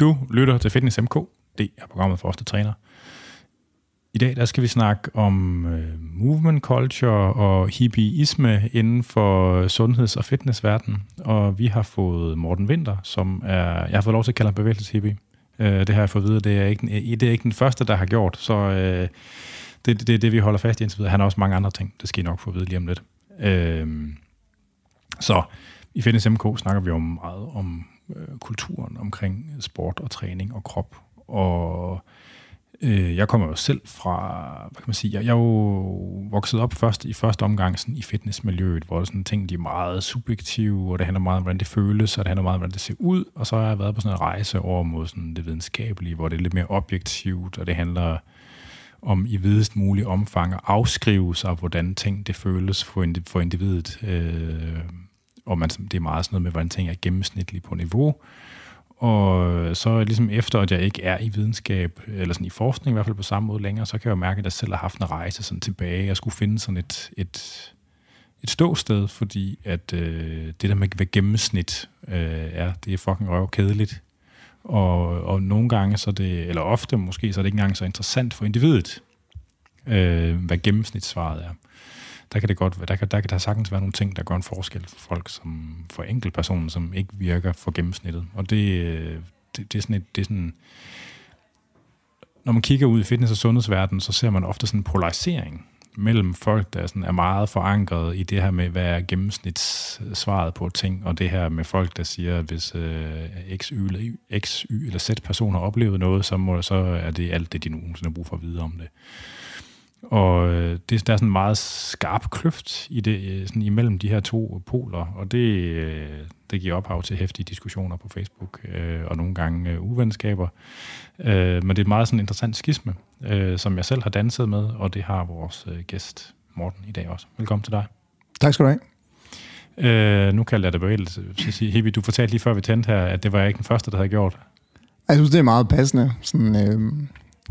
Du lytter til Fitness MK. Det er programmet for os, der træner. I dag der skal vi snakke om øh, movement culture og hippieisme inden for sundheds- og fitnessverdenen. Og vi har fået Morten Winter, som er... Jeg har fået lov til at kalde ham bevægelseshippie. Øh, det har jeg fået at vide, det er ikke, øh, det er ikke den første, der har gjort. Så øh, det, det er det, vi holder fast i indtil videre. Han har også mange andre ting. Det skal I nok få at vide lige om lidt. Øh, så i Fitness MK snakker vi jo meget om øh, kulturen omkring sport og træning og krop. Og øh, jeg kommer jo selv fra, hvad kan man sige, jeg, jeg er jo vokset op først i første omgang sådan i fitnessmiljøet, hvor sådan ting de er meget subjektive, og det handler meget om, hvordan det føles, og det handler meget om, hvordan det ser ud. Og så har jeg været på sådan en rejse over mod sådan det videnskabelige, hvor det er lidt mere objektivt, og det handler om i videst mulig omfang at afskrive sig, hvordan ting det føles for, for individet. Øh, og man, det er meget sådan noget med, hvordan ting er gennemsnitligt på niveau. Og så ligesom efter, at jeg ikke er i videnskab, eller sådan i forskning i hvert fald på samme måde længere, så kan jeg jo mærke, at jeg selv har haft en rejse sådan tilbage. Jeg skulle finde sådan et, et, et ståsted, fordi at øh, det der med, hvad gennemsnit øh, er, det er fucking røv kedeligt. Og, og nogle gange, så det, eller ofte måske, så er det ikke engang så interessant for individet, øh, hvad gennemsnitssvaret er der kan det godt der kan, der kan der sagtens være nogle ting, der gør en forskel for folk, som for enkeltpersonen, som ikke virker for gennemsnittet. Og det, øh, det, det er sådan et, det er sådan, når man kigger ud i fitness- og sundhedsverdenen, så ser man ofte sådan en polarisering mellem folk, der sådan er meget forankret i det her med, hvad er gennemsnitssvaret på ting, og det her med folk, der siger, at hvis øh, X, y, eller, X, Y eller Z personer har oplevet noget, så, må, så er det alt det, de nogensinde har brug for at vide om det. Og øh, det, der er sådan en meget skarp kløft i det, øh, sådan imellem de her to poler, og det, øh, det giver ophav til hæftige diskussioner på Facebook, øh, og nogle gange øh, uvenskaber. Øh, men det er et meget sådan interessant skisme, øh, som jeg selv har danset med, og det har vores øh, gæst Morten i dag også. Velkommen til dig. Tak skal du have. Øh, nu kalder jeg det bevægelse. Hippie, du fortalte lige før vi tændte her, at det var jeg ikke den første, der havde gjort. Jeg synes, det er meget passende. Sådan, øh,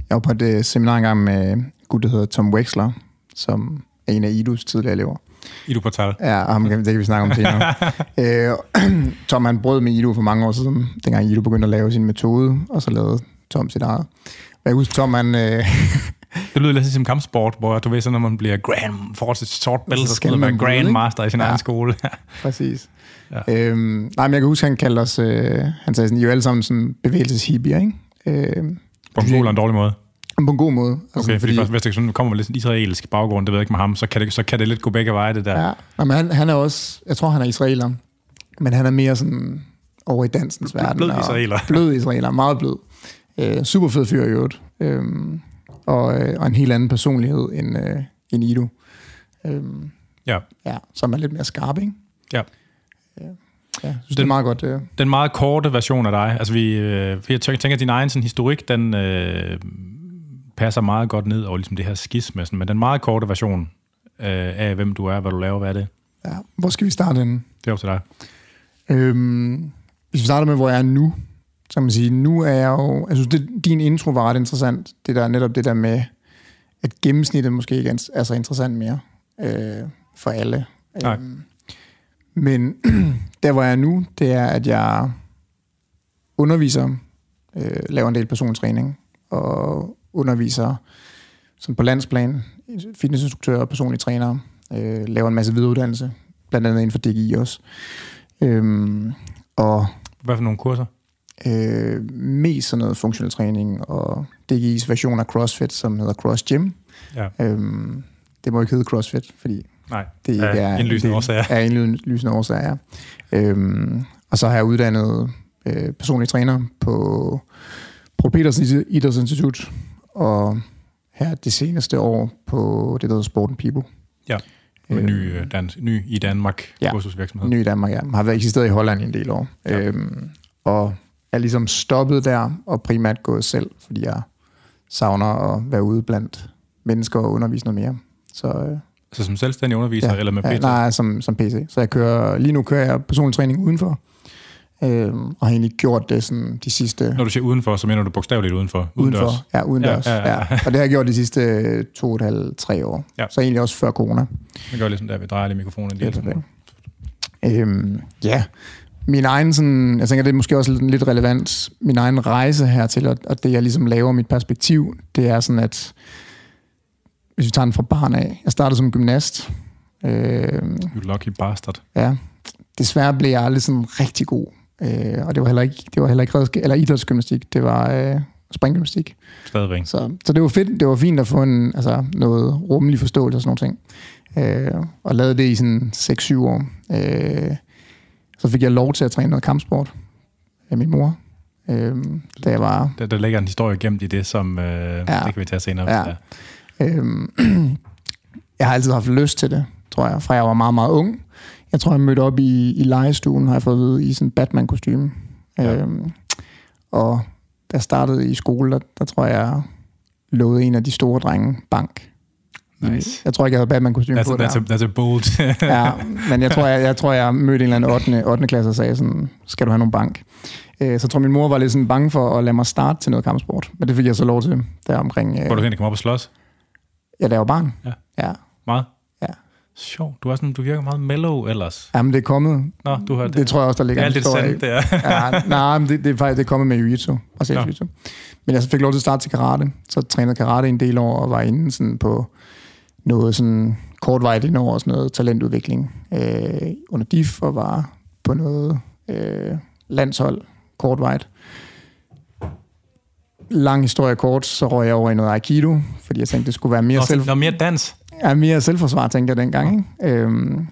jeg var på et øh, seminar engang med gut, der hedder Tom Wexler, som er en af Idus tidligere elever. Idu Portal. Ja, ham, det kan vi snakke om senere. øh, Tom han brød med Idu for mange år siden, dengang Idu begyndte at lave sin metode, og så lavede Tom sit eget. Jeg husker, Tom han... Øh, det lyder lidt som kampsport, hvor du ved, så når man bliver grand, får sit sort belt, så skal man grandmaster i sin ja, egen skole. præcis. Ja. Øhm, nej, men jeg kan huske, han kaldte os, øh, han sagde sådan, I er jo alle sammen sådan bevægelseshippier, ikke? Øh, på en god en dårlig måde? På en god måde. Altså, okay, fordi, fordi hvis det kommer med lidt israelsk baggrund, det ved jeg ikke med ham, så kan det, så kan det lidt gå begge veje, det der. Ja, men han, han er også, jeg tror han er israeler, men han er mere sådan over i dansens verden. Blød israeler. Blød israeler, meget blød. Øh, super fed fyr i øvrigt. Øh, og, øh, og en helt anden personlighed end, øh, end Ido. Øh, ja. ja. Som er lidt mere skarp, ikke? Ja. Øh. Ja, synes, den, det er meget godt. Øh. Den meget korte version af dig, altså vi, øh, jeg tænker, at din egen sådan, historik, den øh, passer meget godt ned over ligesom det her skisme, sådan, men den meget korte version øh, af, hvem du er, hvad du laver, hvad er det? Ja, hvor skal vi starte henne? Det er op til dig. Øhm, hvis vi starter med, hvor jeg er nu, så kan man sige, nu er jeg jo, altså det, din intro var ret interessant, det der netop det der med, at gennemsnittet måske ikke er så interessant mere øh, for alle. Nej. Øhm, men der, hvor jeg er nu, det er, at jeg underviser, øh, laver en del persontræning, og underviser sådan på landsplan, fitnessinstruktører og personlige trænere, øh, laver en masse videreuddannelse, blandt andet inden for DGI også. Øhm, og Hvad for nogle kurser? Øh, mest sådan noget funktionel træning, og DGI's version af CrossFit, som hedder Cross Gym. Ja. Øhm, det må ikke hedde CrossFit, fordi Nej, det ikke er, er indlysende årsager. Er indlysende årsager, ja. Øhm, og så har jeg uddannet øh, personlige træner på Paul Petersen Idrætsinstitut, og her det seneste år på det, der hedder Sport People. Ja, ny, øh, dans, ny i Danmark ja, kursusvirksomhed. ny i Danmark, ja. Har været eksisteret i Holland i en del år. Ja. Øhm, og er ligesom stoppet der, og primært gået selv, fordi jeg savner at være ude blandt mennesker og undervise noget mere. Så, øh, så som selvstændig underviser, ja, eller med PT? Ja, nej, som, som PC. Så jeg kører, lige nu kører jeg personlig træning udenfor, Øhm, og har egentlig gjort det sådan de sidste... Når du siger udenfor, så mener du bogstaveligt udenfor? Udendørs? Udenfor, ja, udendørs. Ja, ja, ja. ja. Og det har jeg gjort de sidste to og et halvt, tre år. Ja. Så egentlig også før corona. Det gør ligesom der, vi drejer lige mikrofonen en lille Øhm, ja, min egen sådan, jeg tænker, det er måske også lidt, lidt relevant, min egen rejse hertil, og, og det jeg ligesom laver, mit perspektiv, det er sådan, at hvis vi tager den fra barn af, jeg startede som gymnast. Øh, you lucky bastard. Ja, desværre blev jeg aldrig sådan rigtig god. Øh, og det var heller ikke, det var heller ikke eller idrætsgymnastik, det var øh, springgymnastik. Stadigvæk. Så, så det var fedt, det var fint at få en, altså, noget rummelig forståelse og sådan nogle ting. Øh, og lavede det i sådan 6-7 år. Øh, så fik jeg lov til at træne noget kampsport af min mor. Øh, da jeg var... Der, der ligger en historie gemt i det, som øh, ja. det kan vi tage senere. Ja. Øh, jeg har altid haft lyst til det, tror jeg, fra jeg var meget, meget ung. Jeg tror, jeg mødte op i, i legestuen, har jeg fået at vide, i sådan en Batman-kostyme. Ja. Øhm, og da jeg startede i skole, der, der tror jeg, jeg lovede en af de store drenge bank. Nice. Jeg tror ikke, jeg havde Batman-kostyme på a, der. that's, a, that's a bold. ja, men jeg tror, jeg, jeg tror, jeg mødte en eller anden 8. 8. klasse og sagde sådan, skal du have nogle bank? Øh, så jeg tror, min mor var lidt sådan bange for at lade mig starte til noget kampsport. Men det fik jeg så lov til der omkring... Hvor du hen komme op og slås? Ja, da jeg var barn. Ja. ja. Meget? Ja. Sjov. Du, er sådan, du virker meget mellow ellers. Jamen, det er kommet. Nå, du har det. Det tror jeg også, der ligger Alt en det historie sandt, det er. ja, nej, men det, det, er faktisk det er kommet med jiu-jitsu. Brasiliansk jiu-jitsu. Men jeg fik lov til at starte til karate. Så trænede karate en del år og var inde sådan på noget sådan kortvejt ind over sådan noget talentudvikling øh, under DIF og var på noget øh, landshold kortvejt. Lang historie kort, så røg jeg over i noget Aikido, fordi jeg tænkte, det skulle være mere, Nå, selv, Nå, mere dans ja, mere selvforsvar, tænkte jeg dengang. Ikke? Øhm,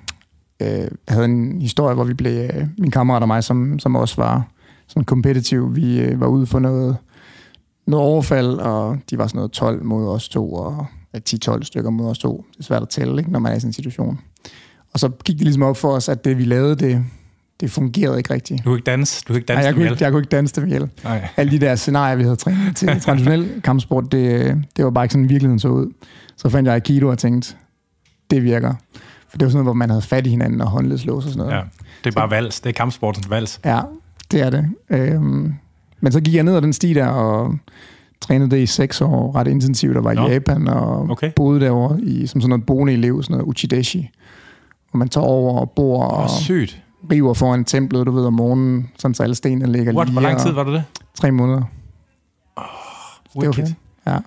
øh, jeg havde en historie, hvor vi blev, øh, min kammerat og mig, som, som også var sådan kompetitiv, vi øh, var ude for noget, noget overfald, og de var sådan noget 12 mod os to, og 10-12 stykker mod os to. Det er svært at tælle, ikke, når man er i sådan en situation. Og så gik det ligesom op for os, at det vi lavede, det, det fungerede ikke rigtigt. Du kunne ikke danse, du kunne ikke danse Nej, jeg, kunne ikke, jeg kunne ikke danse dem ihjel. Nej. Alle de der scenarier, vi havde trænet til traditionel kampsport, det, det var bare ikke sådan, virkeligheden så ud. Så fandt jeg Aikido og tænkte, det virker. For det var sådan noget, hvor man havde fat i hinanden og håndledslås og sådan noget. Ja. Det er bare vals. Det er kampsportens vals. Ja, det er det. Øhm, men så gik jeg ned ad den sti der og trænede det i seks år ret intensivt, og var i. Japan og Okay. boede derovre i, som sådan noget boende elev, sådan noget uchideshi, hvor man tager over og bor Åh, og sygt. River foran templet, du ved, om morgenen, sådan så alle stenene ligger What? lige Hvor lang tid var det det? Tre måneder. Det var fedt. Ja.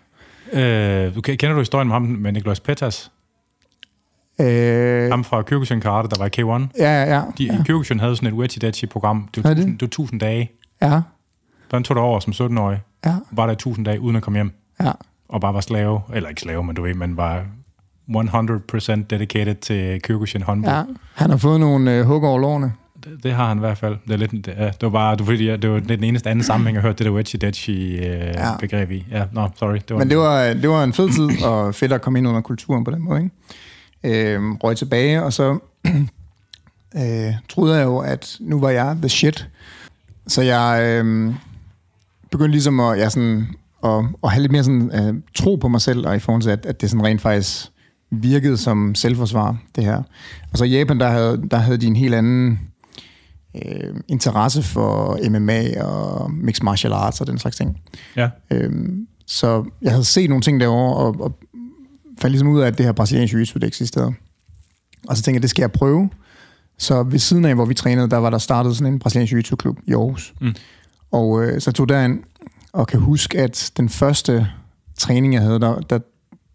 Øh, du, kender du historien med ham med Nicolas Pettas? Øh, Ham fra Kyokushin Karate, der var i K1. ja, ja, De, ja. Kyokushin havde sådan et Wechidachi-program. Det var, Havde de? 1000, det var 1000 dage. ja, Hvordan tog det over som 17-årig? ja, Var der i 1000 dage uden at komme hjem? ja. Og bare var slave. Eller ikke slave, men du ved, man var 100% dedicated til Kyokushin håndbold. ja. Han har fået nogle øh, hug over lårene. Det, det, har han i hvert fald. Det, er lidt, det, ja, det var bare, det var, fordi, det var den eneste anden sammenhæng, jeg hørte det der Wechidachi-begreb i. Ja, nå, sorry. Det var, Men det var, det var en fed tid, og fedt at komme ind under kulturen på den måde. Ikke? Øhm, røg tilbage, og så øh, troede jeg jo, at nu var jeg the shit. Så jeg øh, begyndte ligesom at, ja, sådan, at, at have lidt mere sådan, øh, tro på mig selv, og i forhold til, at, at det sådan rent faktisk virkede som selvforsvar, det her. Og så i Japan, der havde, der havde de en helt anden øh, interesse for MMA og mixed martial arts og den slags ting. ja. Øhm, så jeg havde set nogle ting derovre, og, og fandt ligesom ud af, at det her brasiliansk jiu-jitsu, det eksisterede. Og så tænkte jeg, det skal jeg prøve. Så ved siden af, hvor vi trænede, der var der startet sådan en brasiliansk jiu-jitsu-klub i Aarhus. Mm. Og øh, så tog derind, og kan huske, at den første træning, jeg havde, der, der,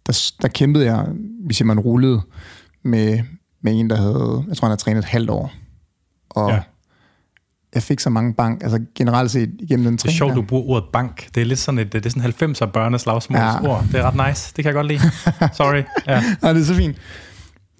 der, der kæmpede jeg, hvis man rullede, med, med en, der havde, jeg tror, han havde trænet et halvt år. Og Ja. jeg fik så mange bank, altså generelt set igennem den Det er træning. sjovt, der. du bruger ordet bank. Det er lidt sådan et, det er sådan 90'er børneslagsmålsord. Ja. Det er ret nice. Det kan jeg godt lide. Sorry. Ja. Ja, det er så fint.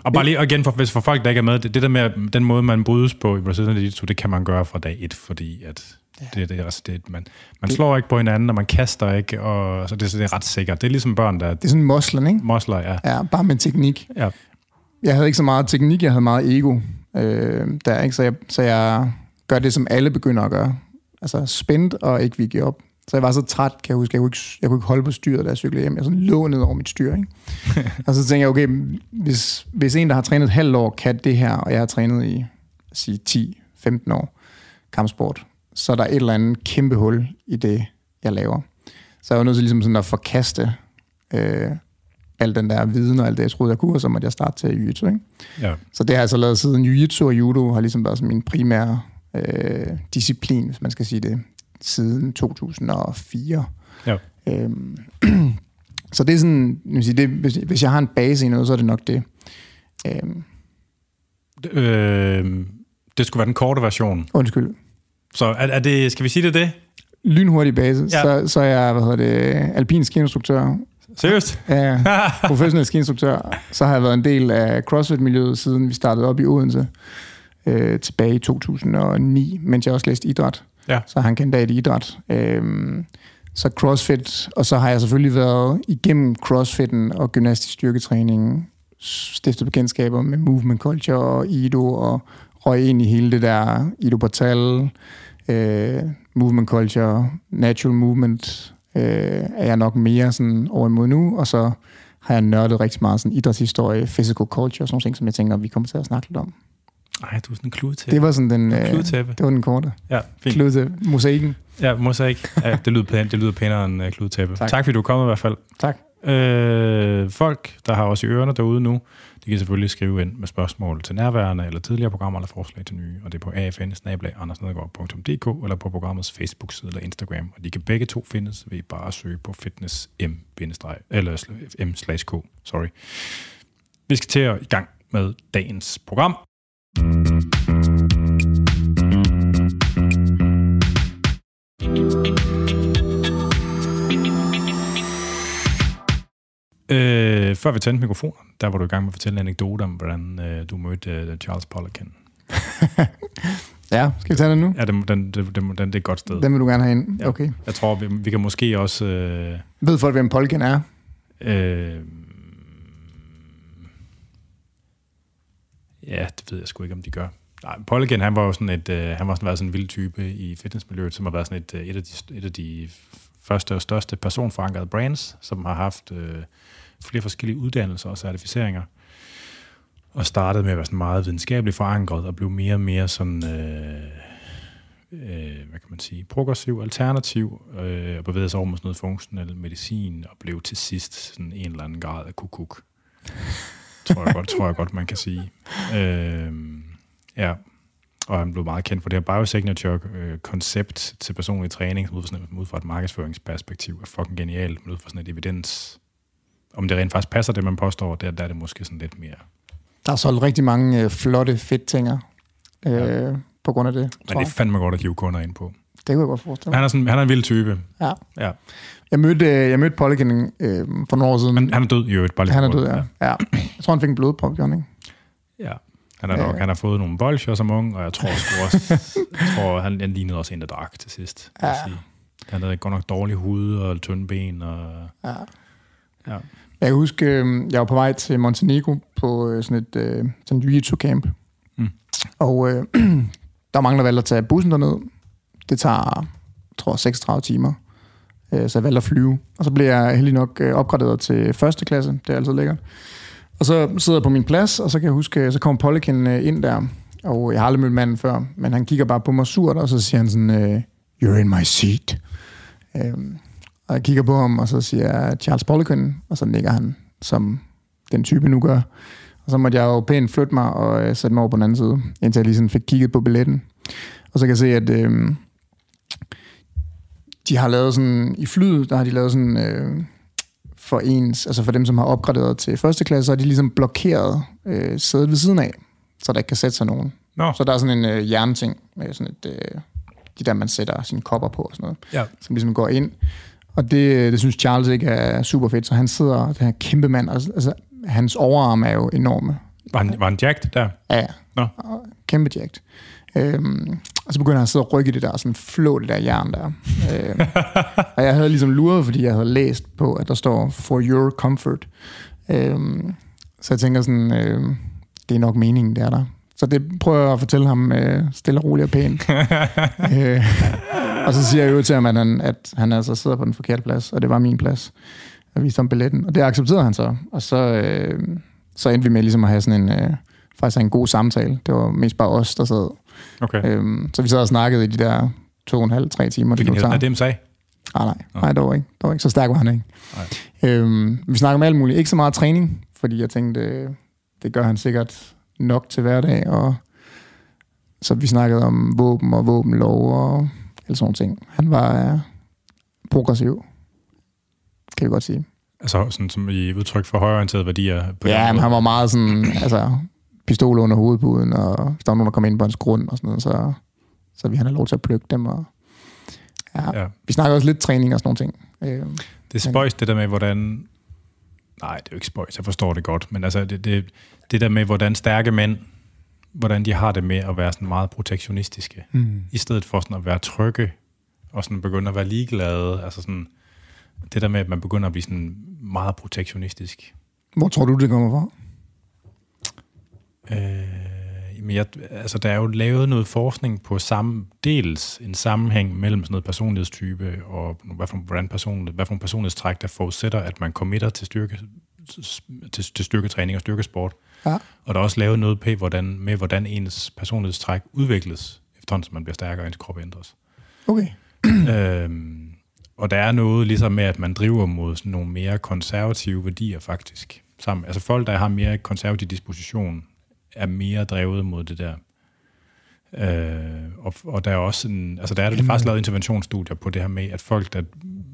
Og bare lige og igen, for, hvis for folk, der ikke er med, det, det der med, den måde, man brydes på i Brazilian Jiu-Jitsu, det kan man gøre fra dag et, fordi at det, det, er, altså, det, man, man slår ikke på hinanden, og man kaster ikke, og så det, så det er ret sikkert. Det er ligesom børn, der Det er sådan moslen, ikke? mosler, ja. Ja, bare med teknik. ja. Jeg havde ikke så meget teknik, jeg havde meget ego. Øh, der, ikke? Så, jeg, så jeg gør det, som alle begynder at gøre. Altså spændt og ikke vil give op. Så jeg var så træt, kan jeg huske. Jeg kunne ikke, jeg kunne ikke holde på styret, da jeg cyklede hjem. Jeg sådan lå ned over mit styr. Ikke? og så tænkte jeg, okay, hvis, hvis en, der har trænet et halvt år, kan det her, og jeg har trænet i sige, 10-15 år kampsport, så er der et eller andet kæmpe hul i det, jeg laver. Så jeg var nødt til ligesom sådan at forkaste øh, al den der viden og alt det, jeg troede, jeg kunne, og så måtte jeg starte til jiu-jitsu. Ikke? ja. Så det har jeg så lavet siden jiu-jitsu og judo har ligesom været sådan min primære øh, disciplin, hvis man skal sige det, siden 2004. Ja. Øhm, så det er sådan, vil sige, det, hvis, hvis jeg har en base i noget, så er det nok det. Øhm, Øh, det skulle være den korte version. undskyld. Så er, er det, skal vi sige det det? Lynhurtig base, Ja. så, så er jeg, hvad hedder det, alpin skiinstruktør, Seriøst? Ja, professionel skiinstruktør. Så har jeg været en del af CrossFit-miljøet, siden vi startede op i Odense øh, tilbage i 2009, mens jeg også læste idræt. Ja. Så har han kandidat i idræt. Øhm, så CrossFit, og så har jeg selvfølgelig været igennem CrossFitten og gymnastisk styrketræning, stiftet bekendtskaber med movement culture og Ido, og røg ind i hele det der Ido Portal, øh, movement culture, natural movement, øh, er jeg nok mere sådan over imod nu, og så har jeg nørdet rigtig meget sådan idrætshistorie, physical culture, sådan nogle ting, som jeg tænker, vi kommer til at snakke lidt om. Nej, du er sådan en kludetæppe. Det var sådan den, øh, kludetæppe. det var den korte. Ja, fint. Klude mosaikken. Ja, mosaik. Ja, det lyder, pænt, det lyder pænere end uh, kludetæppe. Tak. Tak. fordi du er kommet i hvert fald. Tak. Øh, folk, der har os i ørerne derude nu, de kan selvfølgelig skrive ind med spørgsmål til nærværende eller tidligere programmer eller forslag til nye, og det er på afn eller på programmets Facebook-side eller Instagram. Og de kan begge to findes ved bare at søge på fitness m eller m k. Sorry. Vi skal til at i gang med dagens program. Øh, før vi tændte mikrofonen, der var du i gang med at fortælle en anekdote om, hvordan øh, du mødte øh, Charles Poliquin. Ja, skal vi tage den nu? Ja, den, den, den, den, den, det er et godt sted. Den vil du gerne have ind? Ja. Okay. Jeg tror, vi, vi kan måske også... Øh, Ved folk, hvem Polken er? øh, ja, det ved jeg sgu ikke, om de gør. Nej, Poliquin, han var jo sådan et, øh, han var sådan, været sådan en vild type i fitnessmiljøet, som har været sådan et, øh, et, af, de, et af de første og største personforankrede brands, som har haft øh, flere forskellige uddannelser og certificeringer. Og startede med at være sådan meget videnskabeligt forankret, og blev mere og mere sådan, øh, øh, hvad kan man sige, progressiv, alternativ, øh, og bevægede sig over mod sådan noget funktionel medicin, og blev til sidst sådan en eller anden grad af kukuk. tror jeg godt, tror jeg godt, man kan sige. Øh, ja, og han blev meget kendt for det her biosignature-koncept til personlig træning, ud fra, sådan, ud fra et markedsføringsperspektiv, er fucking genialt, men ud fra sådan et evidens. Om det rent faktisk passer, det man påstår, der, der er det måske sådan lidt mere. Der er solgt rigtig mange øh, flotte fedt-tinger øh, Ja. på grund af det, Men det er fandme godt at hive kunder ind på. Det kunne jeg godt forestille mig. Han er, sådan, han er en vild type. Ja. Ja. Jeg mødte, øh, jeg mødte Polken øh, for nogle år siden. Men han er død i øvrigt. Bare lige han er død, ja. ja. Jeg tror, han fik en blodprop, gjorde han ikke? ja. Han, er nok, Ja. han har fået nogle bolcher som ung, og jeg tror sgu også, jeg tror, han, han lignede også en, der drak til sidst. Ja. sige. Han havde godt nok dårlig hud og tynde ben. Og, Ja. ja. Jeg kan huske, øh, jeg var på vej til Montenegro på øh, sådan et øh, sådan et jiu-jitsu-camp. Mm. Og øh, der var mange, der valgte at tage bussen derned. Det tager, jeg tror 36 timer. Øh, så jeg valgte at flyve. Og så blev jeg heldig nok opgraderet til første klasse. Det er altid lækkert. Og så sidder jeg på min plads, og så kan jeg huske, så kommer Polikin øh, ind der. Og jeg har aldrig mødt manden før, men han kigger bare på mig surt, og så siger han sådan, you're in my seat. Øhm, og jeg kigger på ham, og så siger jeg Charles Poliquin, og så nikker han, som den type nu gør. Og så måtte jeg jo pænt flytte mig og øh, sætte mig over på den anden side, indtil jeg lige sådan fik kigget på billetten. Og så kan jeg se, at øh, de har lavet sådan, i flyet, der har de lavet sådan, øh, for ens, altså for dem, som har opgraderet til første klasse, så har de ligesom blokeret øh, sædet ved siden af, så der ikke kan sætte sig nogen. Nå, Så der er sådan en øh, jernting med sådan et, øh, de der, man sætter sine kopper på og sådan noget ja. som ligesom går ind. Og det, det synes Charles ikke er super fedt, så han sidder, den her kæmpe mand, altså, altså hans overarm er jo enorme. Var han, var han jacked der? Ja, Nå. og kæmpe jacked. Øhm, og så begynder han at sidde og rykke det der, og sådan flå det der jern der. øhm, og jeg havde ligesom luret, fordi jeg havde læst på, at der står for your comfort. Øhm, så jeg tænker sådan, øhm, det er nok meningen, det er der. Så det prøver jeg at fortælle ham øh, stille og roligt og pænt. øh, og så siger jeg jo til ham, at han, at han altså sidder på den forkerte plads, og det var min plads. Jeg viste ham billetten, og det accepterede han så. Og så, øh, så endte vi med ligesom at have sådan en, øh, faktisk en god samtale. Det var mest bare os, der sad. Okay. Øhm, så vi sad og snakkede i de der to og en halv, tre timer. Fik Det han af dem sag? Ah, nej, nej, det var ikke. Det var ikke. Så stærk var han ikke. Nej. Øhm, vi snakker om alt muligt. Ikke så meget træning, fordi jeg tænkte, øh, det gør han sikkert nok til hverdag. Og så vi snakkede om våben og våbenlov og alle sådan ting. Han var øh, progressiv, kan vi godt sige. Altså sådan som i udtryk for højorienterede værdier? På Ja, men han var meget sådan, altså, pistol under hovedpuden, og hvis der var nogen, der kom ind på hans grund og sådan noget, så, så vi han have lov til at plukke dem. Og, ja, Ja. Vi snakkede også lidt træning og sådan nogle ting. Øh, Det er spøjs, det der med, hvordan... Nej, det er jo ikke spøjs, jeg forstår det godt. Men altså, det, det, det der med, hvordan stærke mænd, hvordan de har det med at være sådan meget protektionistiske, mm. i stedet for sådan at være trygge, og sådan begynde at være ligeglade. Altså sådan, det der med, at man begynder at blive sådan meget protektionistisk. Hvor tror du, det kommer fra? Øh, men jeg, altså, der er jo lavet noget forskning på samme, dels en sammenhæng mellem sådan noget personlighedstype og hvad for, hvordan person, hvad for en personlighedstræk, der forudsætter, at man committer til, styrke, til, til styrketræning og styrkesport. Ja. Og der er også lavet noget på, hvordan, med hvordan ens personlighedstræk udvikles, efterhånden som man bliver stærkere, og ens krop ændres. Okay. øhm, og der er noget ligesom med, at man driver mod sådan nogle mere konservative værdier faktisk. Sammen. Altså folk, der har mere konservativ disposition, er mere drevet mod det der. Øh, og, og der er også en, altså der er der faktisk lavet interventionsstudier på det her med, at folk, der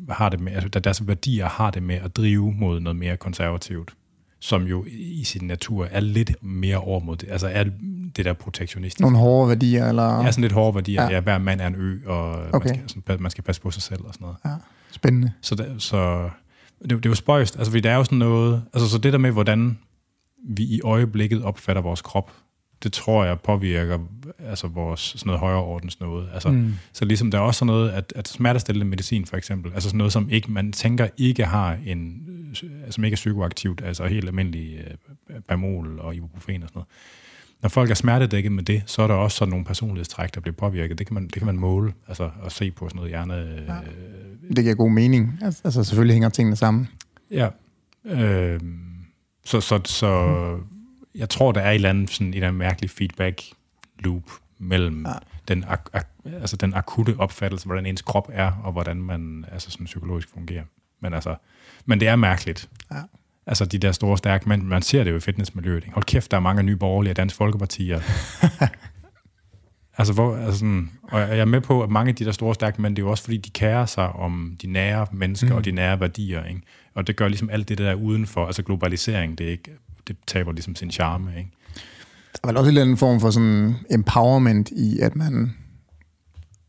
har det med, altså der deres værdier har det med at drive mod noget mere konservativt, som jo i sin natur er lidt mere over mod det, altså er det der protektionistiske. Nogle hårde værdier, eller... Ja, sådan lidt hårde værdier. Ja. Ja, hver mand er en ø, og Okay. man, skal, sådan, man skal passe på sig selv og sådan noget. Ja, spændende. Så, det, så det, det er jo spøjst. Altså, fordi der er jo sådan noget... Altså, så det der med, hvordan vi i øjeblikket opfatter vores krop, det tror jeg påvirker altså vores sådan noget højere ordens noget. Altså, mm. Så ligesom der er også sådan noget, at, at smertestillende medicin for eksempel, altså sådan noget, som ikke, man tænker ikke har en, øh, som ikke er psykoaktivt, altså helt almindelig øh, Pamol og ibuprofen og sådan noget. Når folk er smertedækket med det, så er der også sådan nogle personlighedstræk, der bliver påvirket. Det kan man, det kan man måle, altså at se på sådan noget hjerne... Ja. Det giver god mening. Altså, altså selvfølgelig hænger tingene sammen. Ja. Øh, så, så, så jeg tror, der er et eller andet, sådan, et eller andet mærkeligt feedback loop mellem ja. den, ak- ak- altså den akutte opfattelse, hvordan ens krop er, og hvordan man altså sådan psykologisk fungerer. Men, altså, men det er mærkeligt. Ja. Altså de der store, stærke mænd, man ser det jo i fitnessmiljøet. Hold kæft, der er mange nye borgerlige og dansk folkepartier. altså, hvor, altså sådan, og jeg er med på, at mange af de der store, stærke mænd, det er jo også fordi, de kærer sig om de nære mennesker mm. og de nære værdier. Ikke? Og det gør ligesom alt det der udenfor, altså globalisering, det, er ikke, det taber ligesom sin charme. Ikke? Der er vel også en eller anden form for sådan empowerment i, at man,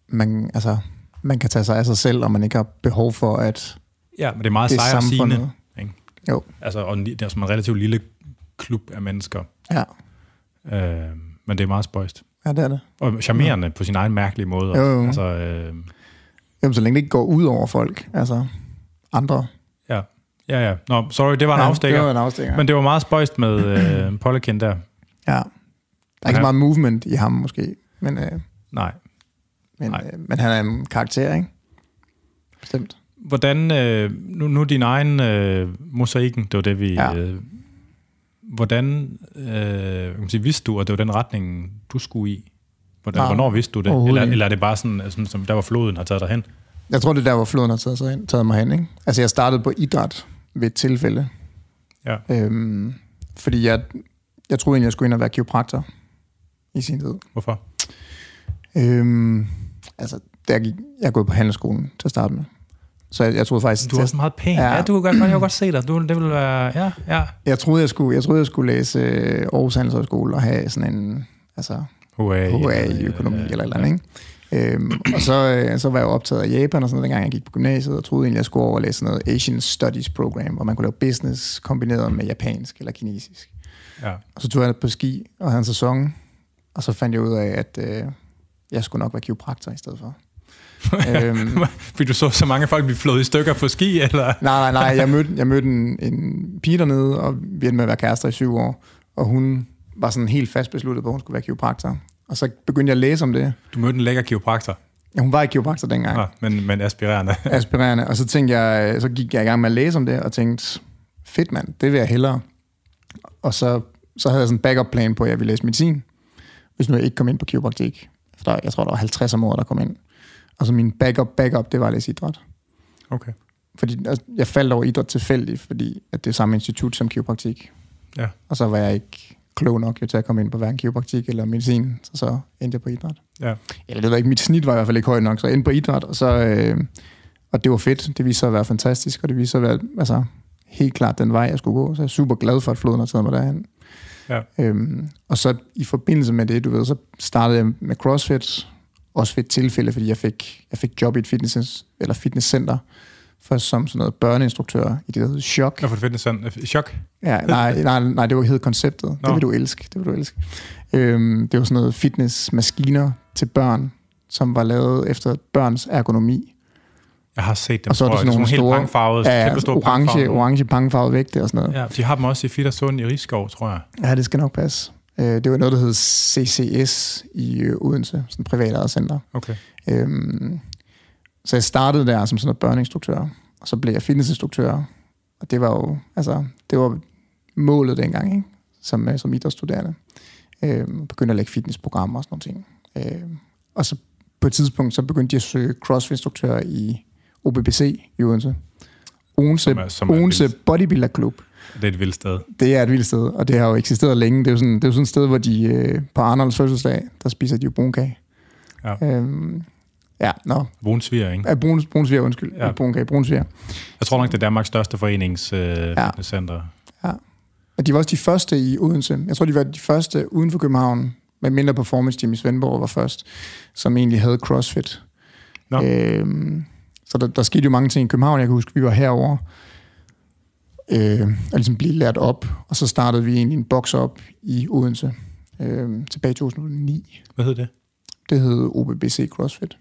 man, altså, man kan tage sig af sig selv, og man ikke har behov for, at Ja, men det er meget det er sejrsigende. samfundet. Ikke? Jo, Altså, og det er som en relativt lille klub af mennesker. ja, Øh, men det er meget spøjst. ja det er det. Og charmerende ja. på sin egen mærkelige måde. Jo, jo. Altså, øh, Jamen, så længe det ikke går ud over folk, altså andre. Ja. ja. Nå, sorry, det var en ja, afstikker. Det var en afstikker. Men det var meget spøjst med øh, Pollekin der. ja. Der er ikke så meget movement i ham måske, men, øh, Nej. men, Nej. øh, men han er en karakter, ikke? Bestemt. Hvordan, øh, nu, nu din egen øh, mosaikken, det var det, vi... Ja. Øh, hvordan øh, kan sige, vidste du, at det var den retning, du skulle i? Hvordan, Nej, hvornår vidste du det? Eller, eller er det bare sådan, altså, som der var floden har taget dig hen? Jeg tror, det er der, hvor floden har taget, sig hen, taget mig hen. Ikke? Altså, jeg startede på idræt ved et tilfælde. Ja. Øhm, fordi jeg, jeg troede egentlig, jeg skulle ind og være kiropraktor i sin tid. Hvorfor? Øhm, altså, jeg, gik, jeg gået på handelsskolen til at starte med. Så jeg, jeg troede faktisk... Du er også meget pæn. Ja, Ja. ja du kan godt, jeg kan godt se dig. Du, det vil være... Ja, ja. jeg troede, jeg skulle, jeg troede, jeg skulle læse øh, Aarhus Handelshøjskole og have sådan en... Altså, HA, HA i økonomi øh, eller et eller andet, ikke? Øhm, og så, øh, så var jeg jo optaget af Japan og sådan noget, dengang jeg gik på gymnasiet, og troede egentlig, jeg skulle over og læse sådan noget Asian Studies Program, hvor man kunne lave business kombineret med japansk eller kinesisk. Ja. Og så tog jeg på ski og havde en sæson, og så fandt jeg ud af, at øh, jeg skulle nok være kiropraktor i stedet for. øhm, Fordi du så så mange folk blive flået i stykker på ski, eller? nej, nej, nej, jeg mødte, jeg mødte en, en pige dernede, og vi endte med at være kærester i syv år, og hun var sådan helt fast besluttet på, at hun skulle være kiropraktor. Og så begyndte jeg at læse om det. Du mødte en lækker kiropraktor, Ja, hun var ikke kiropraktor dengang. ja. men, men aspirerende. aspirerende. Og så tænkte jeg, så gik jeg i gang med at læse om det, og tænkte, fedt mand, det vil jeg hellere. Og så, så havde jeg sådan en backup plan på, at jeg ville læse medicin, hvis nu jeg ikke kom ind på kiropraktik. For der, jeg tror, der var 50 om året, der kom ind. Og så min backup, backup, det var at læse idræt. Okay. Fordi altså, jeg faldt over idræt tilfældigt, fordi at det er samme institut som kiropraktik. Ja. Og så var jeg ikke klog nok jo, til at komme ind på hverken kiropraktik eller medicin, så så endte jeg på idræt. Ja. Eller det var ikke, mit snit var i hvert fald ikke højt nok, så jeg endte på idræt, og så... Øh, og det var fedt. Det viste sig at være fantastisk, og det viste sig at være altså, helt klart den vej, jeg skulle gå. Så jeg er super glad for, at floden har taget mig derhen. Ja. Øhm, og så i forbindelse med det, du ved, så startede jeg med CrossFit, også ved et tilfælde, fordi jeg fik, jeg fik job i et fitness, eller fitnesscenter, først som sådan noget børneinstruktør i det, der hedder Chok. Nå, for det fitness sådan. Chok? Ja, nej, nej, nej, det var hed konceptet. Nå. Det vil du elske. Det vil du elske. Øhm, det var sådan noget fitnessmaskiner til børn, som var lavet efter børns ergonomi. Jeg har set dem, og så er der sådan nogle, helt store, pangfarvede, ja, kæmpe store orange, pangfarvede. orange pangfarvede vægte og sådan noget. Ja, de har dem også i Fit og Sund i Rigskov, tror jeg. Ja, det skal nok passe. Øh, det var noget, der hed CCS i øh, Odense, sådan et privat center. Okay. Øhm, så jeg startede der som sådan noget børneinstruktør, og så blev jeg fitnessinstruktør, og det var jo, altså, det var målet dengang, ikke? Som, øh, som idrætsstuderende. Øhm, begyndte at lægge fitnessprogrammer og sådan noget. Øhm, og så på et tidspunkt, så begyndte jeg at søge crossfit-instruktør i OBBC i Odense. Odense, Som er- som er Odense. Bodybuilder Club. Det er et vildt sted. Det er et vildt sted, og det har jo eksisteret længe. Det er jo sådan, det er jo sådan et sted, hvor de øh, på Arnolds fødselsdag, der spiser de jo brunkage. Ja. Øhm, ja, nå. Brunsviger, ikke? Ja, brun, brunsviger, undskyld. Ja. Brunkage, brunsviger. Jeg tror nok, det er Danmarks største forenings øh, Ja. fitnesscenter. Ja. Og de var også de første i Odense. Jeg tror, de var de første uden for København, med mindre performance team i Svendborg var først, som egentlig havde CrossFit. Nå. Øhm, så der, der skete jo mange ting i København. Jeg kan huske, vi var herover øh, og ligesom blive lært op, og så startede vi egentlig en box op i Odense øh, tilbage i 2009. Hvad hed det? Det hed OBBC CrossFit.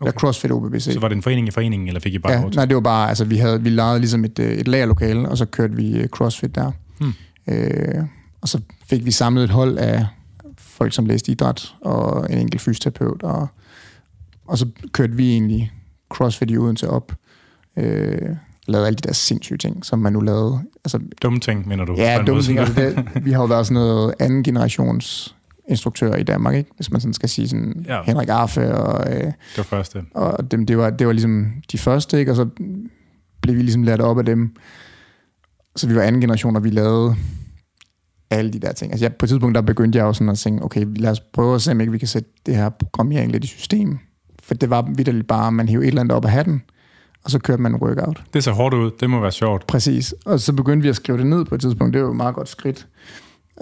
Okay. Eller CrossFit OBBC. Så var det en forening i foreningen, eller fik I bare Ja, nej, det var bare, altså vi havde, vi lejede ligesom et, øh, et lagerlokale, og så kørte vi øh, CrossFit der. Hmm. Øh, og så fik vi samlet et hold af folk, som læste idræt, og en enkelt fysioterapeut, og, og så kørte vi egentlig CrossFit i Odense op. Øh, lavede alle de der sindssyge ting, som man nu lavede. Altså, Dumme ting, mener du? ja, dumme ting. Altså, det, vi har jo været sådan noget anden generations instruktører i Danmark, ikke? hvis man sådan skal sige sådan Ja. Henrik Arfe og... Øh, Det var første. og dem, det, var, det var ligesom de første, ikke? og så blev vi ligesom lært op af dem. Så vi var anden generation, og vi lavede alle de der ting. Altså jeg, på et tidspunkt, der begyndte jeg jo sådan at tænke, okay, lad os prøve at se, om ikke vi kan sætte det her programmering lidt i system. For det var vidderligt bare, man hævde et eller andet op af hatten, og så kørte man en workout. Det ser hårdt ud. Det må være sjovt. Præcis. Og så begyndte vi at skrive det ned på et tidspunkt. Det var jo et meget godt skridt.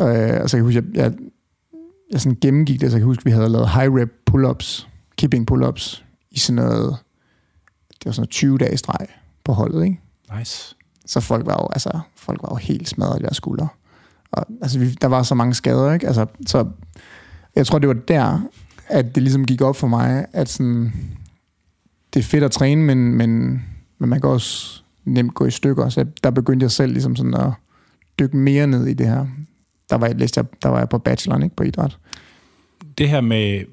Øh, og så kan jeg huske, jeg, jeg, jeg sådan gennemgik det, så jeg kan huske, vi havde lavet high rep pull-ups, keeping pull-ups, i sådan noget, det var sådan noget 20 dage streg på holdet, ikke? Nice. Så folk var jo, altså, folk var jo helt smadret i deres skuldre. Og, altså, vi, der var så mange skader, ikke? Altså, så jeg tror, det var der, at det ligesom gik op for mig, at sådan, det er fedt at træne, men, men, men man kan også nemt gå i stykker. Så der begyndte jeg selv ligesom sådan at dykke mere ned i det her. Der var jeg, læste jeg, der var jeg på bacheloren, ikke? På idræt. Det her med...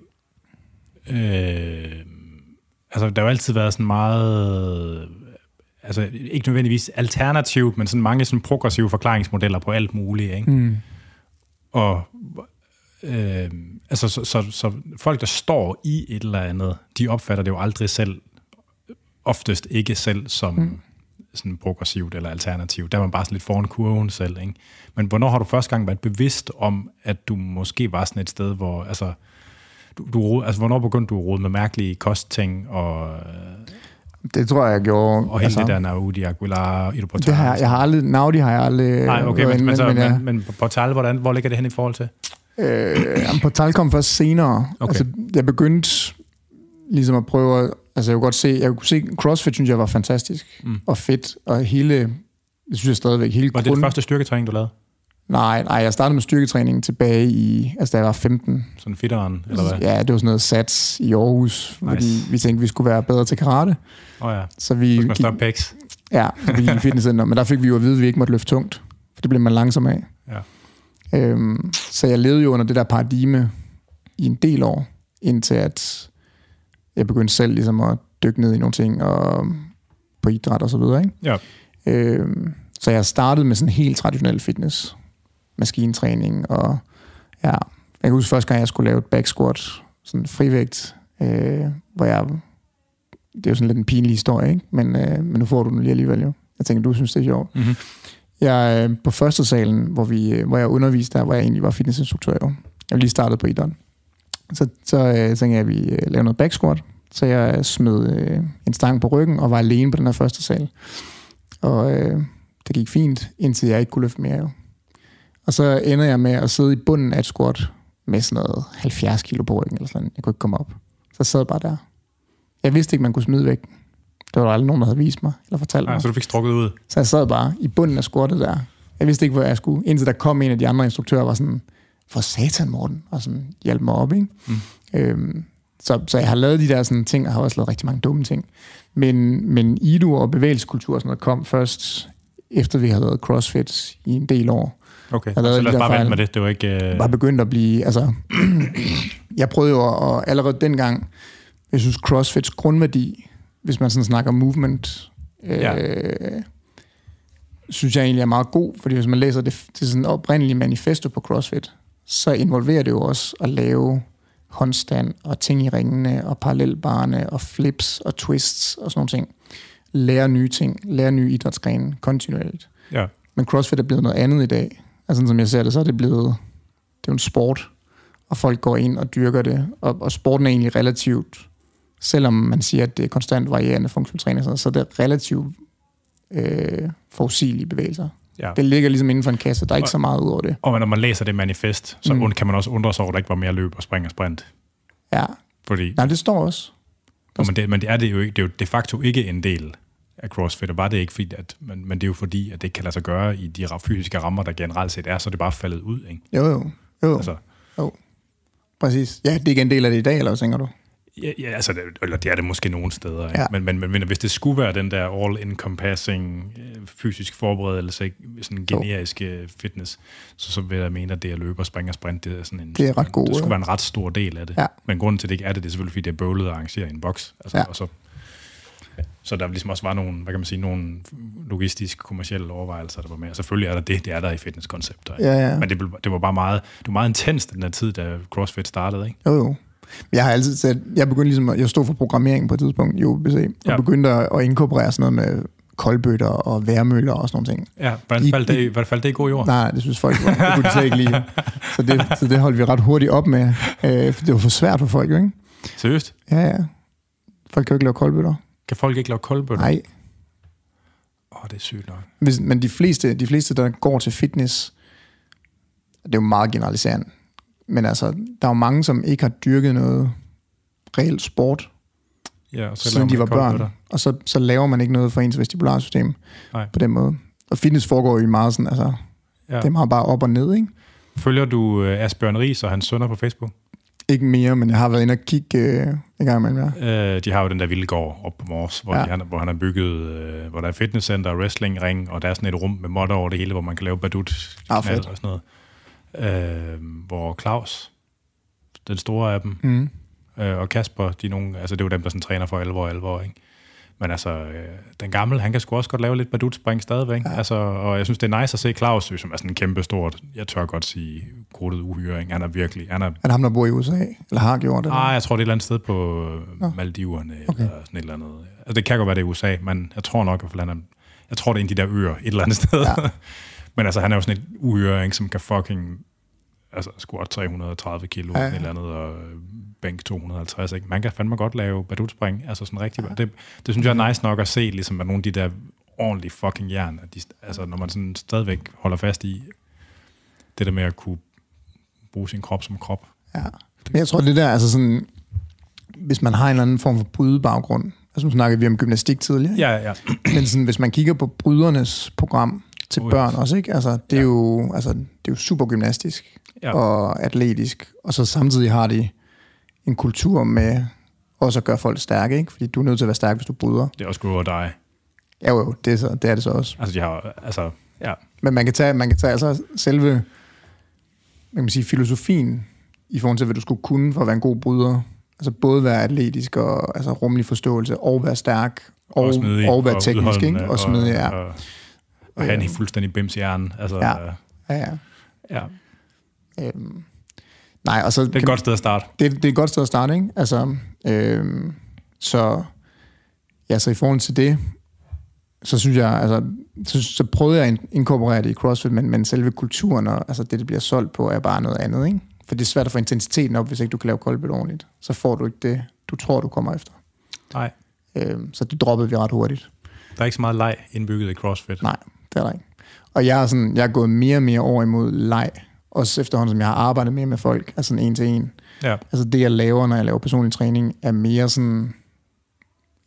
Øh, altså, der har jo altid været sådan meget... Altså, ikke nødvendigvis alternativt, men sådan mange sådan progressive forklaringsmodeller på alt muligt, ikke? Mm. Og øh, altså, så, så, så folk, der står i et eller andet, de opfatter det jo aldrig selv, oftest ikke selv som mm. Sådan progressivt eller alternativt. Der er man bare sådan lidt foran kurven selv. Ikke? Men hvornår har du første gang været bevidst om, at du måske var sådan et sted, hvor, altså, du, du, altså hvornår begyndte du at rode med mærkelige kostting og, Det tror jeg, jeg gjorde. og hele altså, det der Naudi, Aguilar, Portal? det har, jeg- har aldrig, Naudi har jeg aldrig... Nej, okay, men, men, så, men, jeg- men, men Portal, hvordan, hvor ligger det hen i forhold til? Øh, jamen, Portal kom først senere. Okay. Altså, jeg begyndte ligesom at prøve at, altså jeg kunne godt se, jeg kunne se, CrossFit synes jeg var fantastisk Mm. og fedt, og hele, det synes jeg stadigvæk, hele Var det grund... første styrketræning, du lavede? Nej, nej, jeg startede med styrketræning tilbage i, altså da jeg var 15. Sådan fitteren, eller hvad? Ja, det var sådan noget sats i Aarhus, nice. fordi vi tænkte, vi skulle være bedre til karate. Åh oh, ja, Så vi så skal man gik, pecs. ja, så vi gik i fitnesscenter, men der fik vi jo at vide, at vi ikke måtte løfte tungt, for det blev man langsom af. Ja. Øhm, så jeg levede jo under det der paradigme i en del år, indtil at jeg begyndte selv ligesom at dykke ned i nogle ting, og på idræt og så videre. Ikke? Ja. Øhm, så jeg startede med sådan helt traditionel fitness, maskintræning, og ja, jeg kan huske første gang, jeg skulle lave et back squat, sådan frivægt, øh, hvor jeg, det er jo sådan lidt en pinlig historie, ikke? Men, øh, men nu får du den lige alligevel jo. Jeg tænker, du synes, det er sjovt. Mm-hmm. Jeg, øh, på første salen, hvor, vi, øh, hvor jeg underviste, der var jeg egentlig var fitnessinstruktør. Jo. Jeg var lige startet på idræt. Så, så øh, tænkte jeg, at vi øh, lavede noget back squat. Så jeg smed øh, en stang på ryggen og var alene på den her første sal. Og øh, det gik fint, indtil jeg ikke kunne løfte mere. Jo. Og så ender jeg med at sidde i bunden af et squat med sådan noget 70 kilo på ryggen eller sådan. Jeg kunne ikke komme op. Så jeg sad bare der. Jeg vidste ikke, man kunne smide væk. Det var der aldrig nogen, der havde vist mig eller fortalt Ja, mig. så du fik strukket ud. Så jeg sad bare i bunden af squattet der. Jeg vidste ikke, hvor jeg skulle. Indtil der kom en af de andre instruktører, var sådan, for satan, Morten, og sådan hjalp mig op, ikke? Mm. Øhm, så, så jeg har lavet de der sådan ting, og har også lavet rigtig mange dumme ting. Men, men IDU og bevægelseskultur og sådan noget kom først, efter vi havde lavet CrossFit i en del år. Okay, Jeg så lad os bare vente med det. Det var ikke... Øh... Var begyndt at blive, altså, jeg prøvede jo at, allerede dengang, jeg synes CrossFits grundværdi, hvis man sådan snakker movement, øh, Ja. synes jeg egentlig er meget god, fordi hvis man læser det, det sådan oprindelige manifesto på CrossFit, så involverer det jo også at lave håndstand og ting i ringene og parallelbarne og flips og twists og sådan nogle ting. Lære nye ting, lære nye idrætsgrene kontinuerligt. Ja. Men CrossFit er blevet noget andet i dag. Altså som jeg ser det, så er det blevet det er jo en sport, og folk går ind og dyrker det. Og, og sporten er egentlig relativt, selvom man siger, at det er konstant varierende funktionstræning, så er det relativt øh, forudsigelige bevægelser. Ja. Det ligger ligesom inden for en kasse, der er ikke Og- så meget ud over det. Og når man læser det manifest, så Mm. kan man også undre sig over, at der ikke var mere løb og spring og sprint. Ja, Fordi, nej, det står også. og men, det, men det er det jo ikke, det er jo de facto ikke en del af CrossFit, og var det ikke, fordi at, men, men det er jo fordi, at det ikke kan lade sig gøre i de fysiske rammer, der generelt set er, så er det bare faldet ud, ikke? Jo, jo. jo. Altså, Præcis. Ja, det er ikke en del af det i dag, eller hvad tænker du? Ja, ja, altså, det, eller det er det måske nogle steder, ikke? Ja. Men, men, men, men hvis det skulle være den der all-encompassing øh, fysisk forberedelse, ikke? sådan en Jo. fitness, så, så vil jeg mene, at det at løbe og springe og sprint, det er sådan en... Det er ret god, Det skulle være en ret stor del af det. Ja. Men grunden til, at det ikke er det, det er selvfølgelig, fordi det er bøvlet at arrangere i en boks. Altså, Ja. og så, så der ligesom også var nogle, hvad kan man sige, nogle logistisk kommersielle overvejelser, der var med. Og selvfølgelig er der det, det er der i fitnesskoncepter. ikke? Ja, ja. Men det, det var bare meget, det var meget intenst den der tid, da CrossFit startede, ikke? Jo, jo. Jeg har altid set, jeg begyndte ligesom, jeg stod for programmering på et tidspunkt i OBC, og Ja. begyndte at, at inkorporere sådan noget med koldbøtter og værmøller og sådan nogle ting. Ja, hvordan faldt det, hvordan faldt det i god jord? Nej, det synes folk, var- det kunne de slet ikke lide. Så det, så det holdt vi ret hurtigt op med, øh, for det var for svært for folk, ikke? Seriøst? Ja, ja. Folk kan jo ikke lave koldbøtter. Kan folk ikke lave koldbøtter? Nej. Åh, oh, det er sygt nok. Hvis, men de fleste, de fleste, der går til fitness, det er jo meget generaliserende, men altså, der er jo mange, som ikke har dyrket noget reelt sport, Ja, og så siden de var børn. Og så, så laver man ikke noget for ens vestibularsystem Nej. på den måde. Og fitness foregår jo i meget sådan, altså, Ja. det er meget bare op og ned, ikke? Følger du uh, Asbjørn Ries og hans sønner på Facebook? Ikke mere, men jeg har været inde og kigge øh, en gang imellem, ja. Uh, de har jo den der vilde gård op på Mors, hvor, Ja. de, han, hvor han har bygget, uh, hvor der er fitnesscenter, wrestlingring, og der er sådan et rum med modder over det hele, hvor man kan lave badut, Ah, og sådan noget. Uh, hvor Claus, den store af dem, Mm. øh, og Kasper, de nogle, altså det er jo dem, der sådan træner for alvor og alvor, ikke? Men altså, øh, den gamle, han kan sgu også godt lave lidt badutspring stadigvæk. Ja. Altså, og jeg synes, det er nice at se Claus, som er sådan en kæmpe stort, jeg tør godt sige, gruttet uhyre, ikke? Han er virkelig, han er, Er det ham, der bor i USA? Eller har gjort det? ah, jeg tror, det er et eller andet sted på Nå. øh, Maldiverne, Okay. eller sådan et eller andet. Altså, det kan godt være, det er USA, men jeg tror nok, fald, han er, jeg tror, det er en af de der øer et eller andet sted. Ja. men altså, han er jo sådan et uhyre, ikke, som kan fucking altså, squat 330 kilo, ja. eller andet, og bænk 250, ikke? Man kan fandme godt lave badutspring, altså sådan rigtig, ja. det, det synes jeg er nice nok at se, ligesom at nogle af de der ordentlige fucking jern, at de, altså når man sådan stadigvæk holder fast i det der med at kunne bruge sin krop som krop. Ja. Men jeg tror, det der, altså sådan, hvis man har en eller anden form for brydebaggrund, altså nu snakkede vi om gymnastik tidligere, Ja, ja. men sådan, hvis man kigger på brydernes program til Oh, børn også, ikke? Altså, det, er Ja. jo, altså, det er jo super gymnastisk Ja. og atletisk, og så samtidig har de en kultur med også at gøre folk stærke, ikke? Fordi du er nødt til at være stærk, hvis du bryder. Det er også or die. Ja, jo, det er, så, det er det så også. Altså, de har, altså, ja. Men man kan tage, man kan tage altså selve hvad kan man sige, filosofien i forhold til, hvad du skulle kunne for at være en god bryder. Altså både være atletisk og altså rummelig forståelse, og være stærk, og, og, smidig, og være teknisk, udholdende, ikke? Og smidig, ja. Og, og, og have en fuldstændig bims hjerne. Altså, Ja. ja. ja, ja. ja. Øhm, nej, og så Det er et godt sted at starte. det, det er et godt sted at starte, ikke? Altså, øhm, så, ja, så i forhold til det, så synes jeg, altså, så, så prøvede jeg at inkorporere det i CrossFit, men, men selve kulturen og altså det, det bliver solgt på, er bare noget andet, ikke? For det er svært at få intensiteten op, hvis ikke du kan lave koldbød ordentligt. Så får du ikke det, du tror, du kommer efter. Nej. Øhm, så det droppede vi ret hurtigt. Der er ikke så meget leg indbygget i CrossFit. Nej, det er der ikke. Og jeg er, sådan, jeg er gået mere og mere over imod leg, også efterhånden som jeg har arbejdet mere med folk, altså en til en. Ja. Altså det, jeg laver, når jeg laver personlig træning, er mere sådan,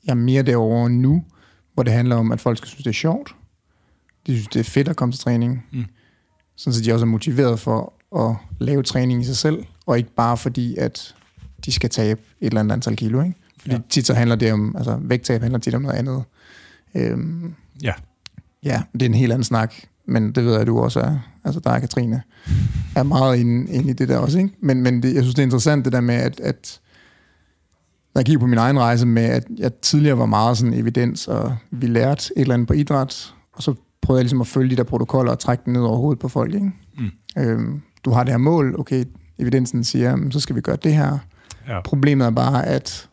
jeg er mere derovre nu, hvor det handler om, at folk skal synes, det er sjovt. De synes, det er fedt at komme til træning. Mm. Sådan så de også er motiveret for at lave træning i sig selv, og ikke bare fordi, at de skal tabe et eller andet antal kilo. Ikke? Fordi Ja. ja. tit så handler det om, altså vægttab handler tit om noget andet. Øhm, Ja. Ja, det er en helt anden snak, men det ved jeg, at du også er. Altså dig, Katrine, er meget inde, inde i det der også. Ikke? Men, men det, jeg synes, det er interessant det der med, at, at når jeg kigger på min egen rejse med, at jeg tidligere var meget sådan evidens, og vi lærte et eller andet på idræt, og så prøvede jeg ligesom at følge de der protokoller og trække dem ned over hovedet på folk. Ikke? Mm. Øhm, du har det her mål, okay, evidensen siger, "Jamen, så skal vi gøre det her. Ja. Problemet er bare, at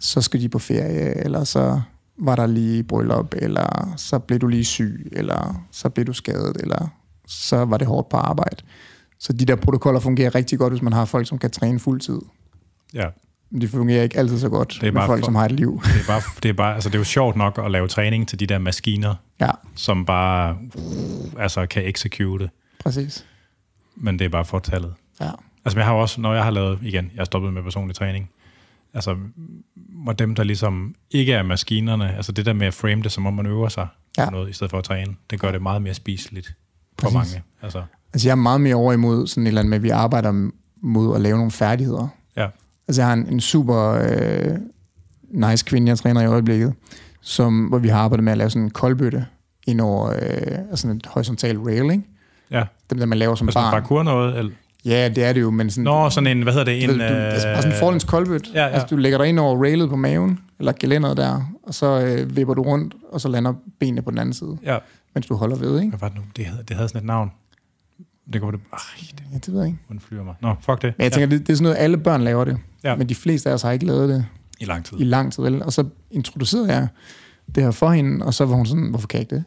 så skal de på ferie, eller så var der lige bryllup, eller så blev du lige syg, eller så blev du skadet, eller så var det hårdt på arbejde. Så de der protokoller fungerer rigtig godt, hvis man har folk, som kan træne fuldtid. ja. Men de fungerer ikke altid så godt Det er med bare folk, for- som har et liv. Det er, bare, det, er bare, altså det er jo sjovt nok at lave træning til de der maskiner, Ja, som bare altså kan execute, præcis. men det er bare fortallet. Ja, Altså jeg har også, når jeg har lavet, igen, jeg har stoppet med personlig træning, altså hvor dem, der ligesom ikke er maskinerne, altså det der med at frame det, som om man øver sig ja. Noget, i stedet for at træne, det gør det meget mere spiseligt for Præcis. mange. Altså, altså jeg er meget mere over imod sådan et eller andet med, at vi arbejder mod at lave nogle færdigheder. ja, Altså jeg har en, en super øh, nice kvinde, jeg træner i øjeblikket, som, hvor vi har arbejdet med at lave sådan en koldbøtte ind over øh, altså sådan et horisontalt rail, ikke? ja. Dem, der man laver som man barn. bare kur noget, eller, Ja, det er det jo, men sådan... Nå, sådan en, hvad hedder det, en... ved, du, altså bare sådan en forlæns koldbøtte. ja, ja. Altså, du lægger dig ind over railet på maven, eller gelænderet der, og så øh, vipper du rundt, og så lander benene på den anden side, ja, mens du holder ved, ikke? hvad var det nu? Det havde, det havde sådan et navn. Det går det... Ej, det Ja, det ved jeg ikke. undflyver mig. Nå, fuck det. Men jeg tænker, det, det er sådan noget, alle børn laver det. Ja. Men de fleste af os har ikke lavet det I lang tid. i lang tid, vel? Og så introducerede jeg det her for hende, og så var hun sådan, hvorfor kan jeg ikke det?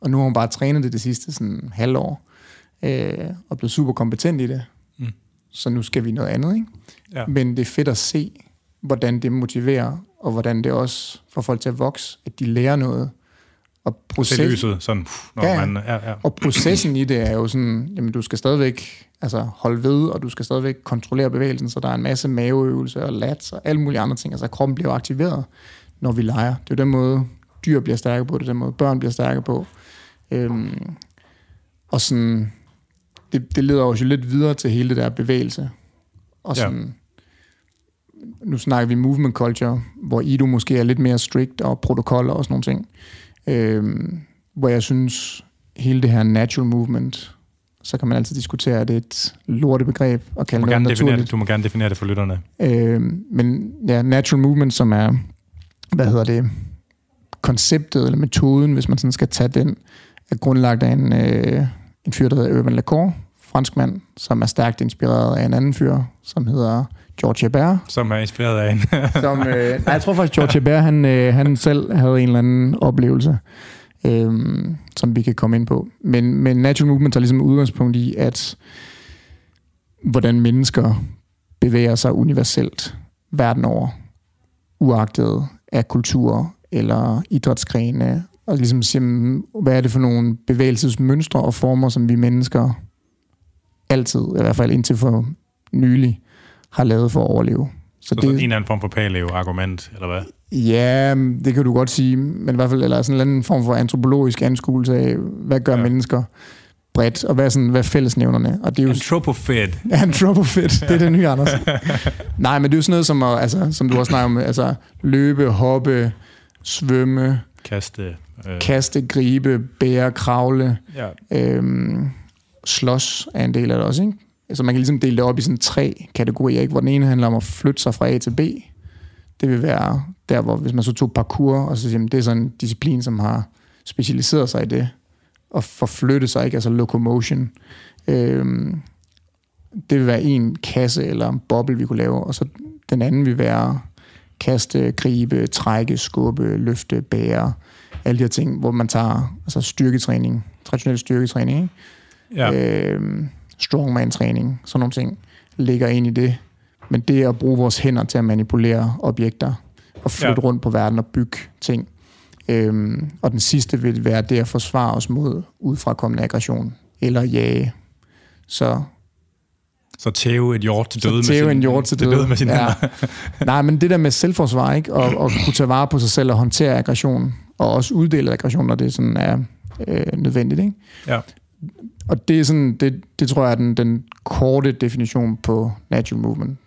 Og nu har hun bare trænet det det sidste sådan halvår, øh, og blevet super kompetent i det. Mm. Så nu skal vi noget andet, ikke? Ja. Men det er fedt at se, hvordan det motiverer, og hvordan det også får folk til at vokse, at de lærer noget. Og, Se proces, lyset, sådan, når Ja, man... Ja, ja. og processen i det er jo sådan, jamen du skal stadigvæk altså, holde ved, og du skal stadigvæk kontrollere bevægelsen, så der er en masse maveøvelser og lats og alle mulige andre ting. Altså kroppen bliver aktiveret, når vi leger. Det er jo den måde, dyr bliver stærke på, det er den måde, børn bliver stærke på. Øhm, og sådan, det, det leder os jo lidt videre til hele det der bevægelse. Og Ja. sådan, nu snakker vi movement culture, hvor Ido måske er lidt mere strict og protokoller og sådan nogle ting. Øhm, hvor jeg synes, hele det her natural movement, så kan man altid diskutere, at det er et lortebegreb at Du kalde må, noget definere det, du må gerne definere det for lytterne. Øh, men ja, natural movement, som er, hvad hedder det, konceptet eller metoden, hvis man sådan skal tage den, er grundlagt af en, øh, en fyr, der hedder Urban Lacour, fransk mand, som er stærkt inspireret af en anden fyr, som hedder George Hebert. Som er inspireret af en. Som, øh, nej, jeg tror faktisk, George Hebert, han, øh, han selv havde en eller anden oplevelse, øh, som vi kan komme ind på. Men, men natural movement tager ligesom udgangspunkt i, at hvordan mennesker bevæger sig universelt verden over, uagtet af kultur eller idrætsgrene, og ligesom siger, mm, hvad er det for nogle bevægelsesmønstre og former, som vi mennesker altid, i hvert fald indtil for nylig, har lavet for at overleve. Så det... en eller anden form for paleo-argument, eller hvad? Ja, det kan du godt sige, men i hvert fald eller sådan en eller anden form for antropologisk anskuelse af, hvad gør Ja. mennesker bredt, og hvad er, sådan, hvad er fællesnævnerne? Og det er jo Antropofit. antropofit, det er det nye, Anders. Nej, men det er jo sådan noget, som, altså, som du også snakker om, altså løbe, hoppe, svømme, Kaste. Øh, kaste, gribe, bære, kravle, ja. øhm, slås er en del af det også, ikke? Altså man kan ligesom dele det op i sådan tre kategorier, ikke? hvor den ene handler om at flytte sig fra A til B. Det vil være der, hvor hvis man så tog parkour, og så siger, man, det er sådan en disciplin, som har specialiseret sig i det, og forflytte sig, ikke? altså locomotion. Øhm, det vil være en kasse eller en boble, vi kunne lave, og så den anden vil være kaste, gribe, trække, skubbe, løfte, bære, alle de her ting, hvor man tager altså styrketræning, traditionel styrketræning, ikke? Ja. øh, strongman-træning, sådan nogle ting, ligger ind i det. Men det at bruge vores hænder til at manipulere objekter, og flytte Ja. rundt på verden og bygge ting. Øhm, og den sidste vil være det at forsvare os mod udfrakommende aggression, eller jage. Så Så tæve et hjort til døde så tæve en hjort til døde. med sine ja. hænder. Nej, men det der med selvforsvar, ikke? Og, og kunne tage vare på sig selv og håndtere aggression, og også uddele aggression, når det sådan er øh, nødvendigt. Ikke? Ja. Og det, er sådan, det, det tror jeg er den, den korte definition på natural movement.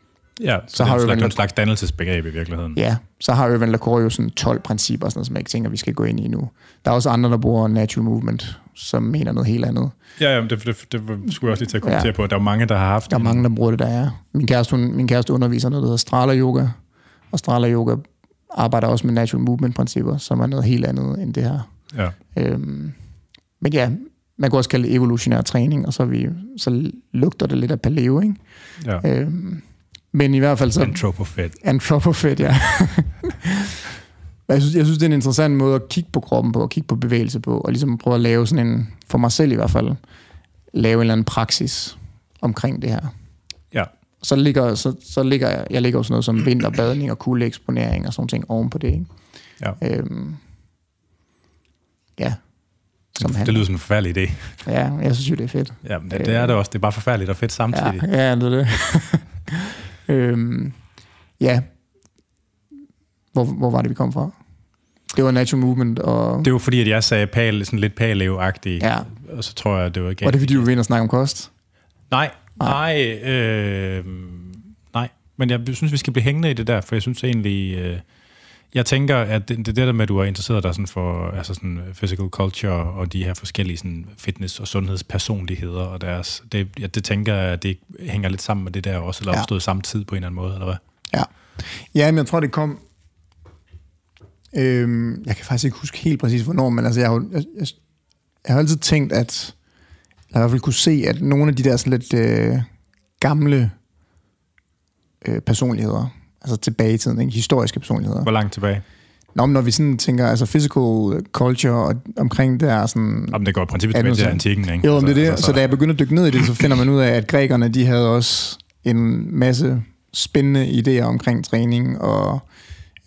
Ja, så, Så har det er en slags, slags dannelsesbegreb i virkeligheden. Ja, så har Irvin LaCroix jo sådan 12 principper, sådan noget, som jeg ikke tænker, vi skal gå ind i nu. Der er også andre, der bruger natural movement, som mener noget helt andet. Ja, ja det, det, det skulle jeg også lige til at kommentere Ja. på. Der er mange, der har haft Der er mange, der bruger det, der er. Min kæreste, hun, min kæreste underviser noget, der hedder Strala Yoga, og Strala Yoga arbejder også med natural movement principper, som er noget helt andet end det her. Ja. Øhm, men ja, man kan også kalde det evolutionær træning, og så, vi, så lugter det lidt af paleo, ikke? ja. Øhm, men i hvert fald så... Anthropofed. Antropofed, ja. jeg, synes, jeg synes, det er en interessant måde at kigge på kroppen på, og kigge på bevægelse på, og ligesom prøve at lave sådan en, for mig selv i hvert fald, lave en eller anden praksis omkring det her. Så ligger, så, så ligger jeg, jeg ligger jo sådan noget som vinterbadning og kuldeeksponering og sådan ting oven på det, ikke? Ja. Øhm, ja. Som Det lyder som en forfærdelig idé. Ja, jeg synes jo, det er fedt. Ja, men det, det er det også. Det er bare forfærdeligt og fedt samtidig. Ja, ja det er det. øhm, ja. Hvor, hvor var det, vi kom fra? Det var Natural Movement, og Det var fordi, at jeg sagde pal, sådan lidt paleo-agtig, Ja. og så tror jeg, det var ikke... var det fordi, du vil ind og snakke om kost? Nej, nej, øh, nej. Men jeg synes, vi skal blive hængende i det der, for jeg synes egentlig... Øh, jeg tænker, at det, det der med, at du er interesseret dig sådan for altså sådan physical culture og de her forskellige sådan fitness- og sundhedspersonligheder og deres... Det, ja, det tænker jeg, at det hænger lidt sammen med det der også, eller Ja. opstået samtidig på en eller anden måde, eller hvad? Ja. Ja, men jeg tror, det kom... Øhm, jeg kan faktisk ikke huske helt præcis, hvornår, men altså, jeg har, jo- jeg, jeg, jeg har altid tænkt, at... Eller i hvert fald kunne se, at nogle af de der sådan lidt øh, gamle øh, personligheder, altså tilbage i tiden, ikke? historiske personligheder, Hvor langt tilbage? Nå, men når vi sådan tænker, altså physical culture og omkring der sådan... Jamen, det går i princippet tilbage til antikken, ikke? Jo, men det er det. Altså, Så da jeg begyndte at dykke ned i det, så finder man ud af, at grækerne, de havde også en masse spændende idéer omkring træning og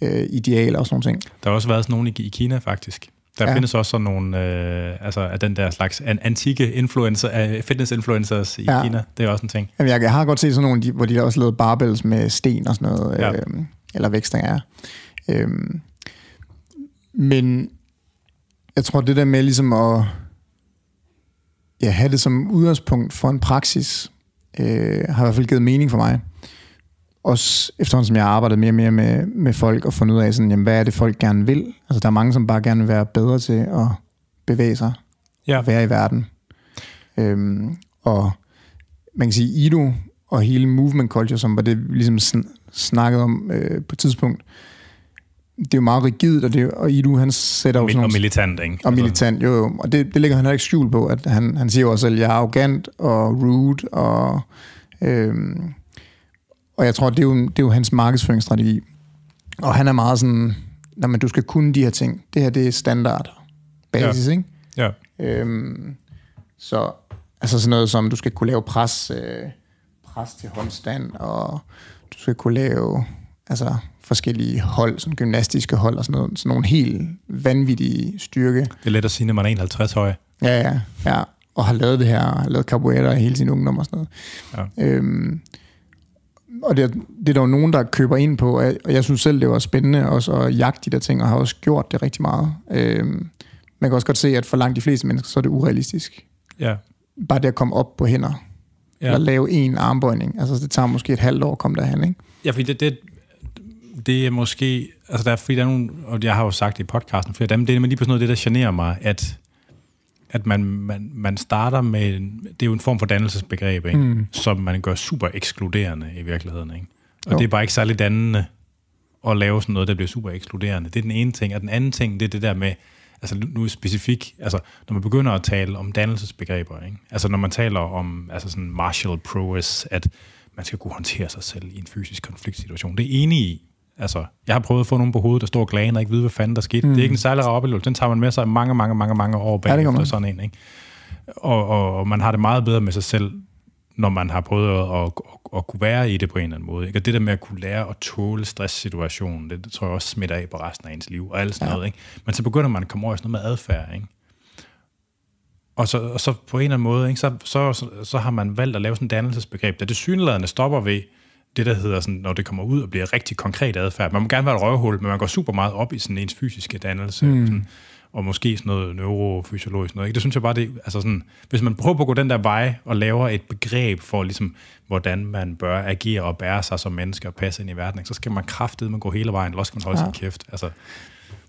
øh, idealer og sådan nogle ting. Der har også været sådan nogle i, i Kina, faktisk. Der Ja. findes også sådan nogle, øh, altså af den der slags an, antikke influencer, uh, fitness-influencers i Ja. Kina. Det er også en ting. Jamen, jeg, jeg har godt set sådan nogle, hvor de også lavede barbells med sten og sådan noget, Ja. øh, eller vækstninger. Øh, men jeg tror, det der med ligesom at ja, have det som udgangspunkt for en praksis, øh, har i hvert fald givet mening for mig. Også efterhånden, som jeg har arbejdet mere og mere med, med folk og fundet ud af, sådan, jamen, hvad er det, folk gerne vil. Altså, der er mange, som bare gerne vil være bedre til at bevæge sig Ja. være i verden. Øhm, og man kan sige, Ido og hele movement culture, som var det, vi ligesom sn- snakkede om øh, på et tidspunkt, det er jo meget rigidt, og, det, og Ido, han sætter jo sådan Og militant, ikke? Og militant, jo, jo. Og det, det lægger han heller ikke skjul på, at han, han siger jo også selv, at jeg er arrogant og rude, og, øhm, og jeg tror, det er, jo, det er jo hans markedsføringsstrategi. Og han er meget sådan, når man, du skal kunne de her ting. Det her, det er standard basis, ja. ikke? Ja. Øhm, så altså sådan noget som, du skal kunne lave pres, øh, pres til håndstand, og du skal kunne lave altså, forskellige hold, sådan gymnastiske hold, og sådan, noget, sådan nogle helt vanvittige styrke. Det er let at sige, når man er 51 høj. Ja, ja, ja. Og har lavet det her, har lavet capoeira i hele sin ungdom og sådan noget. Ja. Øhm, og det, er- det er der jo nogen, der køber ind på, og jeg, og jeg synes selv, det var spændende også at jagte de der ting, og har også gjort det rigtig meget. Øhm, man kan også godt se, at for langt de fleste mennesker, så er det urealistisk. Ja. Bare det at komme op på hænder, ja. Eller lave en armbøjning, altså det tager måske et halvt år at komme derhen, ikke? Ja, fordi det, det, det er måske... Altså, der er, fordi der er nogle, og jeg har jo sagt det i podcasten, af dem, det er lige på sådan noget, det der generer mig, at, at man, man, man starter med... en- Det er jo en form for dannelsesbegreb, ikke? Mm. som man gør super ekskluderende i virkeligheden. Ikke? Og Jo. det er bare ikke særlig dannende at lave sådan noget, der bliver super ekskluderende. Det er den ene ting. Og den anden ting, det er det der med, altså nu specifikt, altså når man begynder at tale om dannelsesbegreber, ikke? altså når man taler om altså sådan martial prowess, at man skal kunne håndtere sig selv i en fysisk konfliktsituation. Det er enig i. Altså, jeg har prøvet at få nogen på hovedet, der står og glaner og ikke ved, hvad fanden der skete. Mm. Det er ikke en særlig rar oplevelse. Den tager man med sig mange, mange, mange, mange år bag Ja, efter sådan en. Ikke? Og, og, og, man har det meget bedre med sig selv, når man har prøvet at, at, at, at kunne være i det på en eller anden måde. Ikke? Og det der med at kunne lære at tåle stresssituationen, det, det tror jeg også smitter af på resten af ens liv og alt sådan ja. noget. Ikke? Men så begynder man at komme over i sådan noget med adfærd. Ikke? Og så, og så på en eller anden måde, ikke, så, så, så, så har man valgt at lave sådan et dannelsesbegreb, der det synlædende stopper ved det, der hedder, sådan, når det kommer ud og bliver rigtig konkret adfærd. Man må gerne være et røvhul, men man går super meget op i sådan ens fysiske dannelse, mm. sådan, og måske sådan noget neurofysiologisk noget. Ikke? Det synes jeg bare, det, altså sådan, hvis man prøver på at gå den der vej og laver et begreb for, ligesom, hvordan man bør agere og bære sig som menneske og passe ind i verden, ikke? så skal man kraftedeme gå hele vejen, eller også skal man holde ja. sin kæft. Altså,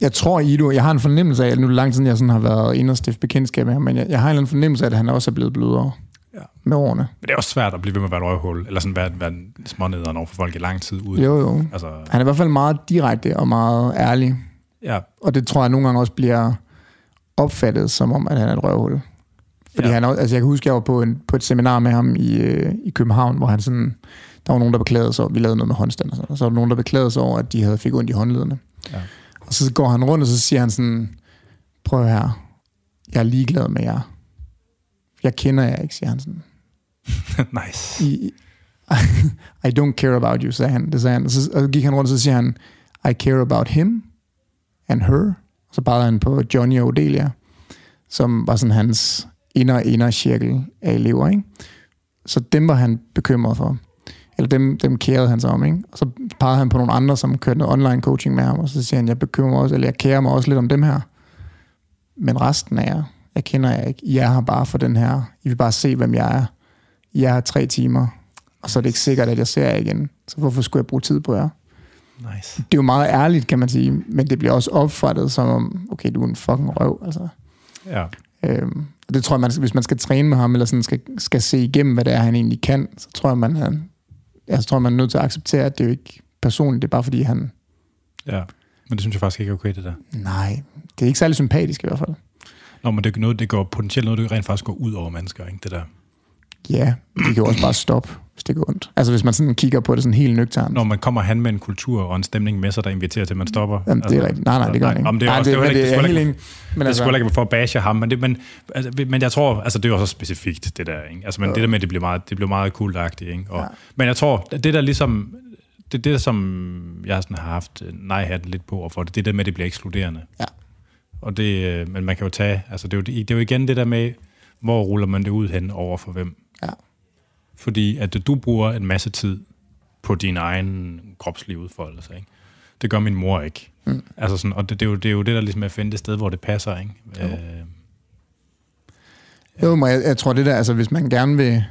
Jeg tror, Ido, jeg har en fornemmelse af, at nu er det lang tid, siden, jeg sådan har været inde og stifte bekendtskab med ham, men jeg, jeg har en eller anden fornemmelse af, at han også er blevet blødere Ja. med årene. men det er også svært at blive ved med at være et røvhul, eller sådan være, være smånederen over for folk i lang tid ud. Jo, jo. Altså, Han er i hvert fald meget direkte og meget ærlig, ja, og det tror jeg nogle gange også bliver opfattet som om, at han er et røvhul. Fordi ja. han, også- altså jeg kan huske, jeg var på, en, på et seminar med ham i, øh, i København, hvor han sådan, der var nogen, der beklagede sig over, vi lavede noget med håndstand og sådan, og så var der nogen, der beklagede sig over, at de havde fik ondt i håndledene. Ja. Og så går han rundt, og så siger han sådan, prøv her, jeg er ligeglad med jer. Jeg kender jer ikke, siger han sådan. nice. I, I don't care about you, sagde han. Det sagde han. Og så, og så gik han rundt, og så siger han, I care about him and her. Og så pegede han på Johnny og Odelia, som var sådan hans inner inner cirkel af elever. Ikke? Så dem var han bekymret for. Eller dem, dem kærede han sig om. Ikke? Og så pegede han på nogle andre, som kørte noget online coaching med ham, og så siger han, jeg bekymrer mig også, eller jeg kærer mig også lidt om dem her. Men resten af jer, jeg kender jer ikke. I er her bare for den her. I vil bare se, hvem jeg er. I er her tre timer, og så er det ikke sikkert, at jeg ser jer igen. Så hvorfor skulle jeg bruge tid på jer? Nice. Det er jo meget ærligt, kan man sige, men det bliver også opfattet som om, okay, du er en fucking røv. Altså. Ja. Øhm, og det tror jeg, man, hvis man skal træne med ham, eller sådan skal, skal se igennem, hvad det er, han egentlig kan, så tror jeg, man, han, jeg tror, man er nødt til at acceptere, at det er jo ikke personligt, det er bare fordi han, ja. Men det synes jeg faktisk ikke er okay, det der. nej, det er ikke særlig sympatisk i hvert fald. Nå, men det er noget, det går potentielt noget, det rent faktisk går ud over mennesker, ikke? Det der. Ja, det kan jo også bare stoppe, hvis det går ondt. Altså hvis man sådan kigger på det sådan helt nøgternt. Når man kommer han med en kultur og en stemning med sig, der inviterer til, at man stopper. Jamen, det er rigtigt. Nej, nej, det gør han ikke. Jamen, det er Nej, også, det, men det, det, er helt enig. Men det altså, skulle ikke for at bashe ham, men, det, men, altså, men jeg tror, altså det er jo også specifikt, det der, ikke? Altså, men det der med, det bliver meget, det bliver meget kultagtigt, ikke? Og, Ja. Men jeg tror, det der ligesom, det det, som jeg sådan har haft nej-hatten lidt på, og for det, det der med, at det bliver ekskluderende. Ja. Og det, øh, men man kan jo tage, altså det er jo, det er jo igen det der med, hvor ruller man det ud hen over for hvem. Ja. Fordi at du bruger en masse tid på din egen kropslige udfoldelse, ikke? Det gør min mor ikke. Mm. Altså sådan, og det, det, er jo, det er jo det, der ligesom er at finde det sted, hvor det passer, ikke? Jo. Øh, Jo, men jeg, jeg tror det der, altså hvis man gerne vil,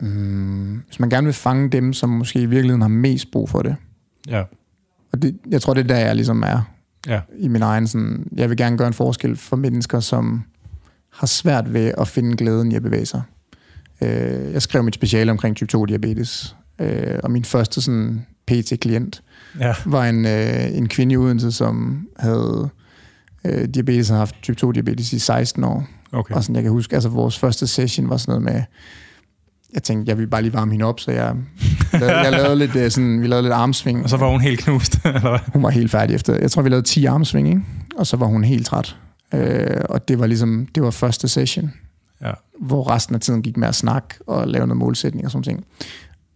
mm, hvis man gerne vil fange dem, som måske i virkeligheden har mest brug for det, ja, og det, jeg tror det er der, jeg ligesom er ja, i min egen sådan, jeg vil gerne gøre en forskel for mennesker, som har svært ved at finde glæden i at bevæge sig. Øh, jeg skrev mit speciale omkring type 2 diabetes, øh, og min første sådan PT-klient ja, var en, øh, en kvinde i Odense, som havde øh, diabetes, har haft type 2 diabetes i 16 år. okay. Og sådan, jeg kan huske, altså vores første session var sådan noget med, jeg tænkte, jeg ville bare lige varme hende op, så jeg, lavede, jeg lavede lidt, øh, sådan, vi lavede lidt armsving. Og så var hun helt knust, eller hvad? Hun var helt færdig efter, jeg tror, vi lavede 10 armsving, ikke? og så var hun helt træt. Øh, og det var ligesom, det var første session, Ja, hvor resten af tiden gik med at snakke og lave noget målsætning og sådan ting.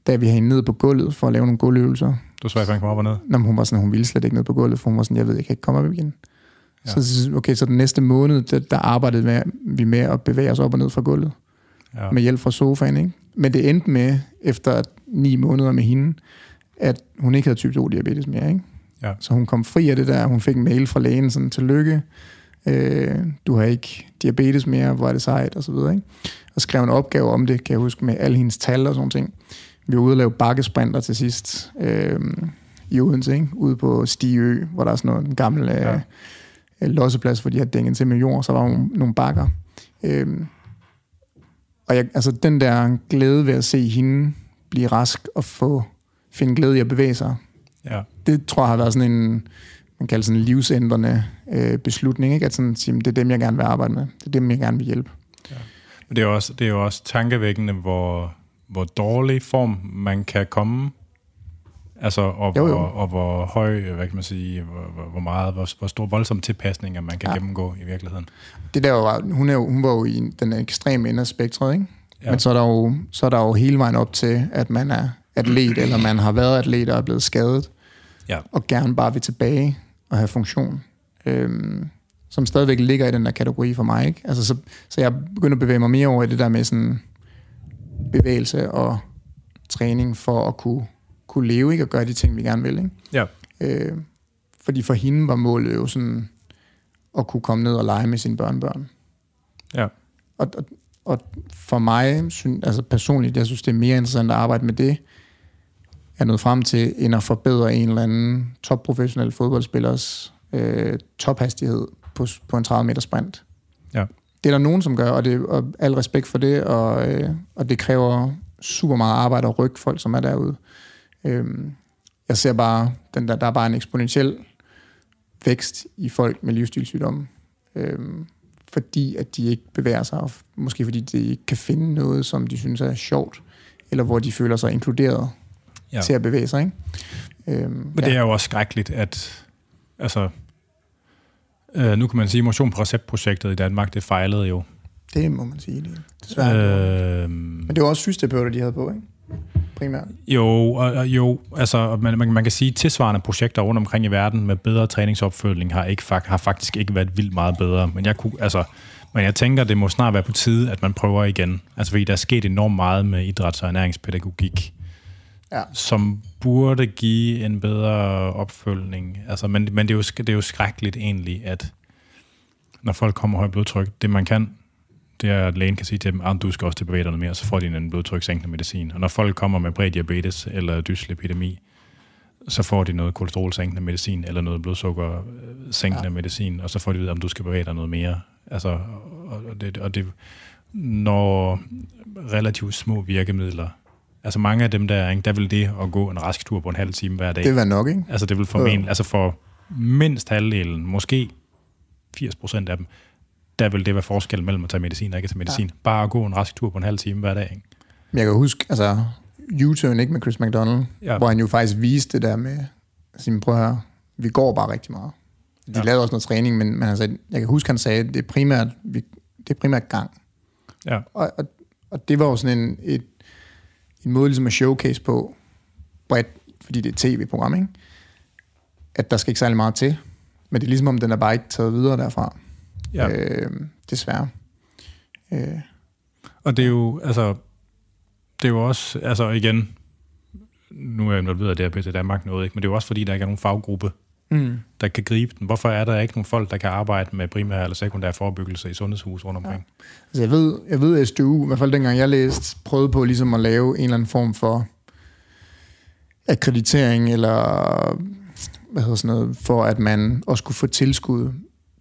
Da vi havde hende ned på gulvet for at lave nogle gulvøvelser, du svær, at komme op og ned. Nå, hun var sådan, hun ville slet ikke ned på gulvet, for hun var sådan, jeg ved, jeg kan ikke komme op igen. Ja. Ja. Så, okay, så den næste måned, der, der arbejdede med, vi med at bevæge os op og ned fra gulvet, Ja, med hjælp fra sofaen, ikke? Men det endte med, efter ni måneder med hende, at hun ikke havde type 2 diabetes mere, ikke? Ja. Så hun kom fri af det der, hun fik en mail fra lægen, sådan, tillykke, øh, du har ikke diabetes mere, hvor er det sejt, og så videre, ikke? Og skrev en opgave om det, kan jeg huske, med alle hendes tal og sådan ting. Vi var ude og lave bakkesprinter til sidst, øh, i Odense, ikke? ude på Stiø, hvor der er sådan noget, en gammel øh, Ja. ja. losseplads, hvor de har dænget til med jord, så var nogle, nogle bakker. Øh, og jeg, altså den der glæde ved at se hende blive rask og få finde glæde i at bevæge sig, ja, det tror jeg har været sådan en, man kalder sådan en livsændrende øh, beslutning, ikke? at sådan, sige, det er dem, jeg gerne vil arbejde med. Det er dem, jeg gerne vil hjælpe. Men det er også, det er jo også tankevækkende, hvor, hvor dårlig form man kan komme Altså, og, Jo, jo. Og, og hvor høj, hvad kan man sige, hvor, hvor, meget, hvor, hvor stor voldsom tilpasninger man kan Ja. gennemgå i virkeligheden. Det der var, hun, er jo, hun var jo i den ekstreme ende af spektret, ikke? Ja. Men så er, der jo, så er der jo hele vejen op til, at man er atlet, eller man har været atlet og er blevet skadet, Ja. og gerne bare vil tilbage og have funktion. Øhm, som stadigvæk ligger i den der kategori for mig. Ikke? Altså, så, så jeg begynder at bevæge mig mere over i det der med sådan bevægelse og træning for at kunne, kunne leve ikke? og gøre de ting, vi gerne vil. Ikke? Ja. Øh, fordi for hende var målet jo sådan at kunne komme ned og lege med sine børnebørn. Ja. Og, og, og for mig, syn, altså personligt, jeg synes, det er mere interessant at arbejde med det, er nået frem til, end at forbedre en eller anden topprofessionel fodboldspillers øh, tophastighed på, på en 30 meter sprint. Ja. Det er der nogen, som gør, og, det, og al respekt for det, og, øh, og det kræver super meget arbejde og ryg folk, som er derude. Øhm, jeg ser bare, den der, der er bare en eksponentiel vækst i folk med livsstilssygdomme, øhm, fordi at de ikke bevæger sig, og måske fordi de ikke kan finde noget, som de synes er sjovt, eller hvor de føler sig inkluderet ja. Ja. til at bevæge sig. Ikke? Øhm, Men det er jo også skrækkeligt, at altså, øh, nu kan man sige, at Motion på Recept-projektet i Danmark, det fejlede jo. det må man sige. Det, desværre. Øh, Men det var også fysioterapeuter, de havde på, ikke? Primært. jo, og, og jo, altså man, man, man kan sige, at tilsvarende projekter rundt omkring i verden med bedre træningsopfølgning har, ikke, har faktisk ikke været vildt meget bedre. Men jeg, kunne, altså, men jeg tænker, det må snart være på tide, at man prøver igen. Altså fordi der er sket enormt meget med idræts- og ernæringspædagogik, Ja. som burde give en bedre opfølgning. Altså, men men det, er jo, det er jo skrækkeligt egentlig, at når folk kommer højt blodtryk, det man kan, det er, at lægen kan sige til dem, at du skal også til bevæge dig noget mere, så får de en blodtrykssænkende medicin. Og når folk kommer med prædiabetes eller dyslipidemi, så får de noget kolesterolsænkende medicin eller noget blodsukkersænkende ja. medicin, og så får de vide, om du skal bevæge dig noget mere. Altså, og, og, det, og det, når relativt små virkemidler, altså mange af dem der, ikke, der vil det at gå en rask tur på en halv time hver dag, Det var nok, ikke? Altså det vil formentlig, altså for mindst halvdelen, måske 80 procent af dem, der vil det være forskel mellem at tage medicin og ikke at tage medicin. Ja. Bare at gå en rask tur på en halv time hver dag. Ikke? Men jeg kan huske, altså, U-turn, ikke med Chris McDonald, ja. Hvor han jo faktisk viste det der med, at sige, prøv høre, vi går bare rigtig meget. De ja. Lavede også noget træning, men, men altså, jeg kan huske, han sagde, at det er primært, vi, det er primært gang. Ja. Og, og, og det var jo sådan en, et, en måde ligesom at showcase på, bredt, fordi det er tv-program, ikke? at der skal ikke særlig meget til. Men det er ligesom om, den er bare ikke taget videre derfra. Ja. Øh, desværre. Øh, Og det er jo, altså, det er jo også, altså igen, nu er jeg involveret i det her Danmark noget, ikke? men det er jo også fordi, der ikke er nogen faggruppe, mm. der kan gribe den. Hvorfor er der ikke nogen folk, der kan arbejde med primær eller sekundær forebyggelse i sundhedshus rundt omkring? Altså jeg ved, jeg ved at SDU, i hvert fald dengang jeg læste, prøvede på ligesom at lave en eller anden form for akkreditering, eller hvad hedder sådan noget, for at man også kunne få tilskud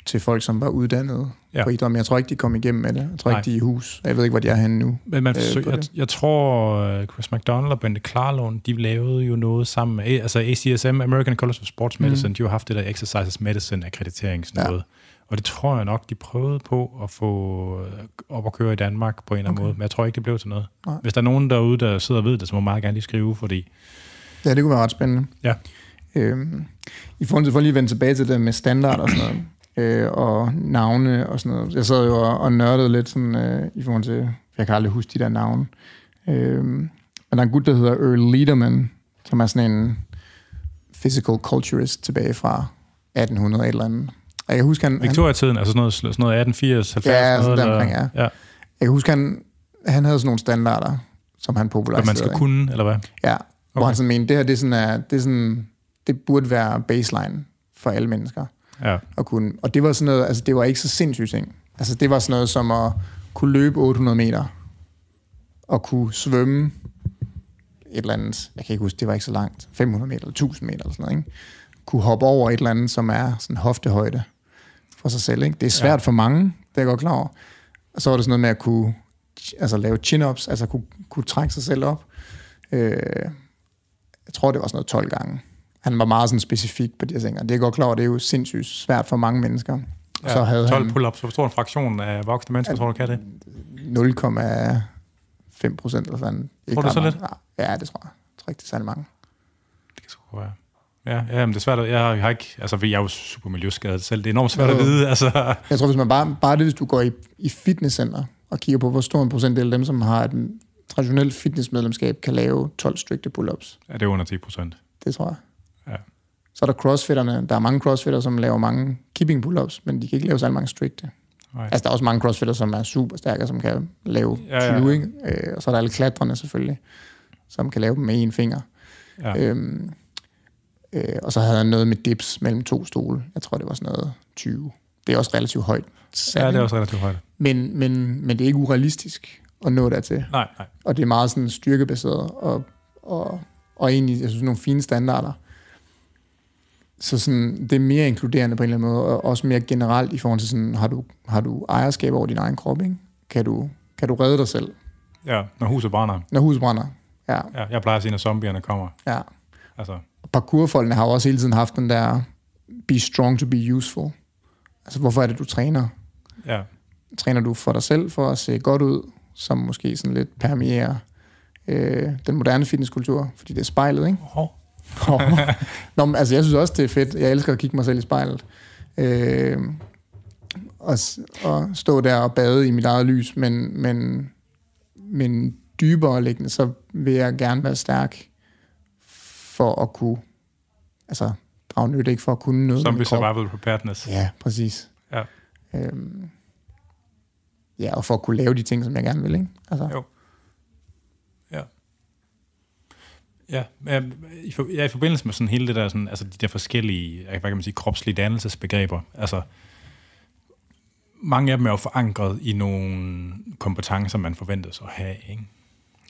til folk, som var uddannet ja. På idræt. Men jeg tror ikke, de kom igennem med det. Jeg tror Nej. ikke, de er i hus. Jeg ved ikke, hvor de er henne nu. Men man øh, forsøger, på jeg, jeg tror, øh, Chris McDonald og Bente Klarlund, de lavede jo noget sammen med, altså ACSM, American College of Sports Medicine, mm. de har haft det der Exercises Medicine akkrediteringsnåde. Ja. Og det tror jeg nok, de prøvede på at få øh, op at køre i Danmark på en eller anden Okay. måde. Men jeg tror ikke, det blev til noget. Nej. Hvis der er nogen derude, der sidder og ved det, så må meget gerne lige skrive, fordi... Ja, det kunne være ret spændende. Ja. Øhm, I forhold til, for lige at vende tilbage til det med standard og sådan noget, øh, og navne og sådan noget. Jeg sad jo og, og nørdede lidt sådan, øh, i forhold til, jeg kan aldrig huske de der navne. Øhm, men der er en gut, der hedder Earl Liederman, som er sådan en physical culturist tilbage fra 1800 et eller andet. Og jeg kan huske, han, Victoria-tiden, altså sådan noget, sådan noget 1880, 70, Ja, sådan noget, deromkring, ja. ja. jeg kan huske, han, han havde sådan nogle standarder, som han Hvad populariserede. man skal ikke? kunne, eller hvad? Ja, hvor Okay. han sådan mente, det her det er sådan, er, det, er sådan, det burde være baseline for alle mennesker Ja. at kunne. Og det var sådan noget, altså det var ikke så sindssygt ting. Altså det var sådan noget som at kunne løbe 800 meter, og kunne svømme et eller andet, jeg kan ikke huske, det var ikke så langt, 500 meter eller 1000 meter eller sådan noget, ikke? Kunne hoppe over et eller andet, som er sådan hoftehøjde for sig selv, ikke? Det er svært ja. for mange, det er jeg godt klar over. Og så var det sådan noget med at kunne altså lave chin-ups, altså kunne, kunne trække sig selv op. Øh, jeg tror, det var sådan noget 12 gange. Han var meget sådan specifik på de her ting, og det er jeg godt klar over, det er jo sindssygt svært for mange mennesker. ja. Så havde 12 han pull-ups, hvor stor en fraktion af voksne mennesker, tror du, kan det? 0,5 procent eller sådan. Tror du så mange. lidt? Ja, det tror jeg. Jeg tror ikke, det er særlig mange. Det kan tror jeg. Ja, ja men det er svært. At, jeg har ikke, altså, jeg er jo super miljøskadet selv. Det er enormt svært at vide. Altså. Jeg tror, hvis man bare, bare det, hvis du går i, i fitnesscenter og kigger på, hvor stor en procentdel af dem, som har et traditionelt fitnessmedlemskab, kan lave 12 strikte pull-ups. Ja, det er under 10 procent. Det tror jeg. Så er der crossfitterne. Der er mange crossfitter, som laver mange keeping pull-ups, men de kan ikke lave så mange strikte. Nej. Altså, der er også mange crossfitter, som er super stærke, som kan lave Ja, ja, 20, ja. ikke? Øh, og så er der alle klatrerne selvfølgelig, som kan lave dem med en finger. Ja. Øhm, øh, og så havde han noget med dips mellem to stole. Jeg tror, det var sådan noget 20. Det er også relativt højt. sat, ja, det er også relativt højt. men, men, men det er ikke urealistisk at nå dertil. Nej, nej. Og det er meget sådan styrkebaseret, og, og, og egentlig, jeg synes, nogle fine standarder. Så sådan, det er mere inkluderende på en eller anden måde, og også mere generelt i forhold til sådan, har du, har du ejerskab over din egen krop, ikke? Kan du, kan du redde dig selv, Ja, når huset brænder. når huset brænder? Ja, Ja, jeg plejer at sige, når zombierne kommer. ja. Altså, parkourfolkene har jo også hele tiden haft den der, be strong to be useful. Altså, hvorfor er det, du træner? ja. Træner du for dig selv, for at se godt ud, som måske sådan lidt permerer øh, den moderne fitnesskultur, fordi det er spejlet, ikke? Hov. Nå, men, altså, jeg synes også, det er fedt. Jeg elsker at kigge mig selv i spejlet. Øh, og, og stå der og bade i mit eget lys, men, men, men dybere liggende, så vil jeg gerne være stærk for at kunne altså, drage nytte, ikke for at kunne noget. min krop. survival preparedness. Ja, præcis. Ja. Øhm, ja, og for at kunne lave de ting, som jeg gerne vil, ikke? Altså, Jo. Ja. Ja, i, for, ja, i forbindelse med sådan hele det der, sådan, altså de der forskellige, hvad kan man sige, kropslige dannelsesbegreber, altså mange af dem er jo forankret i nogle kompetencer, man forventes at have, ikke?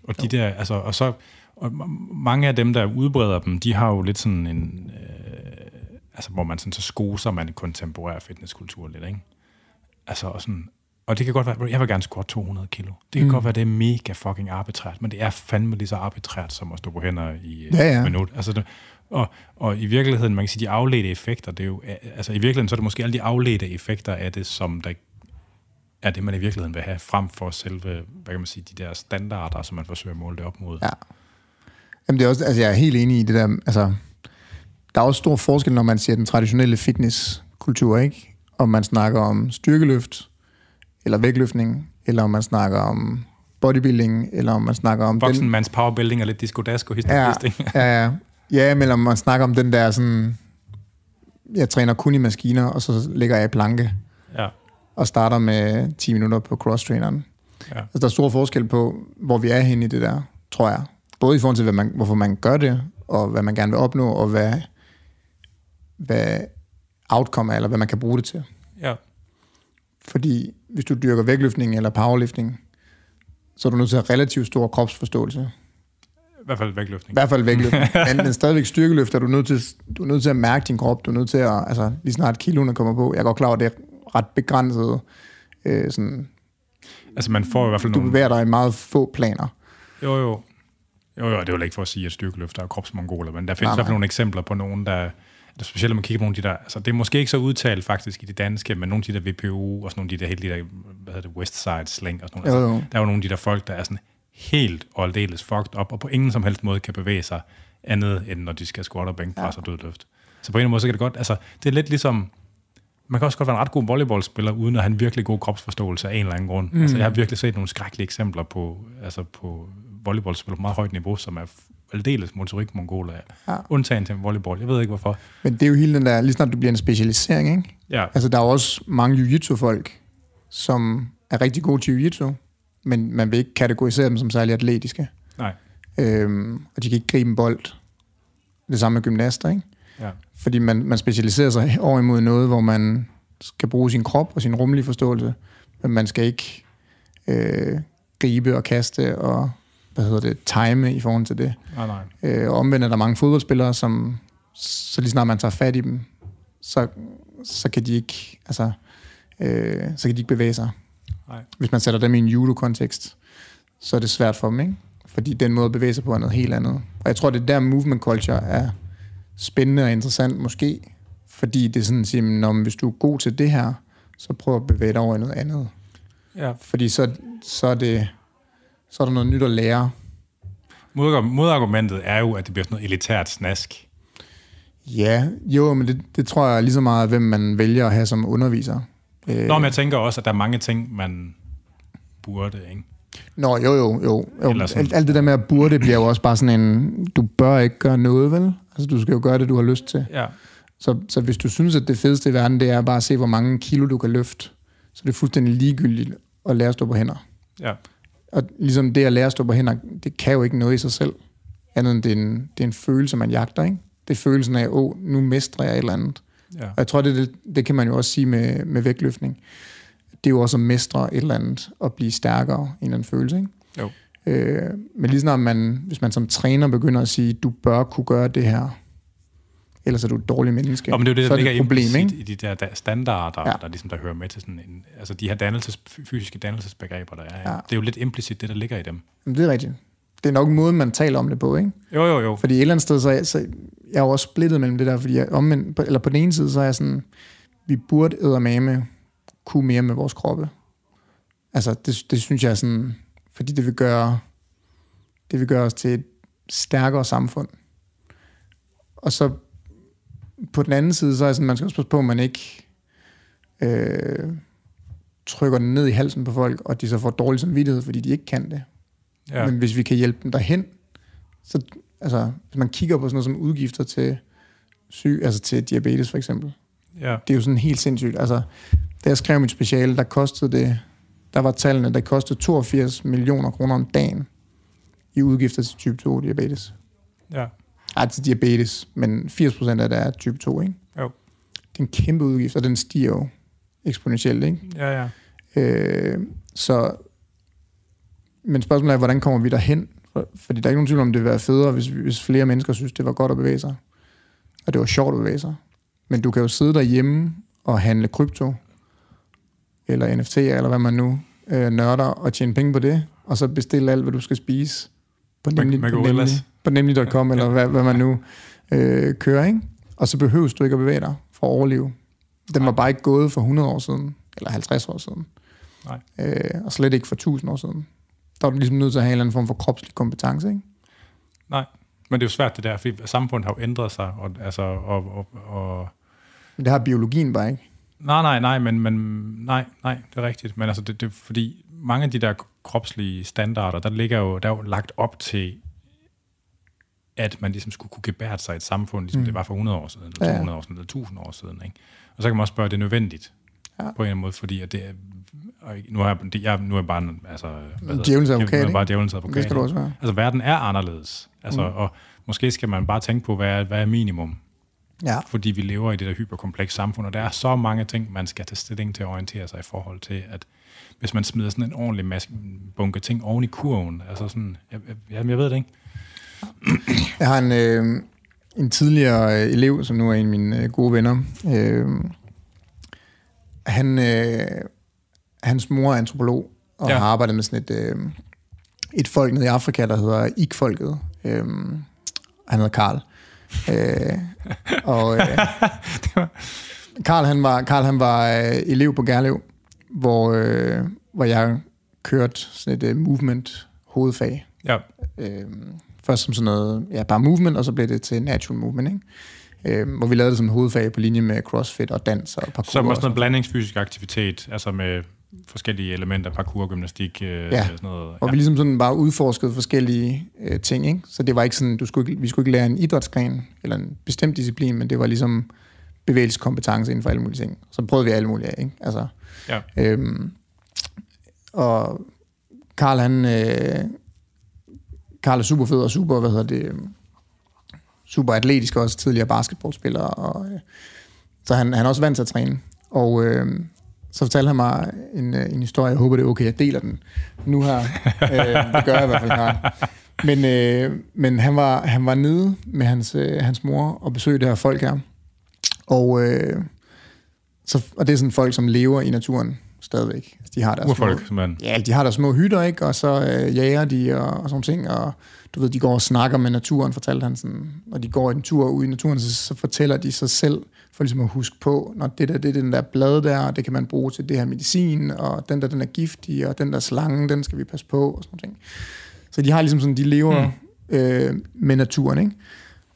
Og de der, altså, og så, og ma- mange af dem, der udbreder dem, de har jo lidt sådan en, øh, altså hvor man sådan, så skoser man en kontemporær fitnesskultur lidt, ikke? Altså, og sådan, og det kan godt være, jeg vil gerne squat 200 kilo. Det kan mm. godt være, det er mega fucking arbitrært, men det er fandme lige så arbitrært, som at stå på hænder i øh, Ja, ja. et minut. Altså, det, og, og i virkeligheden, man kan sige, de afledte effekter, det er jo, altså i virkeligheden, så er det måske alle de afledte effekter af det, som der er det, man i virkeligheden vil have, frem for selve, hvad kan man sige, de der standarder, som man forsøger at måle det op mod. Ja. Jamen det er også, altså jeg er helt enig i det der, altså der er også stor forskel, når man siger den traditionelle fitnesskultur, ikke? Om man snakker om styrkeløft, eller vægtløftning, eller om man snakker om bodybuilding, eller om man snakker om Voksenmands powerbuilding og lidt disco-dasko ja, ja, ja, ja, men om man snakker om den der sådan, jeg træner kun i maskiner, og så ligger jeg i planke, ja. og starter med 10 minutter på cross-traineren. Ja. Altså, der er stor forskel på, hvor vi er henne i det der, tror jeg. Både i forhold til, hvad man, hvorfor man gør det, og hvad man gerne vil opnå, og hvad, hvad outcome er, eller hvad man kan bruge det til. ja. Fordi hvis du dyrker vægtløftning eller powerlifting, så er du nødt til at have relativt stor kropsforståelse. I hvert fald I vægtløftning. hvert fald vægtløftning. men, men stadigvæk styrkeløft, er du nødt til, du er nødt til at mærke din krop. Du er nødt til at, altså lige snart kiloene kommer på. Jeg er godt klar over, at det er ret begrænset. Øh, sådan, Altså man får i hvert fald du nogle... bevæger dig i meget få planer. Jo, jo. Jo, jo, det er jo ikke for at sige, at styrkeløfter er kropsmongoler, men der findes Nej, i hvert fald nogle eksempler på nogen, der specielt når man kigger på nogle af de der, altså det er måske ikke så udtalt faktisk i det danske, men nogle af de der VPU og sådan nogle af de der, helt de der, hvad hedder det, Westside sling og sådan noget. Jo, jo. Altså, der er jo nogle af de der folk, der er sådan helt og aldeles fucked op, og på ingen som helst måde kan bevæge sig andet, end når de skal squat og bænkpres ja. og dødløft. Så på en eller anden måde, så kan det godt, altså det er lidt ligesom, man kan også godt være en ret god volleyballspiller, uden at have en virkelig god kropsforståelse af en eller anden grund. Mm. Altså, jeg har virkelig set nogle skrækkelige eksempler på, altså på volleyballspillere på meget højt niveau, som er aldeles motorik mongoler Ja. undtagen til volleyball. Jeg ved ikke hvorfor. Men det er jo hele den der, lige snart du bliver en specialisering, ikke? Ja, Altså, der er også mange jiu-jitsu-folk, som er rigtig gode til jiu-jitsu, men man vil ikke kategorisere dem som særlig atletiske. nej. Øhm, og de kan ikke gribe en bold. Det samme med gymnaster, ikke? Ja. Fordi man, man specialiserer sig over imod noget, hvor man skal bruge sin krop og sin rummelige forståelse, men man skal ikke øh, gribe og kaste og hvad hedder det, time i forhold til det. Nej, nej. Øh, og omvendt er der mange fodboldspillere, som så lige snart man tager fat i dem, så, så kan de ikke, altså, øh, så kan de ikke bevæge sig. nej. Hvis man sætter dem i en judo-kontekst, så er det svært for dem, ikke? Fordi den måde at bevæge sig på er noget helt andet. Og jeg tror, det er der movement culture er spændende og interessant måske, fordi det er sådan at sige, "Nå, men hvis du er god til det her, så prøv at bevæge dig over i noget andet. Ja. Fordi så, så, er, det, så er der noget nyt at lære. Modarg- Modargumentet er jo, at det bliver sådan noget elitært snask. Ja, jo, men det, det tror jeg lige så meget, hvem man vælger at have som underviser. Øh, Nå, men jeg tænker også, at der er mange ting, man burde, ikke? Nå, jo, jo, jo. jo. Alt, alt det der med at burde bliver jo også bare sådan en, du bør ikke gøre noget, vel? Altså, du skal jo gøre det, du har lyst til. Ja. Så, så hvis du synes, at det fedeste i verden, det er bare at se, hvor mange kilo du kan løfte, så det er fuldstændig ligegyldigt at lære at stå på hænder. Ja. Og ligesom det at lære at stå på hænder, det kan jo ikke noget i sig selv. Andet end det er en, det er en følelse, man jagter, ikke? Det er følelsen af, åh, nu mestrer jeg et eller andet. Ja. Og jeg tror, det, det, det kan man jo også sige med, med vægtløftning. Det er jo også at mestre et eller andet, og blive stærkere, en eller anden følelse, ikke? Jo. Øh, men lige snart man, hvis man som træner begynder at sige, du bør kunne gøre det her, ellers er du et dårligt menneske. Og men det er jo det, der ligger et problem, ikke? i de der, der standarder, ja. der, ligesom, der hører med til sådan en, altså de her dannelses, fysiske dannelsesbegreber, der er. Ja. Det er jo lidt implicit, det der ligger i dem. Jamen, det er rigtigt. Det er nok måden, man taler om det på, ikke? Jo, jo, jo. Fordi et eller andet sted, så, jeg, så jeg er jo også splittet mellem det der, fordi jeg, om, eller på den ene side, så er jeg sådan, vi burde eddermame kunne mere med vores kroppe. Altså, det, det synes jeg er sådan, fordi det vil gøre, det vil gøre os til et stærkere samfund. Og så på den anden side, så er sådan, man skal også passe på, at man ikke øh, trykker den ned i halsen på folk, og de så får dårlig samvittighed, fordi de ikke kan det. Ja. Men hvis vi kan hjælpe dem derhen, så altså, hvis man kigger på sådan noget som udgifter til syg, altså til diabetes for eksempel, ja. det er jo sådan helt sindssygt. Altså, da jeg skrev mit speciale, der kostede det, der var tallene, der kostede 82 millioner kroner om dagen i udgifter til type 2 diabetes. Ja. Ej, til diabetes, men 80% af det er type 2, ikke? Jo. Det er en kæmpe udgift, og den stiger jo eksponentielt, ikke? Ja, ja. Øh, så, men spørgsmålet er, hvordan kommer vi derhen? For, fordi der er ikke nogen tvivl om, det vil være federe, hvis, hvis flere mennesker synes, det var godt at bevæge sig. Og det var sjovt at bevæge sig. Men du kan jo sidde derhjemme og handle krypto, eller NFT, eller hvad man nu øh, nørder, og tjene penge på det, og så bestille alt, hvad du skal spise på nemlig, på nemlig, på nemlig.com, ja, eller hvad, hvad man nu øh, kører, ikke? Og så behøves du ikke at bevæge dig for at overleve. Den var bare ikke gået for 100 år siden, eller 50 år siden. Nej. Øh, og slet ikke for 1000 år siden. Der var du ligesom nødt til at have en eller anden form for kropslig kompetence, ikke? Nej, men det er jo svært det der, fordi samfundet har jo ændret sig, og, altså, og, og, og men det har biologien bare ikke. Nej, nej, nej, men, men nej, nej, det er rigtigt. Men altså, det, det, fordi mange af de der kropslige standarder, der ligger jo, der er jo lagt op til, at man ligesom skulle kunne gebære sig i et samfund, ligesom mm. det var for 100 år siden, eller 200 ja. år siden, eller 1000 år siden. Ikke? Og så kan man også spørge, er det nødvendigt? Ja. På en eller anden måde, fordi at det er, og nu er jeg, jeg, nu er jeg bare, altså, djævelens advokat, er bare djævelens advokat. Det skal du også være. Altså, verden er anderledes. Altså, mm. og måske skal man bare tænke på, hvad er, hvad er minimum? Ja. Fordi vi lever i det der hyperkomplekse samfund, og der er så mange ting, man skal tage stilling til at orientere sig i forhold til, at hvis man smider sådan en ordentlig masse, bunke ting oven i kurven, altså sådan, jeg, jeg, jeg ved det ikke. Jeg har en, øh, en tidligere øh, elev, som nu er en af mine øh, gode venner. Øh, han, øh, hans mor er antropolog, og ja. har arbejdet med sådan et, øh, et folk nede i Afrika, der hedder Ik-folket. Øh, han hedder Karl. Øh, og øh, Karl, han var, Karl, han var øh, elev på Gerlev, hvor, øh, hvor jeg kørte sådan et uh, movement hovedfag. Ja. Øh, først som sådan noget, ja, bare movement, og så blev det til natural movement, ikke? Øh, hvor vi lavede det som hovedfag på linje med crossfit og dans og parkour. Så var sådan noget blandingsfysisk aktivitet, altså med forskellige elementer, parkour, gymnastik, øh, ja. sådan noget. Ja. Og vi ligesom sådan bare udforskede forskellige øh, ting, ikke? Så det var ikke sådan, du skulle ikke, vi skulle ikke lære en idrætsgren eller en bestemt disciplin, men det var ligesom bevægelseskompetence inden for alle mulige ting. Så prøvede vi alle mulige af, ikke? Altså, ja. øhm, og Karl, han... Øh, Karl er super fed og super, hvad hedder det, super atletisk også, tidligere basketballspiller, og, øh, så han, han er også vant til at træne. Og øh, så fortalte han mig en, øh, en historie. Jeg håber, det er okay, jeg deler den nu her. øh, det gør jeg i hvert fald her. Men, øh, men han, var, han var nede med hans, øh, hans mor og besøgte det her folk her. Og, øh, så, og det er sådan folk, som lever i naturen stadigvæk. Altså, de har deres Urfolk, små, Ja, de har der små hytter, ikke? Og så øh, jager de og, og sådan ting. Og du ved, de går og snakker med naturen, fortalte han sådan. Når de går en tur ud i naturen, så, så fortæller de sig selv, for ligesom at huske på, når det der, det er den der blad der, det kan man bruge til det her medicin, og den der, den er giftig, og den der slange, den skal vi passe på, og sådan ting. Så de har ligesom sådan, de lever mm. øh, med naturen, ikke?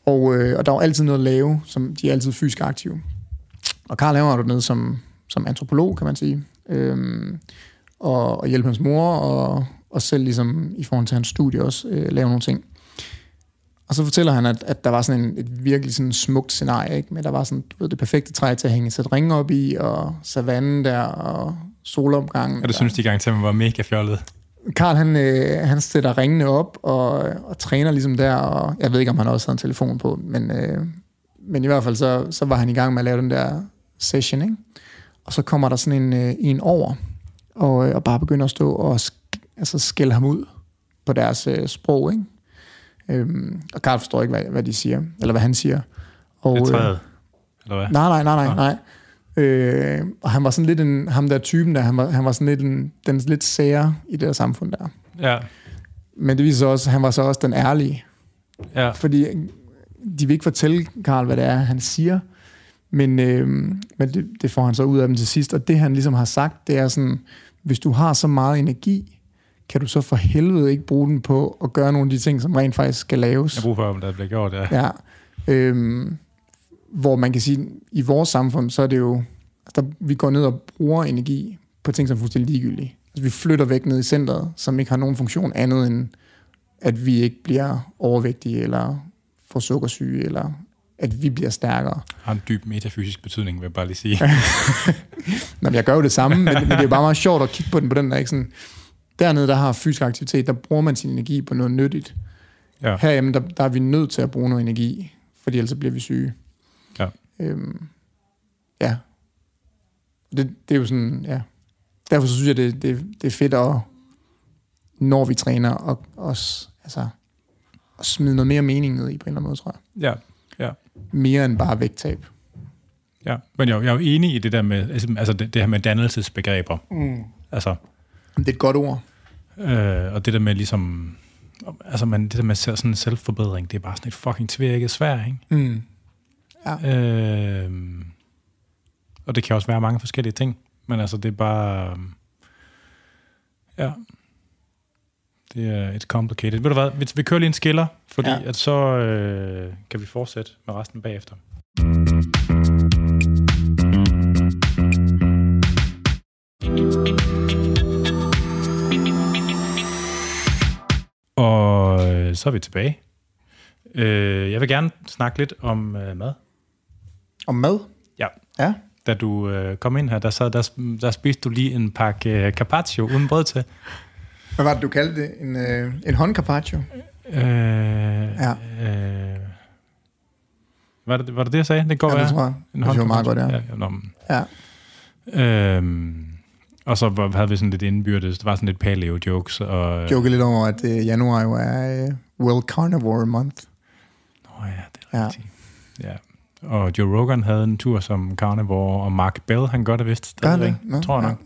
Og, øh, og der var altid noget at lave, som de er altid fysisk aktive. Og Karl laver du ned som, som antropolog, kan man sige. Øhm, og, og hjælpe hans mor, og, og selv ligesom i forhold til hans studie også øh, lave nogle ting. Og så fortæller han, at, at der var sådan en, et virkelig sådan smukt scenarie, ikke? men der var sådan, du ved, det perfekte træ til at hænge sæt ringe op i, og savannen der, og solopgangen. Og du synes, de gang til, var mega fjollet? Karl, han, øh, han sætter ringene op og, og træner ligesom der, og jeg ved ikke, om han også havde en telefon på, men, øh, men i hvert fald så, så var han i gang med at lave den der session, ikke? Og så kommer der sådan en, øh, en over, og, øh, og bare begynder at stå og sk- altså skælde ham ud på deres øh, sprog, ikke? Øhm, og Karl forstår ikke, hvad, hvad de siger, eller hvad han siger. Og, Det øh, træet, eller hvad? Nej, nej, nej, nej, nej. Øh, og han var sådan lidt en, ham der typen der, han var, han var sådan lidt en, den lidt sære i det der samfund der. Ja, Men det viser også, at han var så også den ærlige. ja. Fordi de vil ikke fortælle Karl, hvad det er, han siger. Men, øh, men det, det får han så ud af dem til sidst. Og det han ligesom har sagt, det er sådan, hvis du har så meget energi, kan du så for helvede ikke bruge den på at gøre nogle af de ting, som rent faktisk skal laves. Jeg bruger for, om der bliver gjort, ja. Ja. Øhm, hvor man kan sige, i vores samfund, så er det jo, altså der, vi går ned og bruger energi på ting, som er fuldstændig ligegyldige. Altså, vi flytter væk ned i centret, som ikke har nogen funktion andet end, at vi ikke bliver overvægtige, eller får sukkersyge, eller at vi bliver stærkere. Har en dyb metafysisk betydning, vil jeg bare lige sige. Nå, men jeg gør jo det samme, men, men det er jo bare meget sjovt at kigge på den på den der, ikke sådan, dernede, der har fysisk aktivitet, der bruger man sin energi på noget nyttigt. Ja. Herhjemme, der, der er vi nødt til at bruge noget energi, fordi ellers bliver vi syge. Ja. Øhm, ja. Det, det er jo sådan, ja. Derfor så synes jeg, det, det, det er fedt at, når vi træner, og også, altså, at smide noget mere mening ned i på en eller anden måde, tror jeg. Ja. Mere end bare vægttab. Ja, men jeg, jeg er jo enig i det der med, altså- altså det, det her med dannelsesbegreber. Mm. Altså, Det er et godt ord. øh, og det der med ligesom, altså man, det der med sådan en selvforbedring, det er bare sådan et fucking tvækket svær, ikke? Mm. Øh, og det kan også være mange forskellige ting, men altså det er bare, ja, det er et complicated. Ved du hvad, vi, vi kører lige en skiller, fordi Ja. at så øh, kan vi fortsætte med resten bagefter. Og øh, så er vi tilbage. Øh, jeg vil gerne snakke lidt om øh, mad. Og mad? Ja. Ja. Da du øh, kom ind her, der, sad, der, der spiste du lige en pakke øh, carpaccio uden brød til. Hvad var det, du kaldte det? En, øh, en håndcarpaccio? Øh, Ja. Øh, var, det, var det det, jeg sagde? Det går Ja, det tror jeg. En Det var meget godt, ja. ja. ja nå, Ja. øhm, og så var- havde vi sådan lidt indbyrdes, det var sådan lidt paleo-jokes. Og, Joke lidt over, at øh, januar jo er øh, World Carnivore Month. Nå ja, det er Ja. rigtigt. Ja. Og Joe Rogan havde en tur som carnivore, og Mark Bell, han gør det vist stadigvæk, det? Nå, tror jeg ja. nok.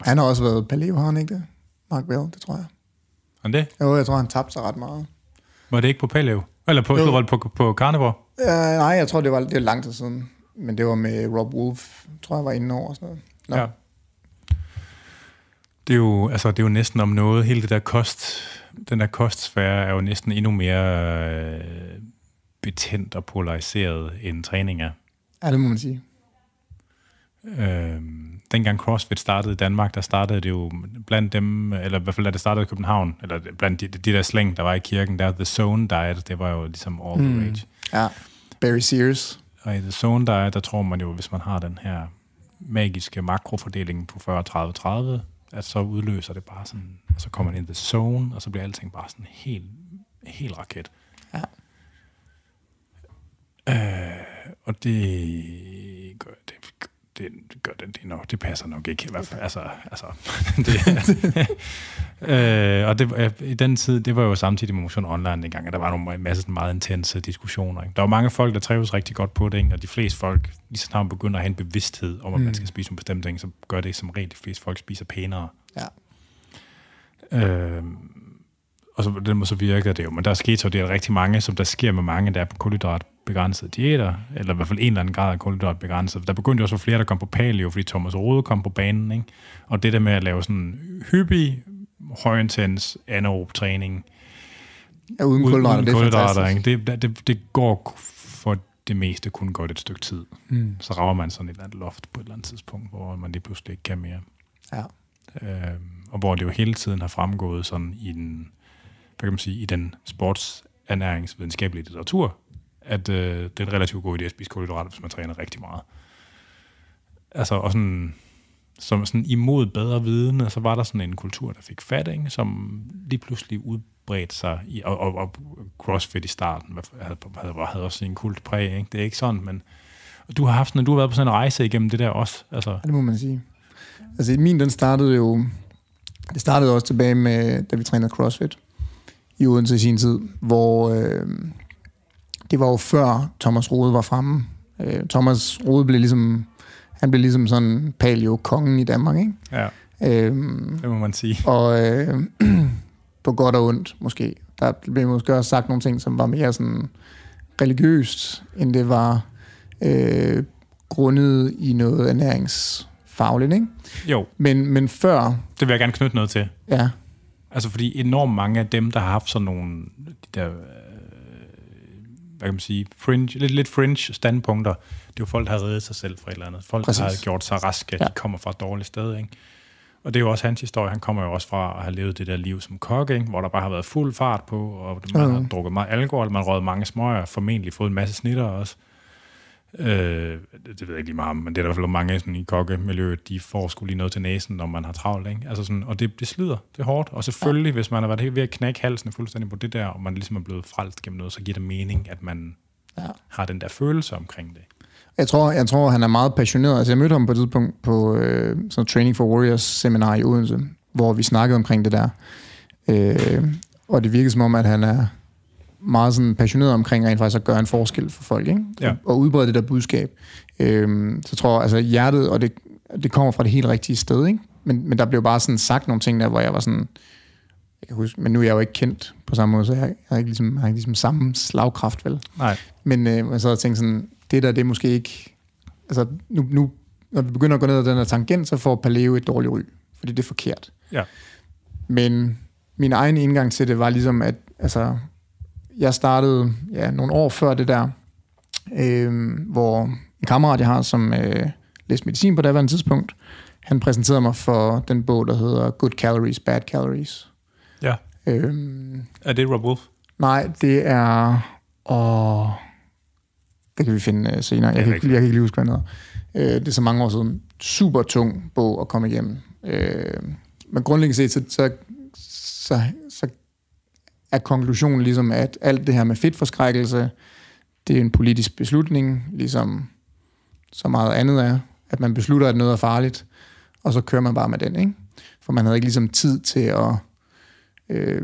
Han har også været paleo, har han ikke det? Mark Bell, det tror jeg. Og det, Jo, jeg tror, han tabte sig ret meget. var det ikke på paleo? Eller på, Jo. det på, på carnivore? Uh, nej, jeg tror, det var, det var lang tid siden. Men det var med Rob Wolf, tror jeg var inde over sådan noget. Nå. Ja. Det er, jo, altså, det er jo næsten om noget. Hele det der kost, den der kostsfære er jo næsten endnu mere øh, betændt og polariseret end træning er. Ja, det må man sige. Øh, dengang CrossFit startede i Danmark, der startede det jo blandt dem, eller i hvert fald da det startede i København, eller blandt de, de der slæng, der var i kirken, der The Zone Diet, det var jo ligesom all the Mm. rage. Ja. Barry Sears. Og i The Zone Diet, der tror man jo, hvis man har den her magiske makrofordeling på 40-30-30, at så udløser det bare sådan, og så kommer man ind i the zone, og så bliver alting bare sådan helt, helt raket. Ja. Øh, og det gør det, gør det, det, nok, det passer nok ikke i hvert fald. Altså, altså det, øh, og det, i den tid, det var jo samtidig med motion online dengang, og der var nogle masse meget intense diskussioner. Ikke? Der var mange folk, der trives rigtig godt på det, ikke? og de fleste folk, lige så snart man begynder at have en bevidsthed om, at Mm. man skal spise nogle bestemte ting, så gør det som regel, de fleste folk spiser pænere. Ja. Øh, og så den måde så virker det jo. Men der skete så det er rigtig mange, som der sker med mange, der er på kulhydratbegrænsede diæter, eller i hvert fald en eller anden grad af kulhydratbegrænset. Der begyndte jo også at flere, der kom på paleo, fordi Thomas Rode kom på banen. Ikke? Og det der med at lave sådan hyppig, højintens anaerob træning, Ja, uden kulhydrater, det er kulhydrater, fantastisk. ikke? Det, det, det går for det meste kun godt et stykke tid. Mm. Så rager man sådan et eller andet loft på et eller andet tidspunkt, hvor man lige pludselig ikke kan mere. Ja. Øh, og hvor det jo hele tiden har fremgået sådan i den, hvad kan man sige, i den sportsernæringsvidenskabelige litteratur, at øh, det er en relativt god idé at spise kulhydrater, hvis man træner rigtig meget. Altså, og sådan, som sådan imod bedre viden, og så var der sådan en kultur, der fik fat, ikke? som lige pludselig udbredte sig, i, og, og, og CrossFit i starten havde, havde, havde også en kult præg, ikke? det er ikke sådan, men du har haft sådan, du har været på sådan en rejse igennem det der også, altså, Ja, det må man sige. Altså min, den startede jo... Det startede også tilbage med, da vi trænede CrossFit i Odense i sin tid, hvor øh, det var jo før Thomas Rode var fremme. Øh, Thomas Rode blev ligesom, han blev ligesom sådan paleo-kongen i Danmark, ikke? ja, Øhm, det må man sige. og øh, på godt og ondt måske. Der blev måske også sagt nogle ting, som var mere sådan religiøst, end det var øh, grundet i noget ernæringsfagligt, ikke? Jo, Men, men før, det vil jeg gerne knytte noget til. ja, Altså fordi enormt mange af dem, der har haft sådan nogle, de der, øh, hvad kan man sige, fringe, lidt, lidt fringe standpunkter, det er jo folk, der har reddet sig selv fra et eller andet. Folk, Præcis. der har gjort sig raske, Ja. de kommer fra et dårligt sted, ikke? Og det er jo også hans historie. Han kommer jo også fra at have levet det der liv som kok, ikke? hvor der bare har været fuld fart på, og man Mhm. har drukket meget alkohol, man har røget mange smøger, formentlig fået en masse snitter også. Øh, det, ved jeg ikke lige meget om, men det er der i hvert fald mange sådan, i kokkemiljøet, de får skulle lige noget til næsen, når man har travlt. Ikke? Altså sådan, og det, det slider, det er hårdt. Og selvfølgelig, ja. hvis man har været helt ved at knække halsen fuldstændig på det der, og man ligesom er blevet frelst gennem noget, så giver det mening, at man Ja. har den der følelse omkring det. jeg tror, jeg tror, han er meget passioneret. Altså, jeg mødte ham på et tidspunkt på øh, sådan Training for Warriors seminar i Odense, hvor vi snakkede omkring det der. Øh, og det virkede som om, at han er meget sådan passioneret omkring rent faktisk at gøre en forskel for folk, ikke? Ja. Og, udbrede det der budskab. Øh, så tror jeg, altså hjertet, og det, det kommer fra det helt rigtige sted, ikke? Men, men der blev bare sådan sagt nogle ting der, hvor jeg var sådan, jeg kan huske, men nu er jeg jo ikke kendt på samme måde, så jeg, jeg har ikke ligesom, har ikke ligesom samme slagkraft, vel? Nej, Men øh, jeg sad og tænkte sådan, det der, det er måske ikke... Altså, nu, nu, når vi begynder at gå ned ad den her tangent, så får paleo et dårligt ry, fordi det er forkert. ja. Men min egen indgang til det var ligesom, at altså, jeg startede ja, nogle år før det der, øh, hvor en kammerat, jeg har, som øh, læste medicin på det daværende tidspunkt, han præsenterede mig for den bog, der hedder Good Calories, Bad Calories. ja. Øh, Er det Rob Wolf? Nej, det er... Åh, det kan vi finde uh, senere. Er Jeg kan, ikke, jeg kan ikke lige huske, hvad den hedder. Uh, det er så mange år siden. Super tung bog at komme igennem. Uh, men grundlæggende set, så, så, så er konklusionen ligesom, at alt det her med fedtforskrækkelse, det er en politisk beslutning, ligesom så meget andet er, at man beslutter, at noget er farligt, og så kører man bare med den, ikke? For man havde ikke ligesom tid til at... Øh,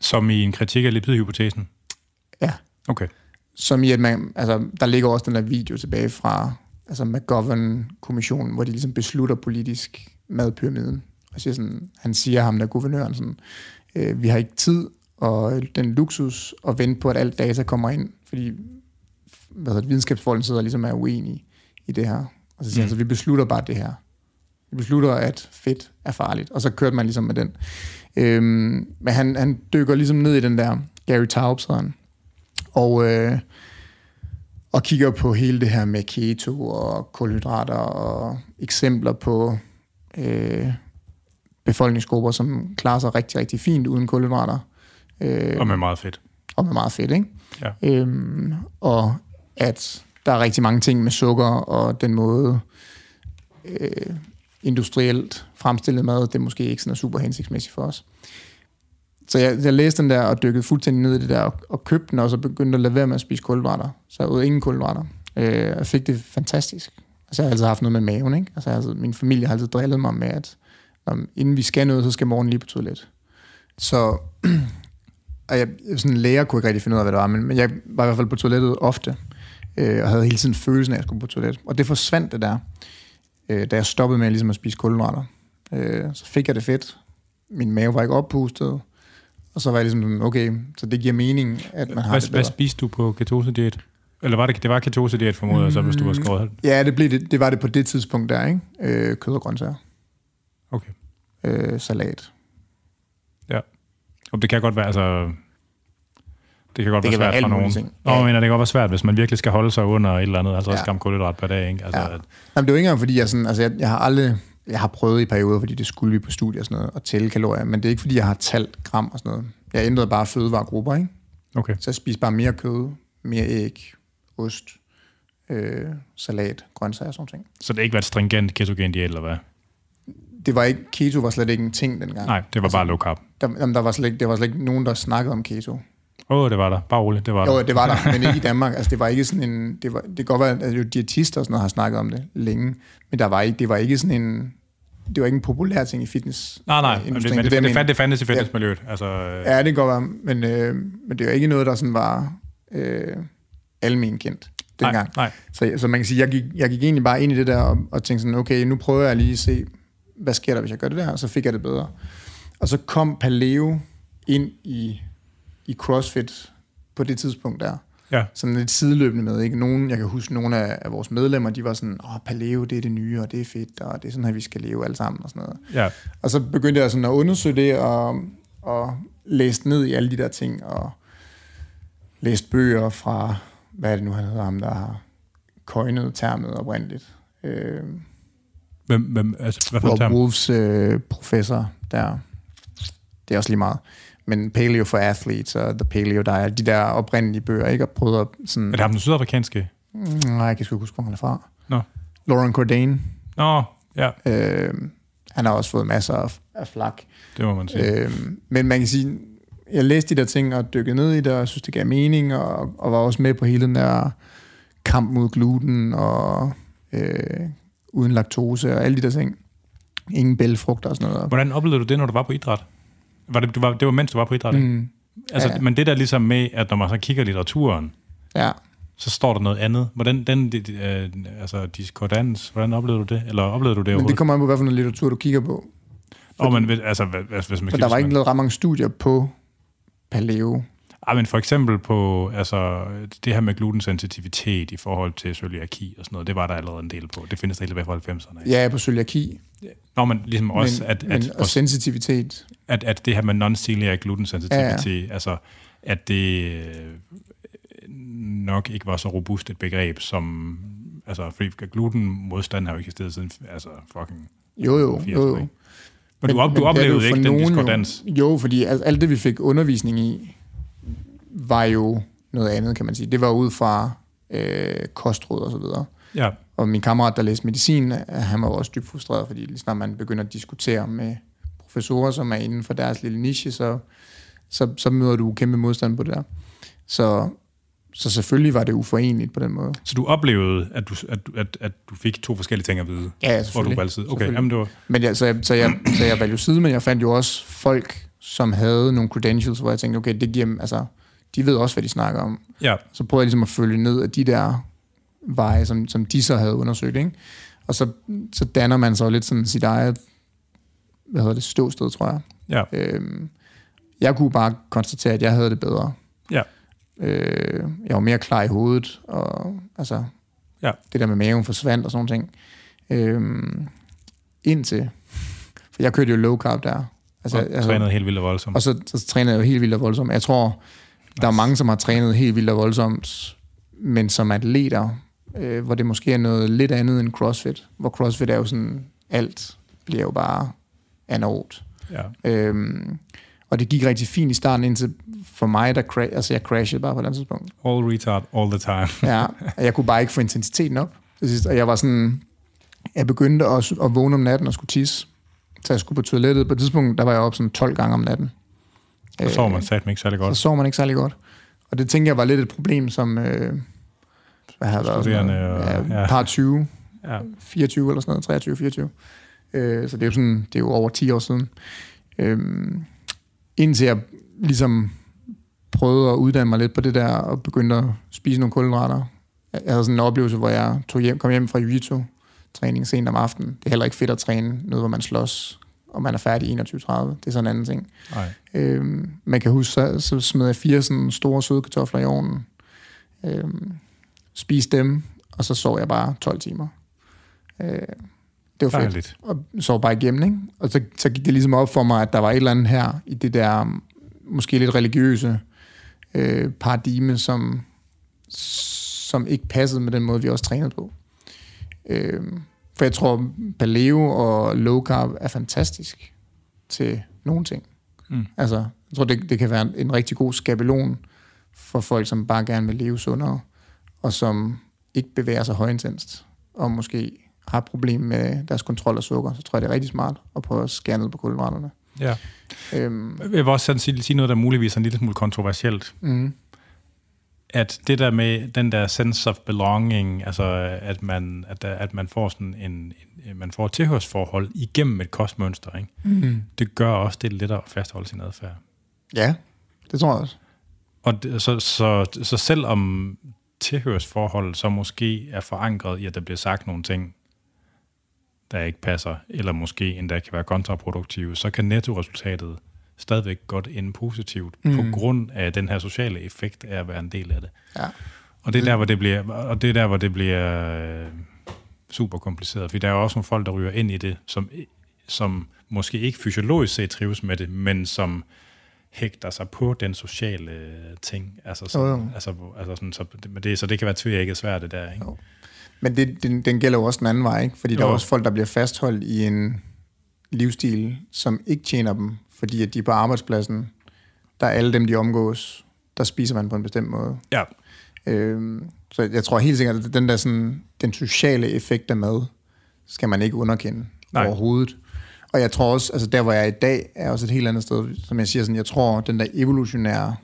Som i en kritik af lipidhypotesen? ja, Okay. Som i, at man, altså, der ligger også den der video tilbage fra altså McGovern-kommissionen, hvor de ligesom beslutter politisk madpyramiden. Og siger sådan, han siger ham, der er guvernøren, sådan, øh, vi har ikke tid og den luksus at vente på, at alt data kommer ind, fordi hvad hedder videnskabsfolden sidder ligesom er uenige i det her. Og så siger mm. han, så vi beslutter bare det her. Vi beslutter, at fedt er farligt. Og så kørte man ligesom med den. Øhm, men han, han dykker ligesom ned i den der, Gary Taubes han, og, øh, og kigger på hele det her med keto og kulhydrater og eksempler på øh, befolkningsgrupper, som klarer sig rigtig, rigtig fint uden kulhydrater. Øh, Og med meget fedt. og med meget fedt, ikke? Ja. Øhm, og at der er rigtig mange ting med sukker og den måde øh, industrielt fremstillet mad, det er måske ikke sådan super hensigtsmæssigt for os. Så jeg, jeg læste den der og dykkede fuldstændig ned i det der og, og købte den, og så begyndte at lade være med at spise kulhydrater. Så jeg ud ingen kulhydrater. Øh, jeg fik det fantastisk. Altså jeg har altid haft noget med maven, ikke? Altså altid, min familie har altid drillet mig med, at når, inden vi skal noget, så skal morgen lige på toilet. Så og jeg, sådan læger kunne ikke rigtig finde ud af, hvad det var, men, men jeg var i hvert fald på toilettet ofte, øh, og havde hele tiden følelsen af, at jeg skulle på toilet. Og det forsvandt det der, øh, da jeg stoppede med ligesom at spise kulhydrater. Øh, så fik jeg det fedt. Min mave var ikke oppustet. Og så var jeg ligesom okay, så det giver mening, at man har Hvad, det hvad bedre. spiste du på ketosediet? Eller var det, det var ketosediet formodet, mm. så hvis du var skåret? Ja, det, blev det, det var det på det tidspunkt der, ikke? Øh, kød og grøntsager. Okay. Øh, salat. Og det kan godt være, altså... Det kan godt Det være være svært alle for nogen. ting. Nå, Ja. men det kan godt være svært, hvis man virkelig skal holde sig under et eller andet 50 Ja. gram kulhydrat per dag. Ikke? Altså, Ja. at- Jamen, det er jo ikke engang, fordi jeg, sådan, altså, jeg, jeg har aldrig... Jeg har prøvet i perioder, fordi det skulle vi på studie og sådan noget, at tælle kalorier, men det er ikke, fordi jeg har talt gram og sådan noget. Jeg ændrede bare fødevaregrupper, ikke? Okay. Så jeg spiste bare mere kød, mere æg, ost, øh, salat, grøntsager og sådan ting. Så det har ikke været stringent ketogen diæt, eller hvad? Det var ikke, keto var slet ikke en ting dengang. Nej, det var bare low carb. Der, jamen, der, var slet ikke, der var slet ikke nogen, der snakkede om keto. Åh, oh, det var der. Bare roligt, det var der. Jo, det var der, men ikke i Danmark. Altså, det var ikke sådan en... Det, var, det kan godt være, at jo diætister og sådan noget har snakket om det længe, men der var ikke, det var ikke sådan en... Det var ikke en populær ting i fitness. Nej, nej, men det, men det, det, det, fandt, det fandtes i fitnessmiljøet. Altså, øh, Ja, det kan godt være, men, øh, men det er jo ikke noget, der sådan var øh, almen kendt dengang. nej, nej. Så, så man kan sige, jeg gik, jeg gik egentlig bare ind i det der og, og tænkte sådan, okay, nu prøver jeg lige at se, hvad sker der, hvis jeg gør det der, og så fik jeg det bedre. Og så kom Paleo ind i, i CrossFit på det tidspunkt der. Ja, Sådan lidt sideløbende med, ikke? Nogen, jeg kan huske, nogle af, af vores medlemmer, de var sådan, åh, Paleo, det er det nye, og det er fedt, og det er sådan her, vi skal leve alle sammen, og sådan noget. ja. Og så begyndte jeg sådan at undersøge det, og, og læste ned i alle de der ting, og læste bøger fra, hvad er det nu, han hedder ham, der har coinet termet oprindeligt. Øh, Hvem, hvem, altså, hvad for Rob? Wolfs øh, professor der. Det er også lige meget. Men Paleo for Athletes og The Paleo Diet, de der oprindelige bøger, ikke? Og prøvet at sådan... Er det ham den sydafrikanske? Mm, Nej, jeg kan sgu huske, hvor han er fra. Nå. Lauren Cordain. Nå, ja, Øh, han har også fået masser af, af flak. det må man sige. Øh, men man kan sige, jeg læste de der ting og dykkede ned i det, og jeg synes, det gav mening, og, og var også med på hele den der kamp mod gluten, og øh, uden laktose, og alle de der ting. Ingen bælfrugter og sådan noget. Hvordan oplevede du det, når du var på idræt? Var det, du var, det var mens du var på idræt, ikke? Mm, Altså, ja. Men det der ligesom med, at når man så kigger i litteraturen, ja. så står der noget andet. Hvordan den, de, øh, altså diskordans, hvordan oplevede du det? Eller oplevede du det Men det kommer an på, noget litteratur du kigger på. Åh, men hvis- altså, hvis, hvis man kigger der var ikke lavet ret mange studier på paleo. Ah, men for eksempel på altså, det her med glutensensitivitet i forhold til cøliaki og sådan noget, det var der allerede en del på. Det findes der helt tilbage fra 90'erne. Ja, på cøliaki, Nå, men ligesom også, men, at, men, at, og sensitivitet. at, at det her med non-celiac glutensensitivitet, ja. altså at det øh, nok ikke var så robust et begreb, som altså, fordi glutenmodstand har jo eksisteret siden altså, fucking Jo, jo, 80'erne, jo, jo. ikke? Men, du, op, du det oplevede ikke den nogen diskordans? Jo, jo fordi alt, alt det, vi fik undervisning i, var jo noget andet, kan man sige. Det var ud fra øh, kostråd og så videre. Ja, Og min kammerat, der læste medicin, øh, han var også dybt frustreret, fordi lige snart man begynder at diskutere med professorer, som er inden for deres lille niche, så, så, så møder du kæmpe modstand på det der. Så, så selvfølgelig var det uforeneligt på den måde. så du oplevede, at du, at, du- at, at du fik to forskellige ting at vide, Ja, ja, hvor du selvfølgelig. valgte side. Okay, Selvfølgelig. jamen det var... Men jeg, så, jeg, så, jeg, så jeg valgte jo side, men jeg fandt jo også folk, som havde nogle credentials, hvor jeg tænkte, okay, det giver altså, de ved også, hvad de snakker om. Ja, Så prøvede jeg ligesom at følge ned af de der veje, som, som de så havde undersøgt, ikke? Og så, så danner man så lidt sådan sit eget, hvad hedder det, ståsted, tror jeg. ja, Øhm, jeg kunne bare konstatere, at jeg havde det bedre. ja, Øh, jeg var mere klar i hovedet, og altså, Ja. det der med maven forsvandt og sådan ting. Øhm, indtil, for jeg kørte jo low carb der. Altså, og altså, trænede helt vildt og voldsomt. og så, så trænede jeg jo helt vildt og voldsomt. Jeg tror, der er mange, som har trænet helt vildt og voldsomt, men som atleter, øh, hvor det måske er noget lidt andet end CrossFit. Hvor CrossFit er jo sådan, alt bliver jo bare anaerobt. Ja. Øhm, og det gik rigtig fint i starten, indtil for mig, der cra- altså jeg crashede bare på et tidspunkt. All retard, all the time. Ja, og jeg kunne bare ikke få intensiteten op. Og jeg var sådan, jeg begyndte at, at vågne om natten og skulle tisse. Så jeg skulle på toilettet. På et tidspunkt, der var jeg op sådan 12 gange om natten. Så sover man satme ikke særlig så godt. sov man ikke særlig godt. Og det tænker jeg var lidt et problem, som øh, hvad havde været, noget, og- ja, ja. par 20, Ja. 24 eller sådan noget, 23, 24. Øh, så det er jo sådan, det er jo over 10 år siden. Øh, indtil jeg ligesom prøvede at uddanne mig lidt på det der, og begyndte at spise nogle kulhydrater. Jeg havde sådan en oplevelse, hvor jeg tog hjem, kom hjem fra jiu træning sent om aftenen. Det er heller ikke fedt at træne noget, hvor man slås, og man er færdig i 21.30. Det er sådan en anden ting. Nej. Øhm, man kan huske, så, så smed jeg fire sådan store søde kartofler i ovnen. Øhm, spiste dem, og så sov jeg bare 12 timer. Øh, det var fedt. Dejligt. Og sov bare igennem, ikke? Og så, så gik det ligesom op for mig, at der var et eller andet her, i det der måske lidt religiøse øh, paradigme, som, som ikke passede med den måde, vi også trænede på. Øh, for jeg tror, paleo og low carb er fantastisk til nogle ting. Mm. Altså, jeg tror, det, det kan være en rigtig god skabelon for folk, som bare gerne vil leve sundere, og som ikke bevæger sig højintenst, og måske har problemer med deres kontrol af sukker, så tror jeg, det er rigtig smart at prøve at skære ned på kulhydraterne. Ja. Øhm. Jeg vil også sige, sige noget, der muligvis er en lille smule kontroversielt. Mm. At det der med den der sense of belonging, altså at man, at, at man får sådan en, en man får et tilhørsforhold igennem et kostmønster, ikke? Mm. det gør også det lettere at fastholde sin adfærd. Ja, det tror jeg også. Og det, så, så, så selvom tilhørsforholdet så måske er forankret i, at der bliver sagt nogle ting, der ikke passer, eller måske endda kan være kontraproduktive, så kan nettoresultatet stadigvæk godt ende positivt, mm. på grund af den her sociale effekt af at være en del af det. Ja. Og det er der, hvor det bliver, og det er der, hvor det bliver øh, super kompliceret, for der er også nogle folk, der ryger ind i det, som, som måske ikke fysiologisk set trives med det, men som hægter sig på den sociale ting. Altså, sådan, jo, jo. altså, altså sådan, så, det, så det kan være tvækket svært, det der. Ikke? Jo. Men det, den, den gælder jo også den anden vej, ikke? fordi jo. der er også folk, der bliver fastholdt i en livsstil, som ikke tjener dem, fordi at de er på arbejdspladsen, der er alle dem, de omgås, der spiser man på en bestemt måde. Ja. Øhm, så jeg tror helt sikkert, at den der sådan, den sociale effekt af mad, skal man ikke underkende Nej. overhovedet. Og jeg tror også, altså der hvor jeg er i dag, er også et helt andet sted, som jeg siger sådan, jeg tror, den der evolutionære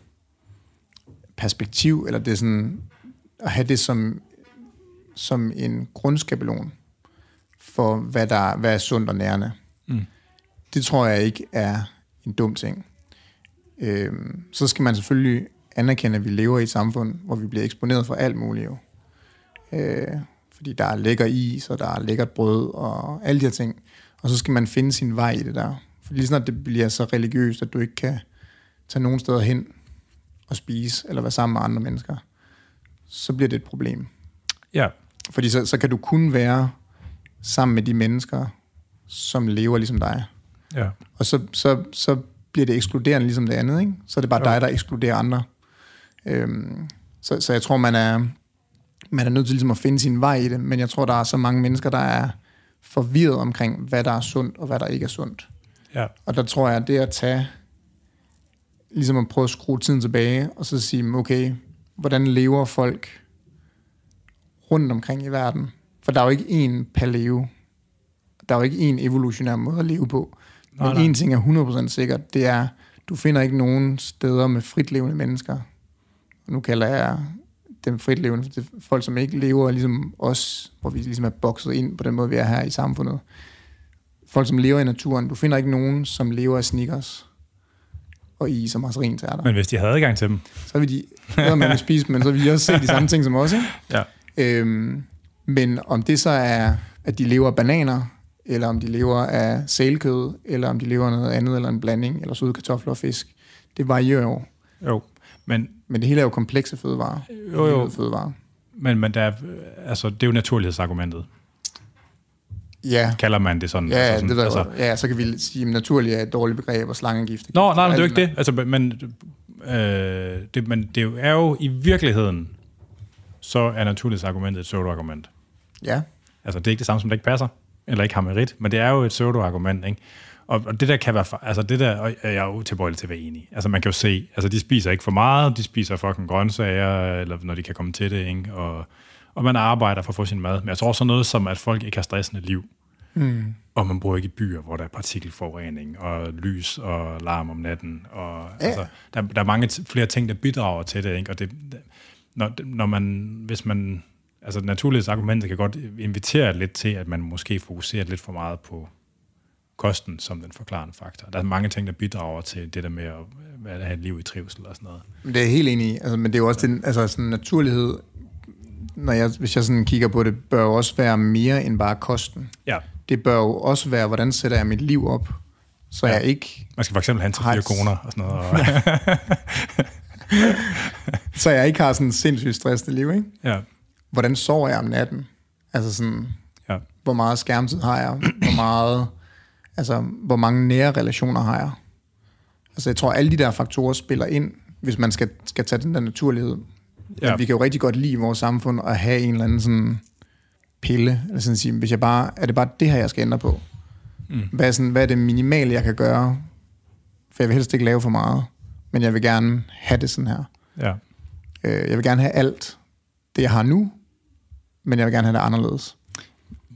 perspektiv, eller det sådan, at have det som som en grundskabelon for, hvad, der, hvad er sundt og nærende. Mm. Det tror jeg ikke er en dum ting. Øhm, så skal man selvfølgelig anerkende, at vi lever i et samfund, hvor vi bliver eksponeret for alt muligt jo. Øh, fordi der er lækker is, og der er lækkert brød, og alle de her ting. Og så skal man finde sin vej i det der. For lige snart det bliver så religiøst, at du ikke kan tage nogen steder hen og spise, eller være sammen med andre mennesker, så bliver det et problem. Ja. Fordi så, så kan du kun være sammen med de mennesker, som lever ligesom dig. Ja. Og så, så, så bliver det ekskluderende ligesom det andet, ikke? Så er det bare jo. dig, der ekskluderer andre. Øhm, så, så jeg tror, man er, man er nødt til ligesom at finde sin vej i det, men jeg tror, der er så mange mennesker, der er forvirret omkring, hvad der er sundt og hvad der ikke er sundt. Ja. Og der tror jeg, at det at tage, ligesom at prøve at skrue tiden tilbage, og så sige, okay, hvordan lever folk rundt omkring i verden. For der er jo ikke én paleo. Der er jo ikke én evolutionær måde at leve på. Men nej, en ting er 100% sikkert, det er, du finder ikke nogen steder med fritlevende mennesker. Nu kalder jeg dem fritlevende, det er folk, som ikke lever ligesom os, hvor vi ligesom er bokset ind på den måde, vi er her i samfundet. Folk, som lever i naturen. Du finder ikke nogen, som lever af sneakers og is og der. Men hvis de havde adgang til dem? Så vil de, man vil spise, men så vil de også se de samme ting som os, ikke? Ja. Øhm, men om det så er, at de lever af bananer, eller om de lever af sælkød, eller om de lever af noget andet, eller en blanding, eller søde kartofler og fisk, det varierer jo. Jo, men... Men det hele er jo komplekse fødevarer. Jo, jo. Fødevarer. Men, men der er, altså, det er jo naturlighedsargumentet. Ja. Kalder man det sådan? Ja, altså sådan, det der, altså, ja, så kan vi sige, at naturlig er et dårligt begreb, og slangegift. Nå, nej, men det er jo ikke det. Altså, men, øh, det. Men det er jo i virkeligheden så er naturlighedsargumentet et pseudo-argument. Ja. Altså, det er ikke det samme, som det ikke passer, eller ikke har merit, men det er jo et pseudo-argument, ikke? Og, og det der kan være, altså det der, og jeg er jo tilbøjelig til at være enig. Altså man kan jo se, altså de spiser ikke for meget, de spiser fucking grøntsager, eller når de kan komme til det, ikke? Og, og man arbejder for at få sin mad. Men jeg tror også noget som, at folk ikke har stressende liv. Mm. Og man bor ikke i byer, hvor der er partikelforurening, og lys og larm om natten. Og, ja. altså, der, der er mange flere ting, der bidrager til det, ikke? Og det, når, når man, hvis man, altså naturlighedsargumentet kan godt invitere lidt til, at man måske fokuserer lidt for meget på kosten som den forklarende faktor. Der er mange ting, der bidrager til det der med at, at have et liv i trivsel og sådan noget. Det er helt enig i, altså, men det er jo også den, altså, sådan naturlighed, når jeg, hvis jeg sådan kigger på det, bør jo også være mere end bare kosten. Ja. Det bør jo også være, hvordan sætter jeg mit liv op, så ja. jeg ikke... Man skal for eksempel have en til fire koner og sådan noget. Og så jeg ikke har sådan en sindssygt stressende liv, ikke? Ja. Hvordan sover jeg om natten? Altså sådan, ja. hvor meget skærmtid har jeg? Hvor meget, altså, hvor mange nære relationer har jeg? Altså, jeg tror, alle de der faktorer spiller ind hvis man skal, skal tage den der naturlighed. Ja. Ja. Vi kan jo rigtig godt lide i vores samfund at have en eller anden sådan pille, eller sådan at sige, hvis jeg bare, er det bare det her, jeg skal ændre på? Mm. Hvad er, sådan, hvad er det minimale, jeg kan gøre? For jeg vil helst ikke lave for meget, men jeg vil gerne have det sådan her. Ja. Øh, Jeg vil gerne have alt det, jeg har nu, men jeg vil gerne have det anderledes.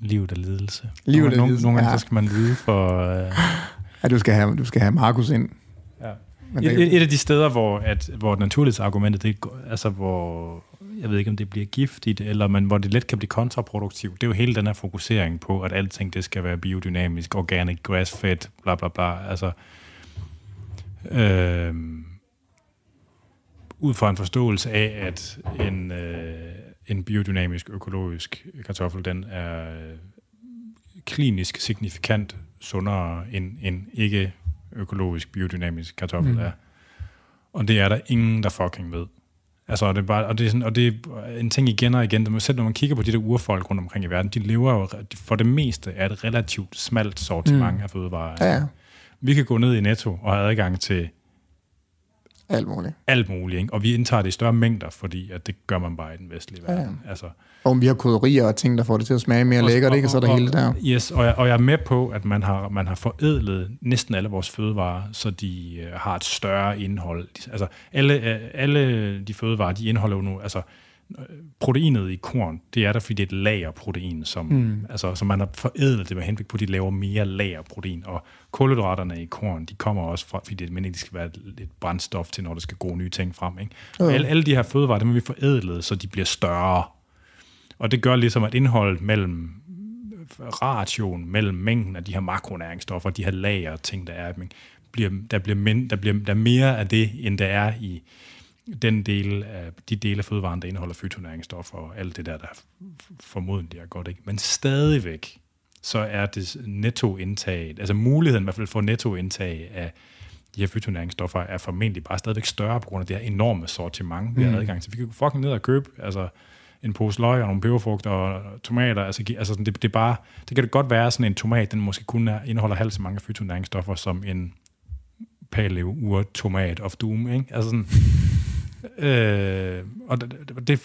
Livet er lidelse. Livet nogle, er nogle, lidelse, Nogle gange ja. så skal man lide for... Øh, Ja, du skal have, du skal have Markus ind. ja. Men Et, det, et, et af de steder, hvor, at, hvor naturlighedsargumentet, det, går- altså hvor, jeg ved ikke, om det bliver giftigt, eller men hvor det let kan blive kontraproduktivt, det er jo hele den her fokusering på, at alting det skal være biodynamisk, organic, grass-fed, bla bla bla. Altså, øh, ud fra en forståelse af, at en, øh, en biodynamisk, økologisk kartoffel, den er klinisk signifikant sundere end en ikke økologisk, biodynamisk kartoffel mm. er. Og det er der ingen, der fucking ved. Altså, og det er, bare, og det er, sådan, og det er en ting igen og igen, selv når man kigger på de der urfolk rundt omkring i verden, de lever jo for det meste af et relativt smalt sortiment mm. af fødevarer. ja, ja, Vi kan gå ned i Netto og have adgang til alt muligt. alt muligt, ikke? og vi indtager det i større mængder, fordi at det gør man bare i den vestlige Ja, ja. verden. Altså, Og vi har krydderier og ting, der får det til at smage mere lækkert, ikke? Og så er der hele det der. Yes, og jeg, og jeg er med på, at man har, man har forædlet næsten alle vores fødevarer, så de øh, har et større indhold. Altså, alle, øh, alle de fødevarer, de indeholder jo nu, altså, proteinet i korn, det er der, fordi det er et lagerprotein, som, mm. altså, som man har forædlet det med henblik på, at de laver mere lagerprotein. Og kulhydraterne i korn, de kommer også fra, fordi det er meningen, de skal være lidt brændstof til, når der skal gro nye ting frem. Ikke? Og alle, alle de her fødevarer, dem har vi forædlet, så de bliver større. Og det gør ligesom, at indholdet mellem ration mellem mængden af de her makronæringsstoffer, de her lager ting, der er, bliver, der, bliver der, bliver, der er mere af det, end der er i den del af, de dele af fødevaren, der indeholder fytonæringsstoffer og alt det der, der formodentlig er godt. Ikke? Men stadigvæk, så er det nettoindtag, altså muligheden i hvert fald for nettoindtag af de her fytonæringsstoffer er formentlig bare stadigvæk større på grund af det her enorme sortiment, vi har adgang til. Vi kan gå fucking ned og købe altså, en pose løg og nogle peberfrugter og tomater. Altså, altså sådan, det, det, bare, det kan det godt være, sådan en tomat, den måske kun er, indeholder halvt så mange fytonæringsstoffer som en paleo ur tomat of doom. Ikke? Altså sådan, øh, og det, det, det,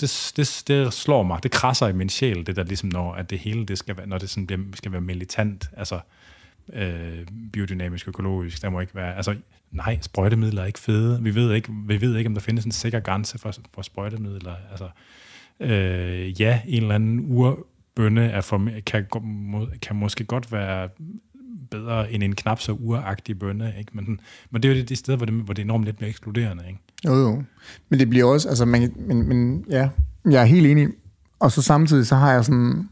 det, det, det, slår mig, det krasser i min sjæl, det der ligesom, når at det hele, det skal være, når det sådan bliver, skal være militant, altså øh, biodynamisk, økologisk, der må ikke være, altså nej, sprøjtemidler er ikke fede, vi ved ikke, vi ved ikke om der findes en sikker grænse for, for sprøjtemidler, altså øh, ja, en eller anden urbønne er for, kan, kan måske godt være bedre end en knap så uragtig bønne, ikke? Men, men det er jo det, det sted, hvor det, hvor det er enormt lidt mere ekskluderende, ikke? Jo, jo. Men det bliver også, altså, man, men, men ja, jeg er helt enig. Og så samtidig, så har jeg sådan,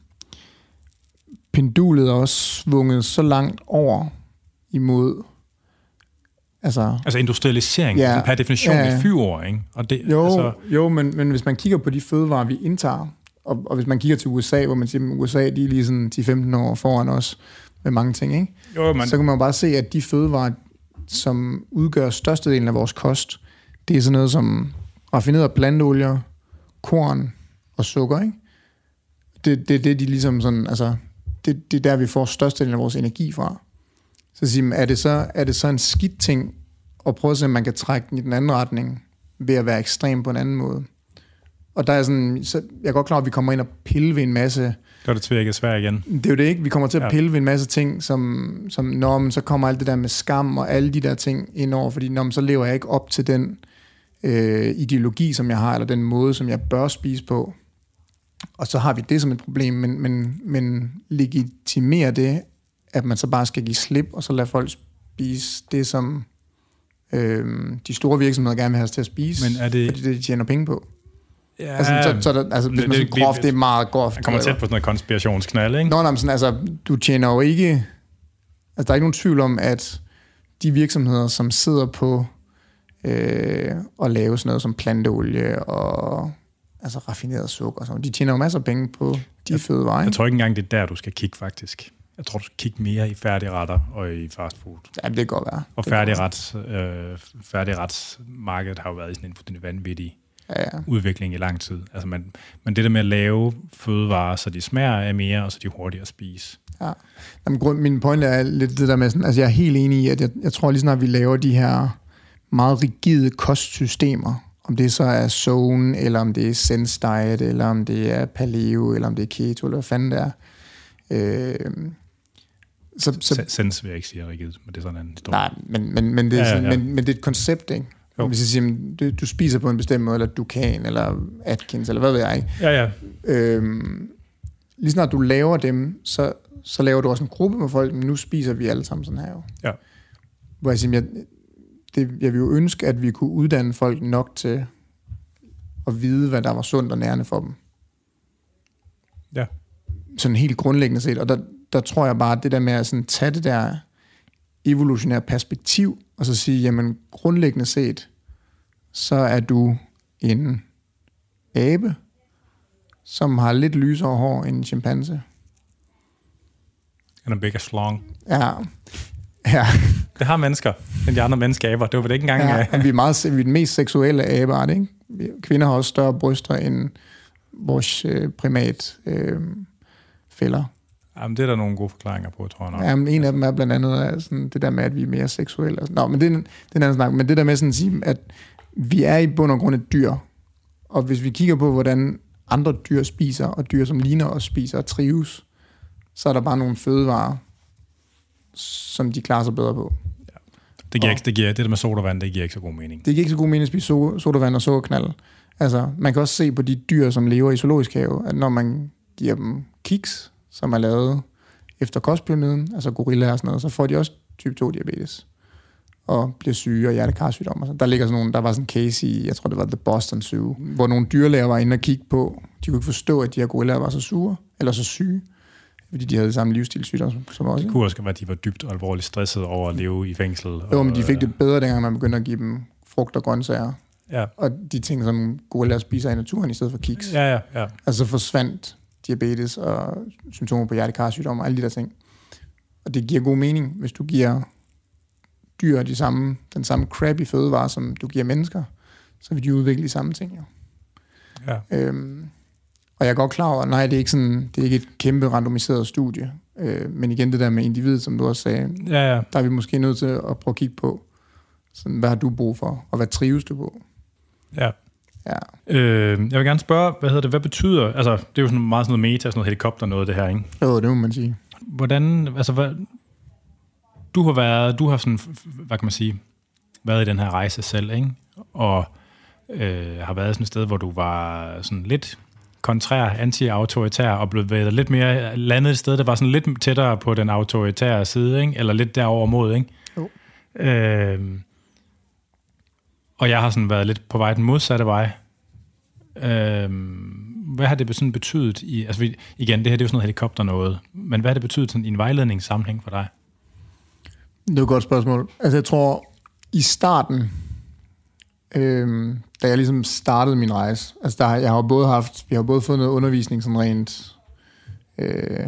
pendulet er også svunget så langt over imod, altså, Altså industrialisering, Ja. ja. per definition Ja, et fyord, ikke? Og det, jo, altså, altså, jo men, men hvis man kigger på de fødevarer, vi indtager, og, og hvis man kigger til USA, hvor man siger, at USA de er lige sådan 10-15 år foran os med mange ting, ikke? jo, man, så kan man jo bare se, at de fødevarer, som udgør størstedelen af vores kost, det er sådan noget som raffinerede planteolier, korn og sukker, ikke? Det, det, det, de ligesom sådan, altså, det, det er der, vi får størstedelen af vores energi fra. Så siger man, er det så, er det så en skidt ting at prøve at se, om man kan trække den i den anden retning, ved at være ekstrem på en anden måde? Og der er sådan, så jeg er godt klar, at vi kommer ind og pille ved en masse gør det tvækket svært igen. det er jo det ikke. Vi kommer til at pille ved en masse ting, som, som når men så kommer alt det der med skam og alle de der ting ind over, fordi når man, så lever jeg ikke op til den øh, ideologi, som jeg har, eller den måde, som jeg bør spise på. Og så har vi det som et problem, men, men, men legitimere det, at man så bare skal give slip, og så lade folk spise det, som øh, de store virksomheder gerne vil have os til at spise, Men er det- fordi det er det, de tjener penge på. Ja, Altså, så, så er der, altså hvis det- man det- sådan groft, det er meget groft. jeg kommer tæt på sådan noget konspirationsknald, ikke? Nå, nej, men sådan, altså, du tjener jo ikke... Altså, der er ikke nogen tvivl om, at de virksomheder, som sidder på øh, at lave sådan noget som planteolie og altså raffineret sukker, og sådan, de tjener jo masser af penge på de jeg, fødevarer. Jeg tror ikke engang, det er der, du skal kigge, faktisk. Jeg tror, du skal kigge mere i færdigretter og i fast food. Jamen, det kan godt være. Og færdigrets, øh, færdigretsmarkedet har jo været i sådan en fuldstændig vanvittig. Ja, ja. udvikling i lang tid. Altså man, men det der med at lave fødevarer, så de smager af mere, og så de er hurtigere at spise. ja. Jamen, grund, min pointe er lidt det der med, sådan, altså jeg er helt enig i, at jeg, jeg tror lige snart vi laver de her meget rigide kostsystemer, om det så er zone, eller om det er sense diet, eller om det er paleo, eller om det er keto, eller hvad fanden det er. Øh, så, så, Sense vil jeg ikke sige rigid, men det er sådan en historie. Nej, men, men, men, det, er ja, ja, ja. Men, men det er et koncept, ikke? Jo. Hvis jeg siger, du, du spiser på en bestemt måde, eller du kan, eller Atkins, eller hvad ved jeg? Ja, ja. Øhm, lige snart du laver dem, så, så laver du også en gruppe med folk, men nu spiser vi alle sammen sådan her jo. Ja. Hvor jeg siger, jeg, det, jeg vil jo ønske, at vi kunne uddanne folk nok til at vide, hvad der var sundt og nærende for dem. Ja. Sådan helt grundlæggende set. Og der, der tror jeg bare, at det der med at sådan tage det der evolutionære perspektiv, og så sige, jamen grundlæggende set, så er du en abe, som har lidt lysere hår end en chimpanse. And a bigger slong. Ja. ja. Det har mennesker, end de andre menneskeaber. Det var det ikke engang... Ja, uh... vi, er meget, vi er den mest seksuelle abeart, ikke? Kvinder har også større bryster end vores øh, primat øh, fælder. Jamen, det er der nogle gode forklaringer på, tror jeg nok. Jamen, en af dem er blandt andet sådan, det der med, at vi er mere seksuelle. Nå, men det, det er en anden snak. Men det der med sådan at sige, at vi er i bund og grund et dyr. Og hvis vi kigger på, hvordan andre dyr spiser, og dyr, som ligner os, spiser og trives, så er der bare nogle fødevarer, som de klarer sig bedre på. Ja. Det, giver og, ikke, det, giver, det der med sodavand, det giver ikke så god mening. Det giver ikke så god mening at spise so, sodavand og sukkerknald. Altså, man kan også se på de dyr, som lever i zoologisk have, at når man giver dem kiks, som er lavet efter kostpyramiden, altså gorilla og sådan noget, så får de også type 2 diabetes og bliver syge og hjertekarsygdomme. Der ligger sådan nogle, der var sådan en case i, jeg tror det var The Boston Zoo, hvor nogle dyrlæger var inde og kigge på, de kunne ikke forstå, at de her gorillaer var så sure, eller så syge, fordi de havde det samme livsstilssygdom som, som også. Det kunne også være, at de var dybt alvorligt stresset over at leve i fængsel. Og, jo, men de fik det bedre, dengang man begyndte at give dem frugt og grøntsager. Ja. Og de ting, som gorillaer spiser i naturen, i stedet for kiks. Ja, ja, ja. Altså forsvandt diabetes og symptomer på hjertekarsygdom og alle de der ting. Og det giver god mening, hvis du giver dyr de samme, den samme crappy fødevare, som du giver mennesker, så vil de udvikle de samme ting. Jo. Ja. Øhm, og jeg er godt klar over, nej, det er ikke, sådan, det er ikke et kæmpe randomiseret studie, øh, men igen det der med individet, som du også sagde, ja, ja. der er vi måske nødt til at prøve at kigge på, sådan, hvad har du brug for, og hvad trives du på? Ja. Ja. Øh, jeg vil gerne spørge, hvad hedder det, hvad betyder, altså det er jo sådan meget sådan noget meta, sådan noget helikopter noget det her, ikke? Jo, det må man sige. Hvordan, altså hvad, du har været, du har sådan, hvad kan man sige, været i den her rejse selv, ikke? Og øh, har været sådan et sted, hvor du var sådan lidt kontrær, anti-autoritær, og blevet været lidt mere landet et sted, der var sådan lidt tættere på den autoritære side, ikke? Eller lidt derover mod, ikke? Jo. Øh, og jeg har sådan været lidt på vej den modsatte vej. Øhm, hvad har det sådan betydet i, altså igen, det her det er jo sådan noget helikopter noget, men hvad har det betydet sådan i en vejledningssammenhæng for dig? Det er et godt spørgsmål. Altså jeg tror, i starten, øhm, da jeg ligesom startede min rejse, altså der, jeg har både haft, vi har både fået noget undervisning sådan rent, øh,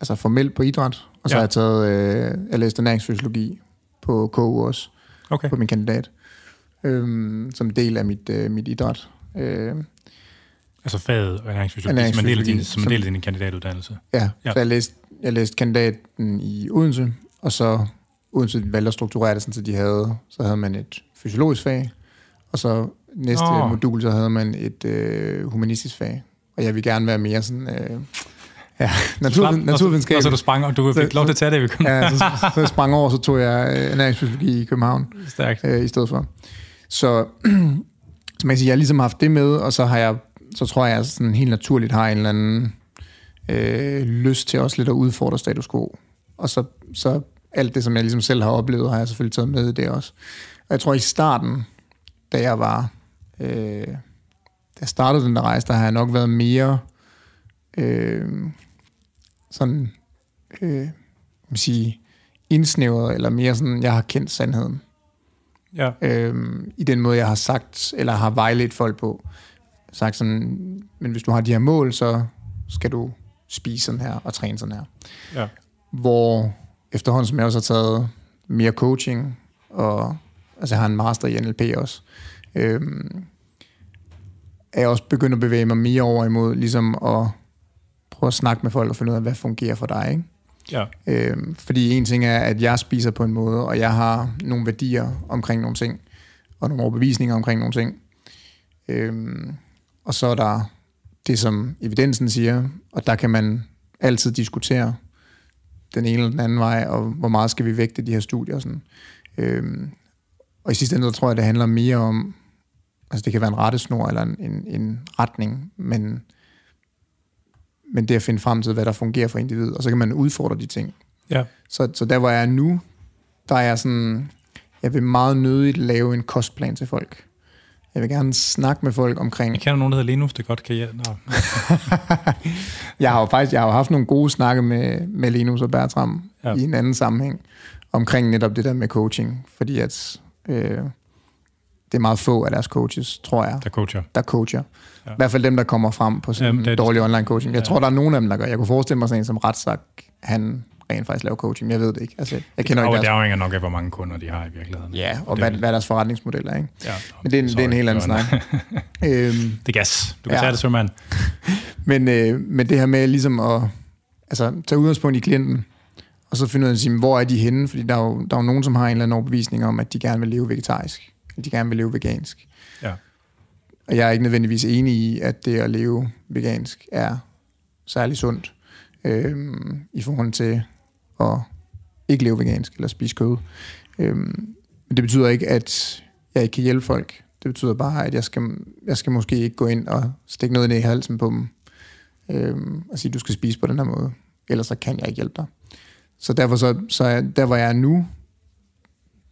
altså formelt på idræt, og så ja. har jeg taget, øh, jeg læste ernæringsfysiologi på KU også, okay. på min kandidat øh, som del af mit, øh, mit idræt. Øh, altså faget og ernæringsfysiologi, som en del af din, som en del af din kandidatuddannelse? Ja, ja. så jeg læste, jeg læste kandidaten i Odense, og så Odense valgte at strukturere det, sådan, så de havde, så havde man et fysiologisk fag, og så næste oh. modul, så havde man et øh, humanistisk fag. Og jeg vil gerne være mere sådan... Øh, Ja, natur, naturvidenskab. Og så du sprang, og du fik lov til at tage det, vi kom. Ja, så, så jeg sprang over, så tog jeg øh, ernæringsfysiologi i København. Stærkt. Øh, I stedet for. Så, så man kan sige, jeg har ligesom haft det med, og så har jeg, så tror jeg, jeg sådan helt naturligt har en eller anden øh, lyst til også lidt at udfordre status quo. Og så, så alt det, som jeg ligesom selv har oplevet, har jeg selvfølgelig taget med i det også. Og jeg tror i starten, da jeg var, øh, da jeg startede den der rejse, der har jeg nok været mere øh, sådan, øh, man sige, indsnævret, eller mere sådan, jeg har kendt sandheden. Ja. Øhm, I den måde, jeg har sagt, eller har vejledt folk på. Sagt sådan, men hvis du har de her mål, så skal du spise sådan her og træne sådan her. Ja. Hvor efterhånden, som jeg også har taget mere coaching, og altså jeg har en master i NLP også, øhm, er jeg også begyndt at bevæge mig mere over imod ligesom at prøve at snakke med folk og finde ud af, hvad fungerer for dig, ikke? Ja. Øhm, fordi en ting er, at jeg spiser på en måde, og jeg har nogle værdier omkring nogle ting. og nogle overbevisninger omkring nogle ting. Øhm, og så er der det, som evidensen siger, og der kan man altid diskutere den ene eller den anden vej, og hvor meget skal vi vægte de her studier. Og, sådan. Øhm, og i sidste ende, tror jeg, det handler mere om, altså det kan være en rettesnor eller en, en, en retning, men, men det at finde frem til, hvad der fungerer for individet, og så kan man udfordre de ting. Ja. Så, så der, hvor jeg er nu, der er jeg sådan, jeg vil meget nødigt lave en kostplan til folk. Jeg vil gerne snakke med folk omkring... Jeg kender nogen, der hedder Linus, det godt kan hjælpe. Nå. jeg har jo faktisk jeg har jo haft nogle gode snakke med, med Linus og Bertram ja. i en anden sammenhæng, omkring netop det der med coaching, fordi at øh, det er meget få af deres coaches, tror jeg, der coacher. Der coacher. Ja. I hvert fald dem, der kommer frem på sådan Jamen, dårlig online coaching. Jeg Ja. tror, der er nogen af dem, der gør. Jeg kunne forestille mig sådan en som Retsak, han rent faktisk laver coaching. Jeg ved det ikke. Altså, jeg kender Og ikke det deres... afhænger nok af, hvor mange kunder de har i virkeligheden. Ja, og det, hvad, hvad er deres forretningsmodel er, ikke? ja, Men det er en, det er en helt anden sorry, snak. øhm, Det er gas. Du kan Ja. tage det, sømand. Men, øh, men det her med ligesom at altså, tage udgangspunkt i klienten, og så finde ud af, hvor er de henne? Fordi der er, jo, der er jo nogen, som har en eller anden overbevisning om, at de gerne vil leve vegetarisk. At de gerne vil leve vegansk. Ja. Og jeg er ikke nødvendigvis enig i, at det at leve vegansk er særlig sundt øhm, i forhold til at ikke leve vegansk eller spise kød. Øhm, men det betyder ikke, at jeg ikke kan hjælpe folk. Det betyder bare, at jeg skal, jeg skal måske ikke gå ind og stikke noget ned i halsen på dem øhm, og sige, du skal spise på den her måde. Ellers så kan jeg ikke hjælpe dig. Så derfor så, så er, der, hvor jeg er nu,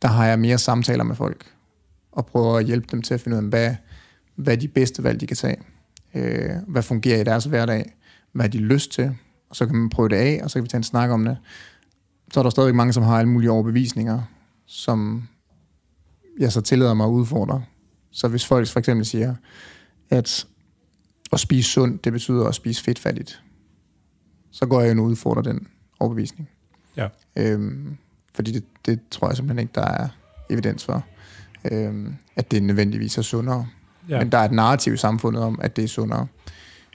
der har jeg mere samtaler med folk og prøver at hjælpe dem til at finde ud af, hvad, hvad er de bedste valg, de kan tage. Øh, hvad fungerer i deres hverdag? Hvad har de lyst til? Og så kan man prøve det af, og så kan vi tage en snak om det. Så er der stadigvæk mange, som har alle mulige overbevisninger, som jeg så tillader mig at udfordre. Så hvis folk for eksempel siger, at at spise sundt, det betyder at spise fedtfattigt, så går jeg ind og udfordrer den overbevisning. Ja. Øhm, fordi det, det tror jeg simpelthen ikke, der er evidens for, øhm, at det nødvendigvis er sundere. Ja. Men der er et narrativ i samfundet om, at det er sundere.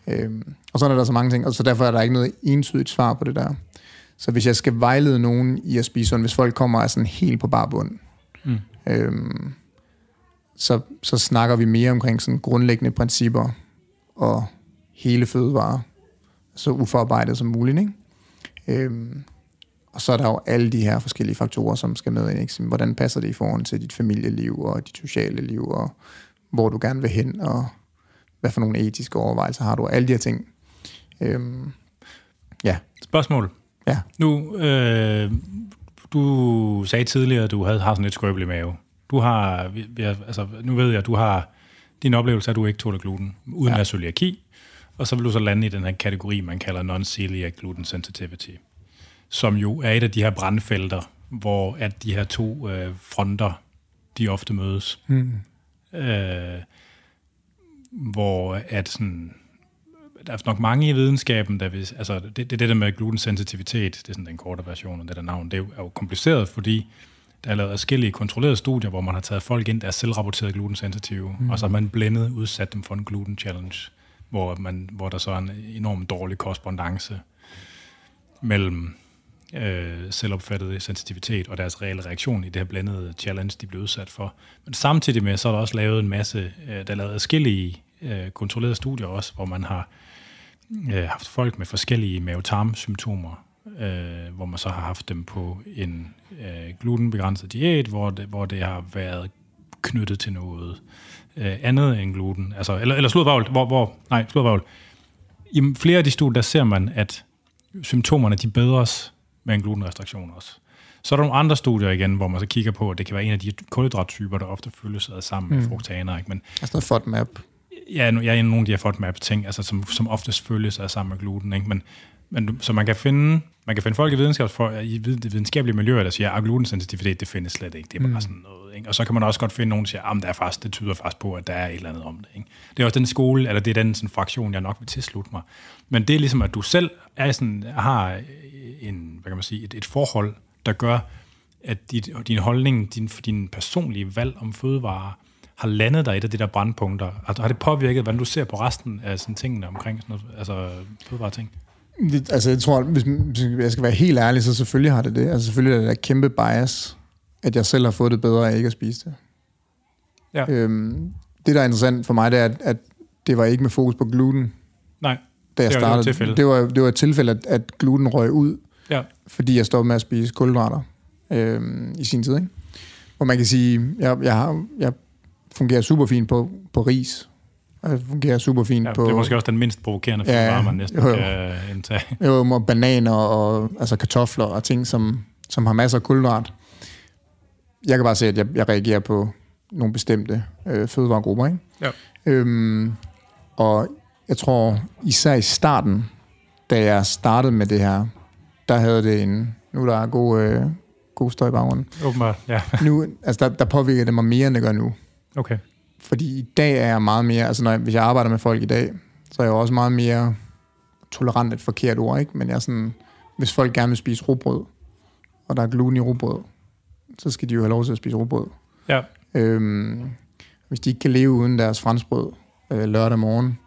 Øhm, og sådan er der så mange ting, og så derfor er der ikke noget entydigt svar på det der. Så hvis jeg skal vejlede nogen i at spise sundt, hvis folk kommer og er sådan helt på bar bund, Mm. øhm, så, så snakker vi mere omkring sådan grundlæggende principper og hele fødevarer, så uforarbejdet som muligt. Ikke? Øhm, og så er der jo alle de her forskellige faktorer, som skal med ind. Ikke? Hvordan passer det i forhold til dit familieliv og dit sociale liv, og hvor du gerne vil hen, og hvad for nogle etiske overvejelser har du, og alle de her ting. Øhm, ja, Spørgsmål. ja. Nu, øh, du sagde tidligere, at du havde, har sådan lidt skrøbelig mave. Du har, har, altså, nu ved jeg, du har, din oplevelse at du ikke tåler gluten, uden Ja. ja. at cøliaki, og så vil du så lande i den her kategori, man kalder non-celiac gluten sensitivity, som jo er et af de her brandfelter, hvor at de her to øh, fronter, de ofte mødes. Mm. øh, hvor at sådan, der er nok mange i videnskaben, der vil, altså det, det, det der med glutensensitivitet, det er sådan den korte version af det der navn, det er jo, er jo kompliceret, fordi der er lavet forskellige kontrollerede studier, hvor man har taget folk ind, der er selvrapporteret glutensensitive, mm. og så har man blændet udsat dem for en gluten challenge, hvor, man, hvor der så er en enorm dårlig korrespondence mellem øh, selvopfattede sensitivitet og deres reelle reaktion i det her blandede challenge, de blev udsat for. Men samtidig med, så er der også lavet en masse, øh, der er lavet forskellige øh, kontrollerede studier også, hvor man har øh, haft folk med forskellige mavetarmsymptomer, øh, hvor man så har haft dem på en øh, glutenbegrænset diæt, hvor det, hvor det har været knyttet til noget øh, andet end gluten. Altså, eller, eller sludvavl, hvor, hvor, nej, sludvavl. I flere af de studier, der ser man, at symptomerne de bedres med en glutenrestriktion også. Så er der nogle andre studier igen, hvor man så kigger på, at det kan være en af de kulhydrattyper, der ofte følges ad sammen mm. med fruktaner. Ikke? Men Altså noget FODMAP. ja, jeg er nogle af de her FODMAP-ting, altså, som, som oftest følges ad sammen med gluten. Ikke? Men, men, så man kan finde, man kan finde folk i, videnskabsfor, i vid- videnskabelige miljøer, der siger, at glutensensitivitet, det findes slet ikke. Det er bare mm. sådan noget. Ikke? Og så kan man også godt finde nogen, der siger, at der er faktisk, det tyder faktisk på, at der er et eller andet om det. Ikke? Det er også den skole, eller det er den sådan, fraktion, jeg nok vil tilslutte mig. Men det er ligesom, at du selv er sådan, har en, hvad kan man sige, et, et forhold, der gør, at dit, din holdning, din, din personlige valg om fødevarer, har landet dig i et af de der brandpunkter? Altså, har det påvirket, hvordan du ser på resten af sådan tingene omkring sådan noget, altså fødevareting? Det, altså, jeg tror, hvis, hvis jeg skal være helt ærlig, så selvfølgelig har det det. Altså, selvfølgelig er det et kæmpe bias, at jeg selv har fået det bedre af ikke at spise det. Ja. Øhm, det, der er interessant for mig, det er, at, at det var ikke med fokus på gluten, Nej, da jeg Det var- det var et startede. tilfælde. det, var, det var et tilfælde, at, at gluten røg ud, ja. fordi jeg stoppede med at spise kulhydrater øhm, i sin tid. Ikke? Hvor man kan sige, jeg, jeg, har, jeg fungerer super fint på, på ris. Og Jeg fungerer super fint ja på det er måske også den mindst provokerende Ja, fødevare, man næsten jo, jo. kan indtage. jo, og bananer og altså kartofler og ting, som, som har masser af kulhydrat. Jeg kan bare se, at jeg, jeg reagerer på nogle bestemte øh, fødevaregrupper. Ikke? Ja. Øhm, og jeg tror, især i starten, da jeg startede med det her, der havde det en... Nu der er god, øh, god støj i baggrunden. Åbenbart, ja. Nu, altså der, der påvirker det mig mere, end det gør nu. Okay. Fordi i dag er jeg meget mere... Altså når jeg, hvis jeg arbejder med folk i dag, så er jeg jo også meget mere tolerant et forkert ord, ikke? Men jeg er sådan... Hvis folk gerne vil spise rugbrød, og der er gluten i rugbrød, så skal de jo have lov til at spise rugbrød. Ja, Øhm, hvis de ikke kan leve uden deres franskbrød øh, lørdag morgen,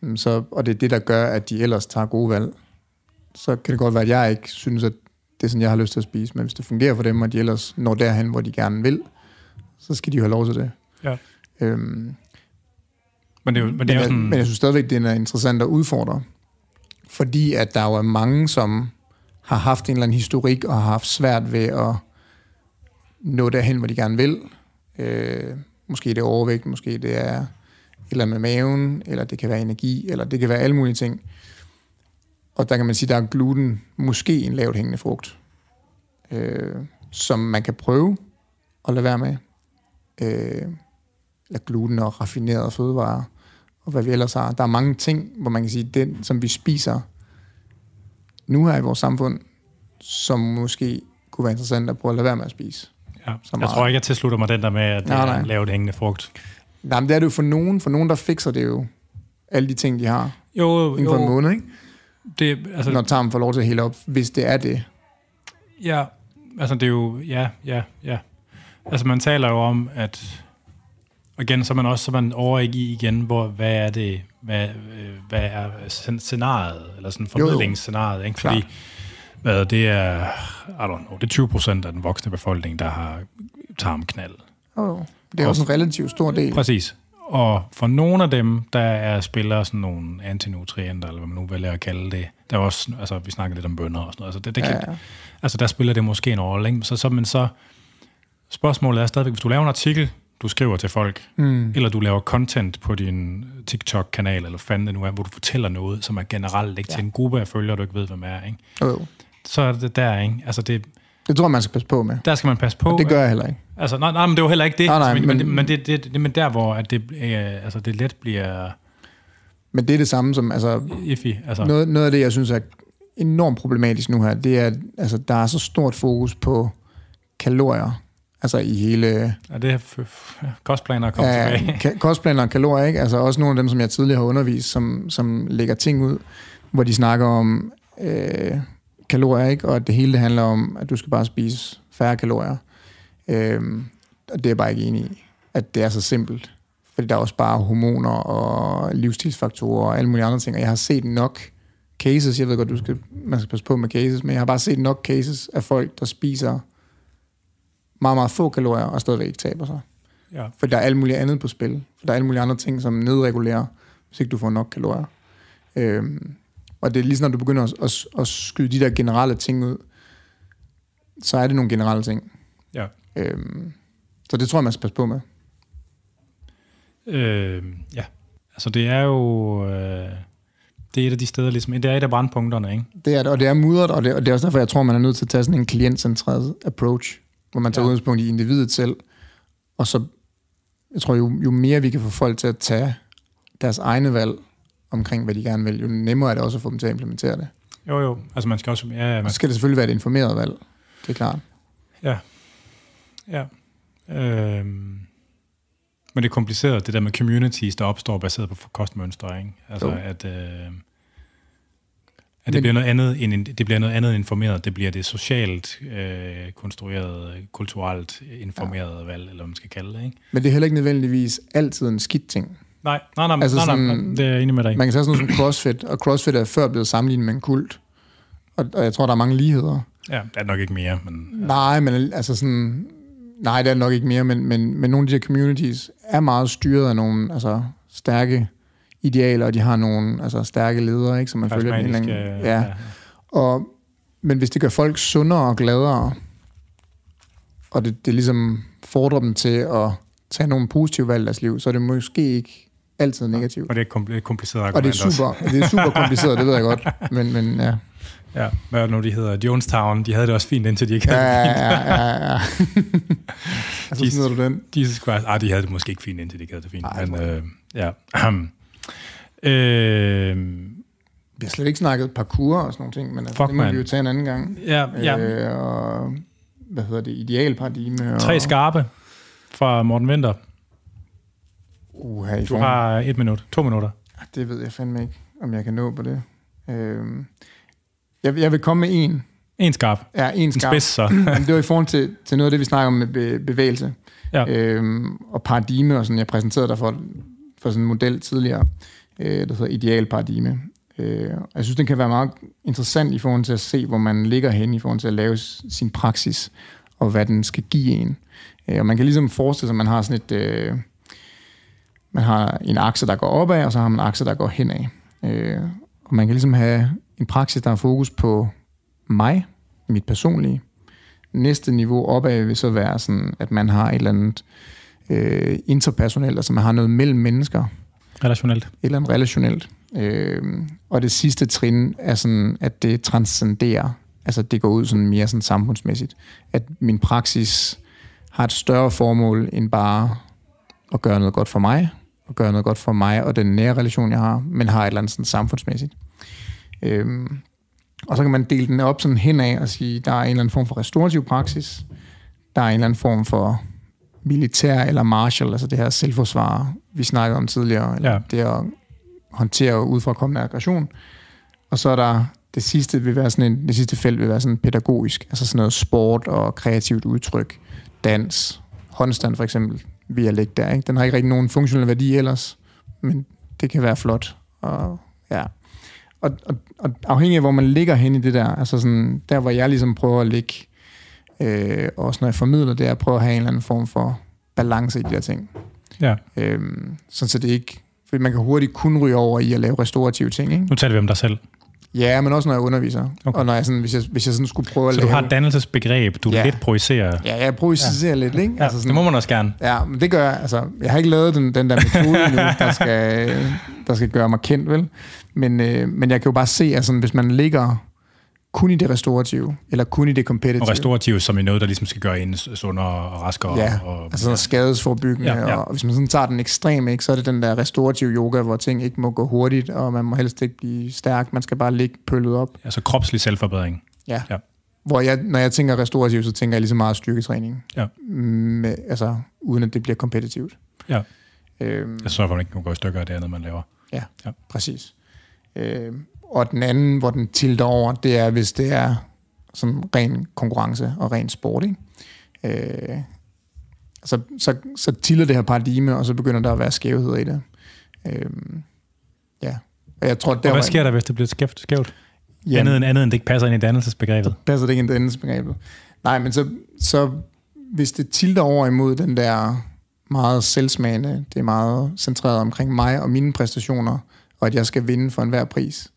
mm, så, og det er det, der gør, at de ellers tager gode valg, så kan det godt være, at jeg ikke synes, at det er sådan, jeg har lyst til at spise. Men hvis det fungerer for dem, og de ellers når derhen, hvor de gerne vil, så skal de jo have lov til det. ja. Øhm, Men det er jo, men men, det er jo jeg, sådan... men jeg synes stadigvæk, det er interessant at udfordre. Fordi at der jo er mange, som har haft en eller anden historik, og har haft svært ved at nå derhen, hvor de gerne vil. Øh, måske det er overvægt, måske det er et eller andet med maven, eller det kan være energi, eller det kan være alle mulige ting. Og der kan man sige, der er gluten måske en lavt hængende frugt, øh, som man kan prøve at lade være med. Øh, eller gluten og raffinerede fødevarer, og hvad vi ellers har. Der er mange ting, hvor man kan sige, den, som vi spiser nu her i vores samfund, som måske kunne være interessant at prøve at lade være med at spise. Ja. så Jeg meget. tror ikke, jeg tilslutter mig den der med, at det Nej, er nej. en lavt hængende frugt. Nej, men det er det jo for nogen. For nogen, der fikser det jo alle de ting, de har Jo, inden for en jo, måned, ikke? det, altså, Når tarmen får lov til at hele op, hvis det er det. Ja, altså det er jo, ja, ja, ja. Altså man taler jo om, at og igen, så er man også så man over i igen, hvor, hvad er det, hvad, øh, hvad er scen- scenariet, eller sådan formidlingsscenariet, ikke? Fordi, Klart. hvad, det er, I don't know, det er 20 procent af den voksne befolkning, der har tarmknald. Oh, det er også en relativt stor del. Præcis. Og for nogle af dem, der er spiller sådan nogle antinutrienter, eller hvad man nu vælger at kalde det. Der er også, altså vi snakker lidt om bønder og sådan noget. Altså, det, det kan, Ja. altså der spiller det måske en rolle. Ikke? Så, så, men så, spørgsmålet er stadigvæk, hvis du laver en artikel, du skriver til folk, Mm. eller du laver content på din TikTok-kanal, eller fanden det nu er, hvor du fortæller noget, som er generelt ikke ja. til en gruppe af følgere, du ikke ved, hvem er, ikke? Jo, jo. så er det der, ikke? Altså det, Det tror jeg, man skal passe på med. der skal man passe på. Det gør jeg heller ikke. Altså, nej, nej, men det var heller ikke det. Nej, nej, men, men, men- men, det, det, det, men der, hvor at det, øh, altså, det let bliver Men det er det samme som, altså, iffy. Altså, noget, noget af det, jeg synes er enormt problematisk nu her, det er, at altså, der er så stort fokus på kalorier. Altså i hele er det f- kostplaner at komme ja, tilbage? ka- kostplaner og kalorier, ikke? Altså også nogle af dem, som jeg tidligere har undervist, som, som lægger ting ud, hvor de snakker om øh, kalorier, ikke? Og at det hele det handler om, at du skal bare spise færre kalorier. Øhm, og det er jeg bare ikke enig i, at det er så simpelt. Fordi der er også bare hormoner og livsstilsfaktorer og alle mulige andre ting. Og jeg har set nok cases, jeg ved godt, du skal, man skal passe på med cases, men jeg har bare set nok cases af folk, der spiser meget, meget få kalorier og stadigvæk ikke taber sig. Ja. For der er alt muligt andet på spil. For der er alle mulige andre ting, som nedregulerer, hvis ikke du får nok kalorier. Øhm, og det er lige når du begynder at, at, at skyde de der generelle ting ud, så er det nogle generelle ting. ja. Øhm, så det tror jeg, man skal passe på med. Øh, ja. Altså, det er jo... Øh, det er et af de steder, ligesom... Det er et af brandpunkterne, ikke? Det er det, og det er mudret, og det, og det er også derfor, jeg tror, man er nødt til at tage sådan en klientcentreret approach, hvor man tager Ja. udgangspunkt i individet selv, og så, jeg tror, jo, jo mere vi kan få folk til at tage deres egne valg omkring, hvad de gerne vil, jo nemmere er det også at få dem til at implementere det. Jo, jo. Altså, man skal også... Ja, ja, Og man, så skal det selvfølgelig være et informeret valg, det er klart. ja. ja. Øh, men det er kompliceret, det der med communities, der opstår baseret på kostmønstre, ikke? Altså, Jo. at... Øh, at det Men- bliver noget andet end en- det bliver noget andet informeret. Det bliver det socialt øh, konstrueret, kulturelt informeret ja. valg, eller hvad man skal kalde det, ikke? Men det er heller ikke nødvendigvis altid en skidt ting. Nej, nej, nej, Altså nej, nej, sådan- det er jeg enig med dig. Man kan tage sådan noget som CrossFit, og CrossFit er før blevet sammenlignet med en kult. Og, og jeg tror, der er mange ligheder. Ja, der er nok ikke mere, men... Nej, men altså sådan, nej, det er nok ikke mere, men, men, men nogle af de her communities er meget styret af nogle altså, stærke idealer, og de har nogle altså, stærke ledere, ikke, som man følger den Karismatiske, ja. ja. Og, men hvis det gør folk sundere og gladere, og det, det ligesom fordrer dem til at tage nogle positive valg i deres liv, så er det måske ikke altid negativt. Og det er et kompl- et kompliceret Og argument det er super, det er super kompliceret, det ved jeg godt. Men, men ja. Ja, hvad er det nu, de hedder? Jonestown, de havde det også fint, indtil de ikke Ja, havde det ja, fint. ja, ja, ja. altså, smider du den. Jesus Christ. Ah, de havde det måske ikke fint, indtil de ikke havde det fint. Ej, men, øh, ja. øh, Vi har slet ikke snakket parkour og sådan nogle ting, men altså, Fuck, det må man. vi jo tage en anden gang. ja, ja. Øh, og hvad hedder det, idealparadigme. Og, Tre skarpe fra Morten Winter. Uh, her i Du har et minut, to minutter. Det ved jeg fandme ikke, om jeg kan nå på det. Øh, jeg, jeg vil komme med en. En skarp. Ja, en En skarp. spids, så. Det var i forhold til, til noget af det, vi snakker om med be, bevægelse. Ja. Øhm, og paradigme, og sådan, jeg præsenterede dig for, for sådan en model tidligere, øh, der hedder idealparadigme. Øh, jeg synes, den kan være meget interessant i forhold til at se, hvor man ligger hen i forhold til at lave sin praksis, og hvad den skal give en. Øh, og man kan ligesom forestille sig, at man har sådan et... Øh, man har en akse, der går opad, og så har man en akse, der går henad. Øh, og man kan ligesom have en praksis, der har fokus på mig, mit personlige. Næste niveau opad vil så være sådan, at man har et eller andet øh, interpersonelt, altså man har noget mellem mennesker, Relationelt. et eller andet relationelt. Øh, og det sidste trin er sådan, at det transcenderer, altså det går ud sådan mere sådan samfundsmæssigt. At min praksis har et større formål end bare at gøre noget godt for mig, og gøre noget godt for mig og den nære relation, jeg har, men har et eller andet sådan samfundsmæssigt. Øhm, og så kan man dele den op sådan henad og sige, der er en eller anden form for restaurativ praksis, der er en eller anden form for militær eller martial, altså det her selvforsvar, vi snakkede om tidligere, eller Ja. det at håndtere ud fra kommende aggression. Og så er der det sidste vil være sådan en, det sidste felt vil være sådan pædagogisk, altså sådan noget sport og kreativt udtryk, dans, håndstand for eksempel, vil jeg lægge der. Ikke? Den har ikke rigtig nogen funktionel værdi ellers, men det kan være flot. Og, ja. og, og, og afhængig af, hvor man ligger hen i det der, altså sådan, der hvor jeg ligesom prøver at ligge, øh, også når jeg formidler det, er at prøve at have en eller anden form for balance i de der ting. Ja. Øhm, sådan så det ikke, fordi man kan hurtigt kun ryge over i at lave restaurative ting, ikke? Nu taler vi om dig selv. Ja, men også når jeg underviser. Okay. Og når jeg sådan, hvis, jeg, hvis jeg sådan skulle prøve at Så lave... du har et dannelsesbegreb, du Ja. lidt projicerer. Ja, jeg projicerer ja. lidt, ikke? Ja, altså det må man også gerne. Ja, men det gør jeg. Altså, jeg har ikke lavet den, den der metode endnu, der skal, der skal gøre mig kendt, vel? Men, øh, men jeg kan jo bare se, at sådan, hvis man ligger kun i det restaurative, eller kun i det competitive, Og restaurativ som i noget, der ligesom skal gøre en sundere og raskere. ja, og, altså sådan skadesforbyggende, Ja, ja. og hvis man sådan tager den ekstreme, ikke, så er det den der restaurative yoga, hvor ting ikke må gå hurtigt, og man må helst ikke blive stærk, man skal bare ligge pøllet op. Altså kropslig selvforbedring. Ja. Ja. Hvor jeg, når jeg tænker restaurativ, så tænker jeg lige så meget styrketræning. Ja. Med, altså, uden at det bliver kompetitivt. Ja. Øhm, Jeg sørger for, at man ikke kan gå i stykker af det andet, man laver. Ja, Ja. ja. præcis. Øh, og den anden, hvor den tilter over, det er, hvis det er sådan ren konkurrence og ren sport. Ikke? Øh, så, så, så tilter det her paradigme, og så begynder der at være skævheder i det. Øh, ja. Og jeg tror, der Og hvad sker der, hvis det bliver skævt? skævt? Jamen, Andet, end, andet end det ikke passer ind i dannelsesbegrebet. passer det ikke ind i endelsesbegrebet. Nej, men så, så hvis det tilter over imod den der meget selvsmagende, det er meget centreret omkring mig og mine præstationer, og at jeg skal vinde for enhver pris,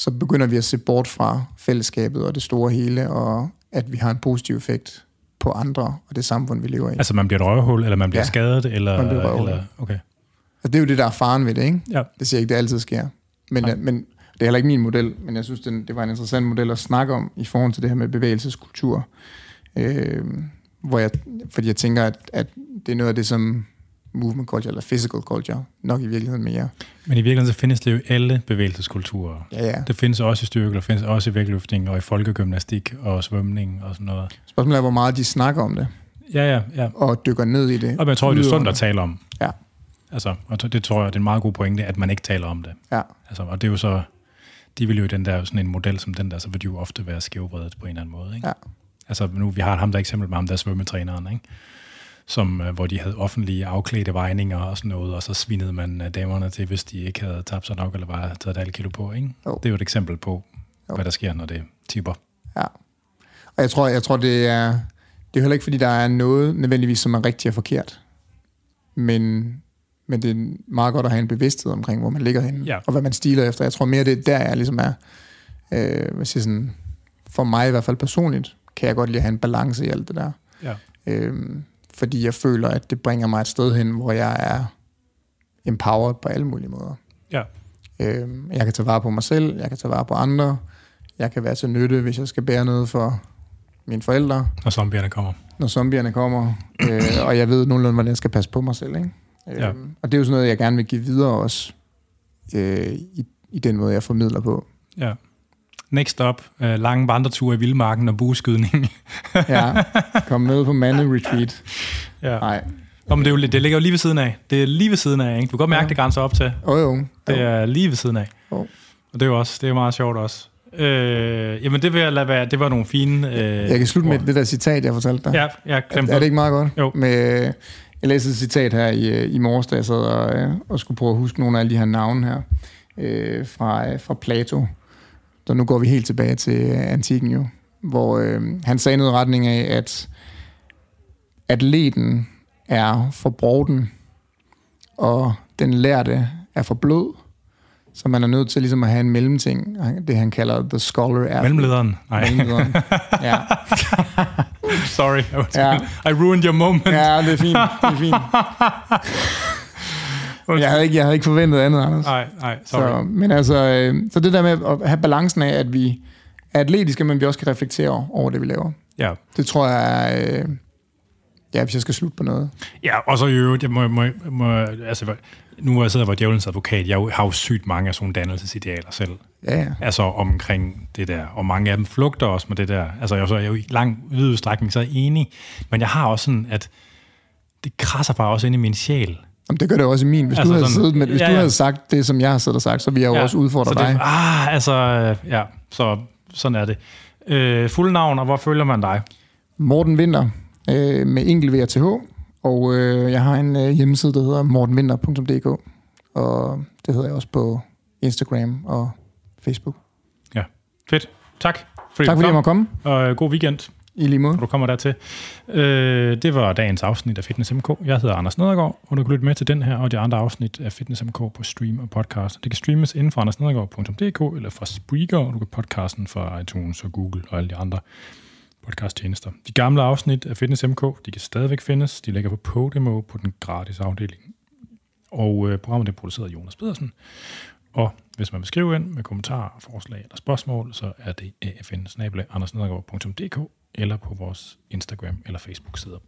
så begynder vi at se bort fra fællesskabet og det store hele, og at vi har en positiv effekt på andre og det samfund, vi lever i. Altså man bliver et røvhul, eller man bliver Ja. skadet, eller... Man bliver røvhul. eller okay. Og det er jo det, der er faren ved det, ikke? Ja. Det siger ikke, det altid sker. Men, Nej. men det er heller ikke min model, men jeg synes, den, det var en interessant model at snakke om i forhold til det her med bevægelseskultur. Øh, hvor jeg, fordi jeg tænker, at, at det er noget af det, som movement culture, eller physical culture, nok i virkeligheden mere. Men i virkeligheden så findes det jo i alle bevægelseskulturer. Ja, ja. Det findes også i styrke, der findes også i vægtløftning, og i folkegymnastik, og svømning, og sådan noget. Spørgsmålet er, hvor meget de snakker om det, Ja, ja, ja. og dykker ned i det. Og jeg tror, det er sundt at tale om. Ja, Altså, og det tror jeg, det er en meget god pointe, at man ikke taler om det. ja, Altså, og det er jo så, de vil jo den der, sådan en model som den der, så vil de jo ofte være skævbredet på en eller anden måde. Ikke? ja. Altså nu, vi har ham der eksempel med ham, der er svømmetræneren, ikke? Som, øh, hvor de havde offentlige afklædte vejninger og sådan noget, og så svinede man øh, damerne til, hvis de ikke havde tabt sig nok, eller bare taget et halvt kilo på. Ikke? Jo. Det er jo et eksempel på, Jo. hvad der sker, når det tipper. Ja. Og jeg tror, jeg tror det er det er heller ikke, fordi der er noget nødvendigvis, som er rigtigt og forkert. Men, men det er meget godt at have en bevidsthed omkring, hvor man ligger henne, Ja. og hvad man stiler efter. Jeg tror mere, det er der, jeg ligesom er, øh, hvad siger sådan, for mig i hvert fald personligt, kan jeg godt lide at have en balance i alt det der. Ja. Øhm, fordi jeg føler, at det bringer mig et sted hen, hvor jeg er empowered på alle mulige måder. Ja. Øhm, jeg kan tage vare på mig selv, jeg kan tage vare på andre, jeg kan være til nytte, hvis jeg skal bære noget for mine forældre, Når zombierne kommer. når zombierne kommer, øh, og jeg ved nogenlunde, hvordan jeg skal passe på mig selv. Ikke? Øhm, Ja. Og det er jo sådan noget, jeg gerne vil give videre også, øh, i, i den måde, jeg formidler på. Ja. Next up, øh, lange vandreture i vildmarken og bueskydning. Ja, kom med på mande retreat. ja. Nej, Nå, men det, er jo, det ligger jo lige ved siden af. Det er lige ved siden af, ikke? Du kan godt mærke, Ja. det grænser op til. oh, jo. Det er lige ved siden af. Jo. Og det er jo også, det er meget sjovt også. Øh, jamen, det vil jeg lade være. Det var nogle fine... Øh, Jeg kan slutte med det der citat, jeg fortalte dig. Ja, ja, Er, er det ikke meget godt? Jo. Med, jeg læste et citat her i, øh, i morges, da jeg sad og, øh, og skulle prøve at huske nogle af alle de her navne her øh, fra, øh, fra Plato. Så nu går vi helt tilbage til øh, antikken jo, hvor øh, han sagde noget i retning af, at atleten er for brovden, og den lærte er for blød, så man er nødt til ligesom at have en mellemting, det han kalder the scholar athlete. Mellemlederen. Nej, Mellemlederen. Ja. sorry. Ja. I ruined your moment. ja, det er fint. Det er fint. Jeg havde ikke, jeg havde ikke forventet andet, Anders. Nej, nej, sorry. Så, men altså, øh, så det der med at have balancen af, at vi er atletiske, men vi også kan reflektere over det, vi laver. Ja. Det tror jeg er, øh, ja, hvis jeg skal slutte på noget. Ja, og så i øvrigt, jeg må, må, må, altså, nu hvor jeg sidder og var djævelens advokat, jeg har jo sygt mange af sådan nogle dannelsesidealer selv. Ja, ja. Altså omkring det der, og mange af dem flugter også med det der. Altså jeg er jo, jeg er jo i lang vid udstrækning så er enig, men jeg har også sådan, at det krasser bare også ind i min sjæl. Jamen, det gør det også i min. Hvis, Altså du, havde sådan- siddet med, hvis ja, du ja. havde sagt det, som jeg har siddet og sagt, så ville jeg jo Ja, også udfordre så dig. Det, ah, altså, ja, så sådan er det. Øh, fuld navn, og hvor følger man dig? Morten Winter øh, med enkelt VRTH, og øh, jeg har en øh, hjemmeside, der hedder mortenvinter.dk, og det hedder jeg også på Instagram og Facebook. Ja, fedt. Tak. Fordi Tak du fordi jeg måtte komme. og øh, god weekend, i lige måde. når du kommer dertil. Øh, det var dagens afsnit af Fitness MK. Jeg hedder Anders Nedergaard, og du kan lytte med til den her og de andre afsnit af Fitness MK på stream og podcast. Det kan streames inden for andersnedergaard.dk eller fra Spreaker, og du kan podcasten fra iTunes og Google og alle de andre podcasttjenester. De gamle afsnit af Fitness MK, de kan stadigvæk findes. De ligger på Podimo på den gratis afdeling. Og øh, programmet er produceret af Jonas Pedersen. Og hvis man vil skrive ind med kommentarer, forslag eller spørgsmål, så er det afn eller på vores Instagram eller Facebook-sider.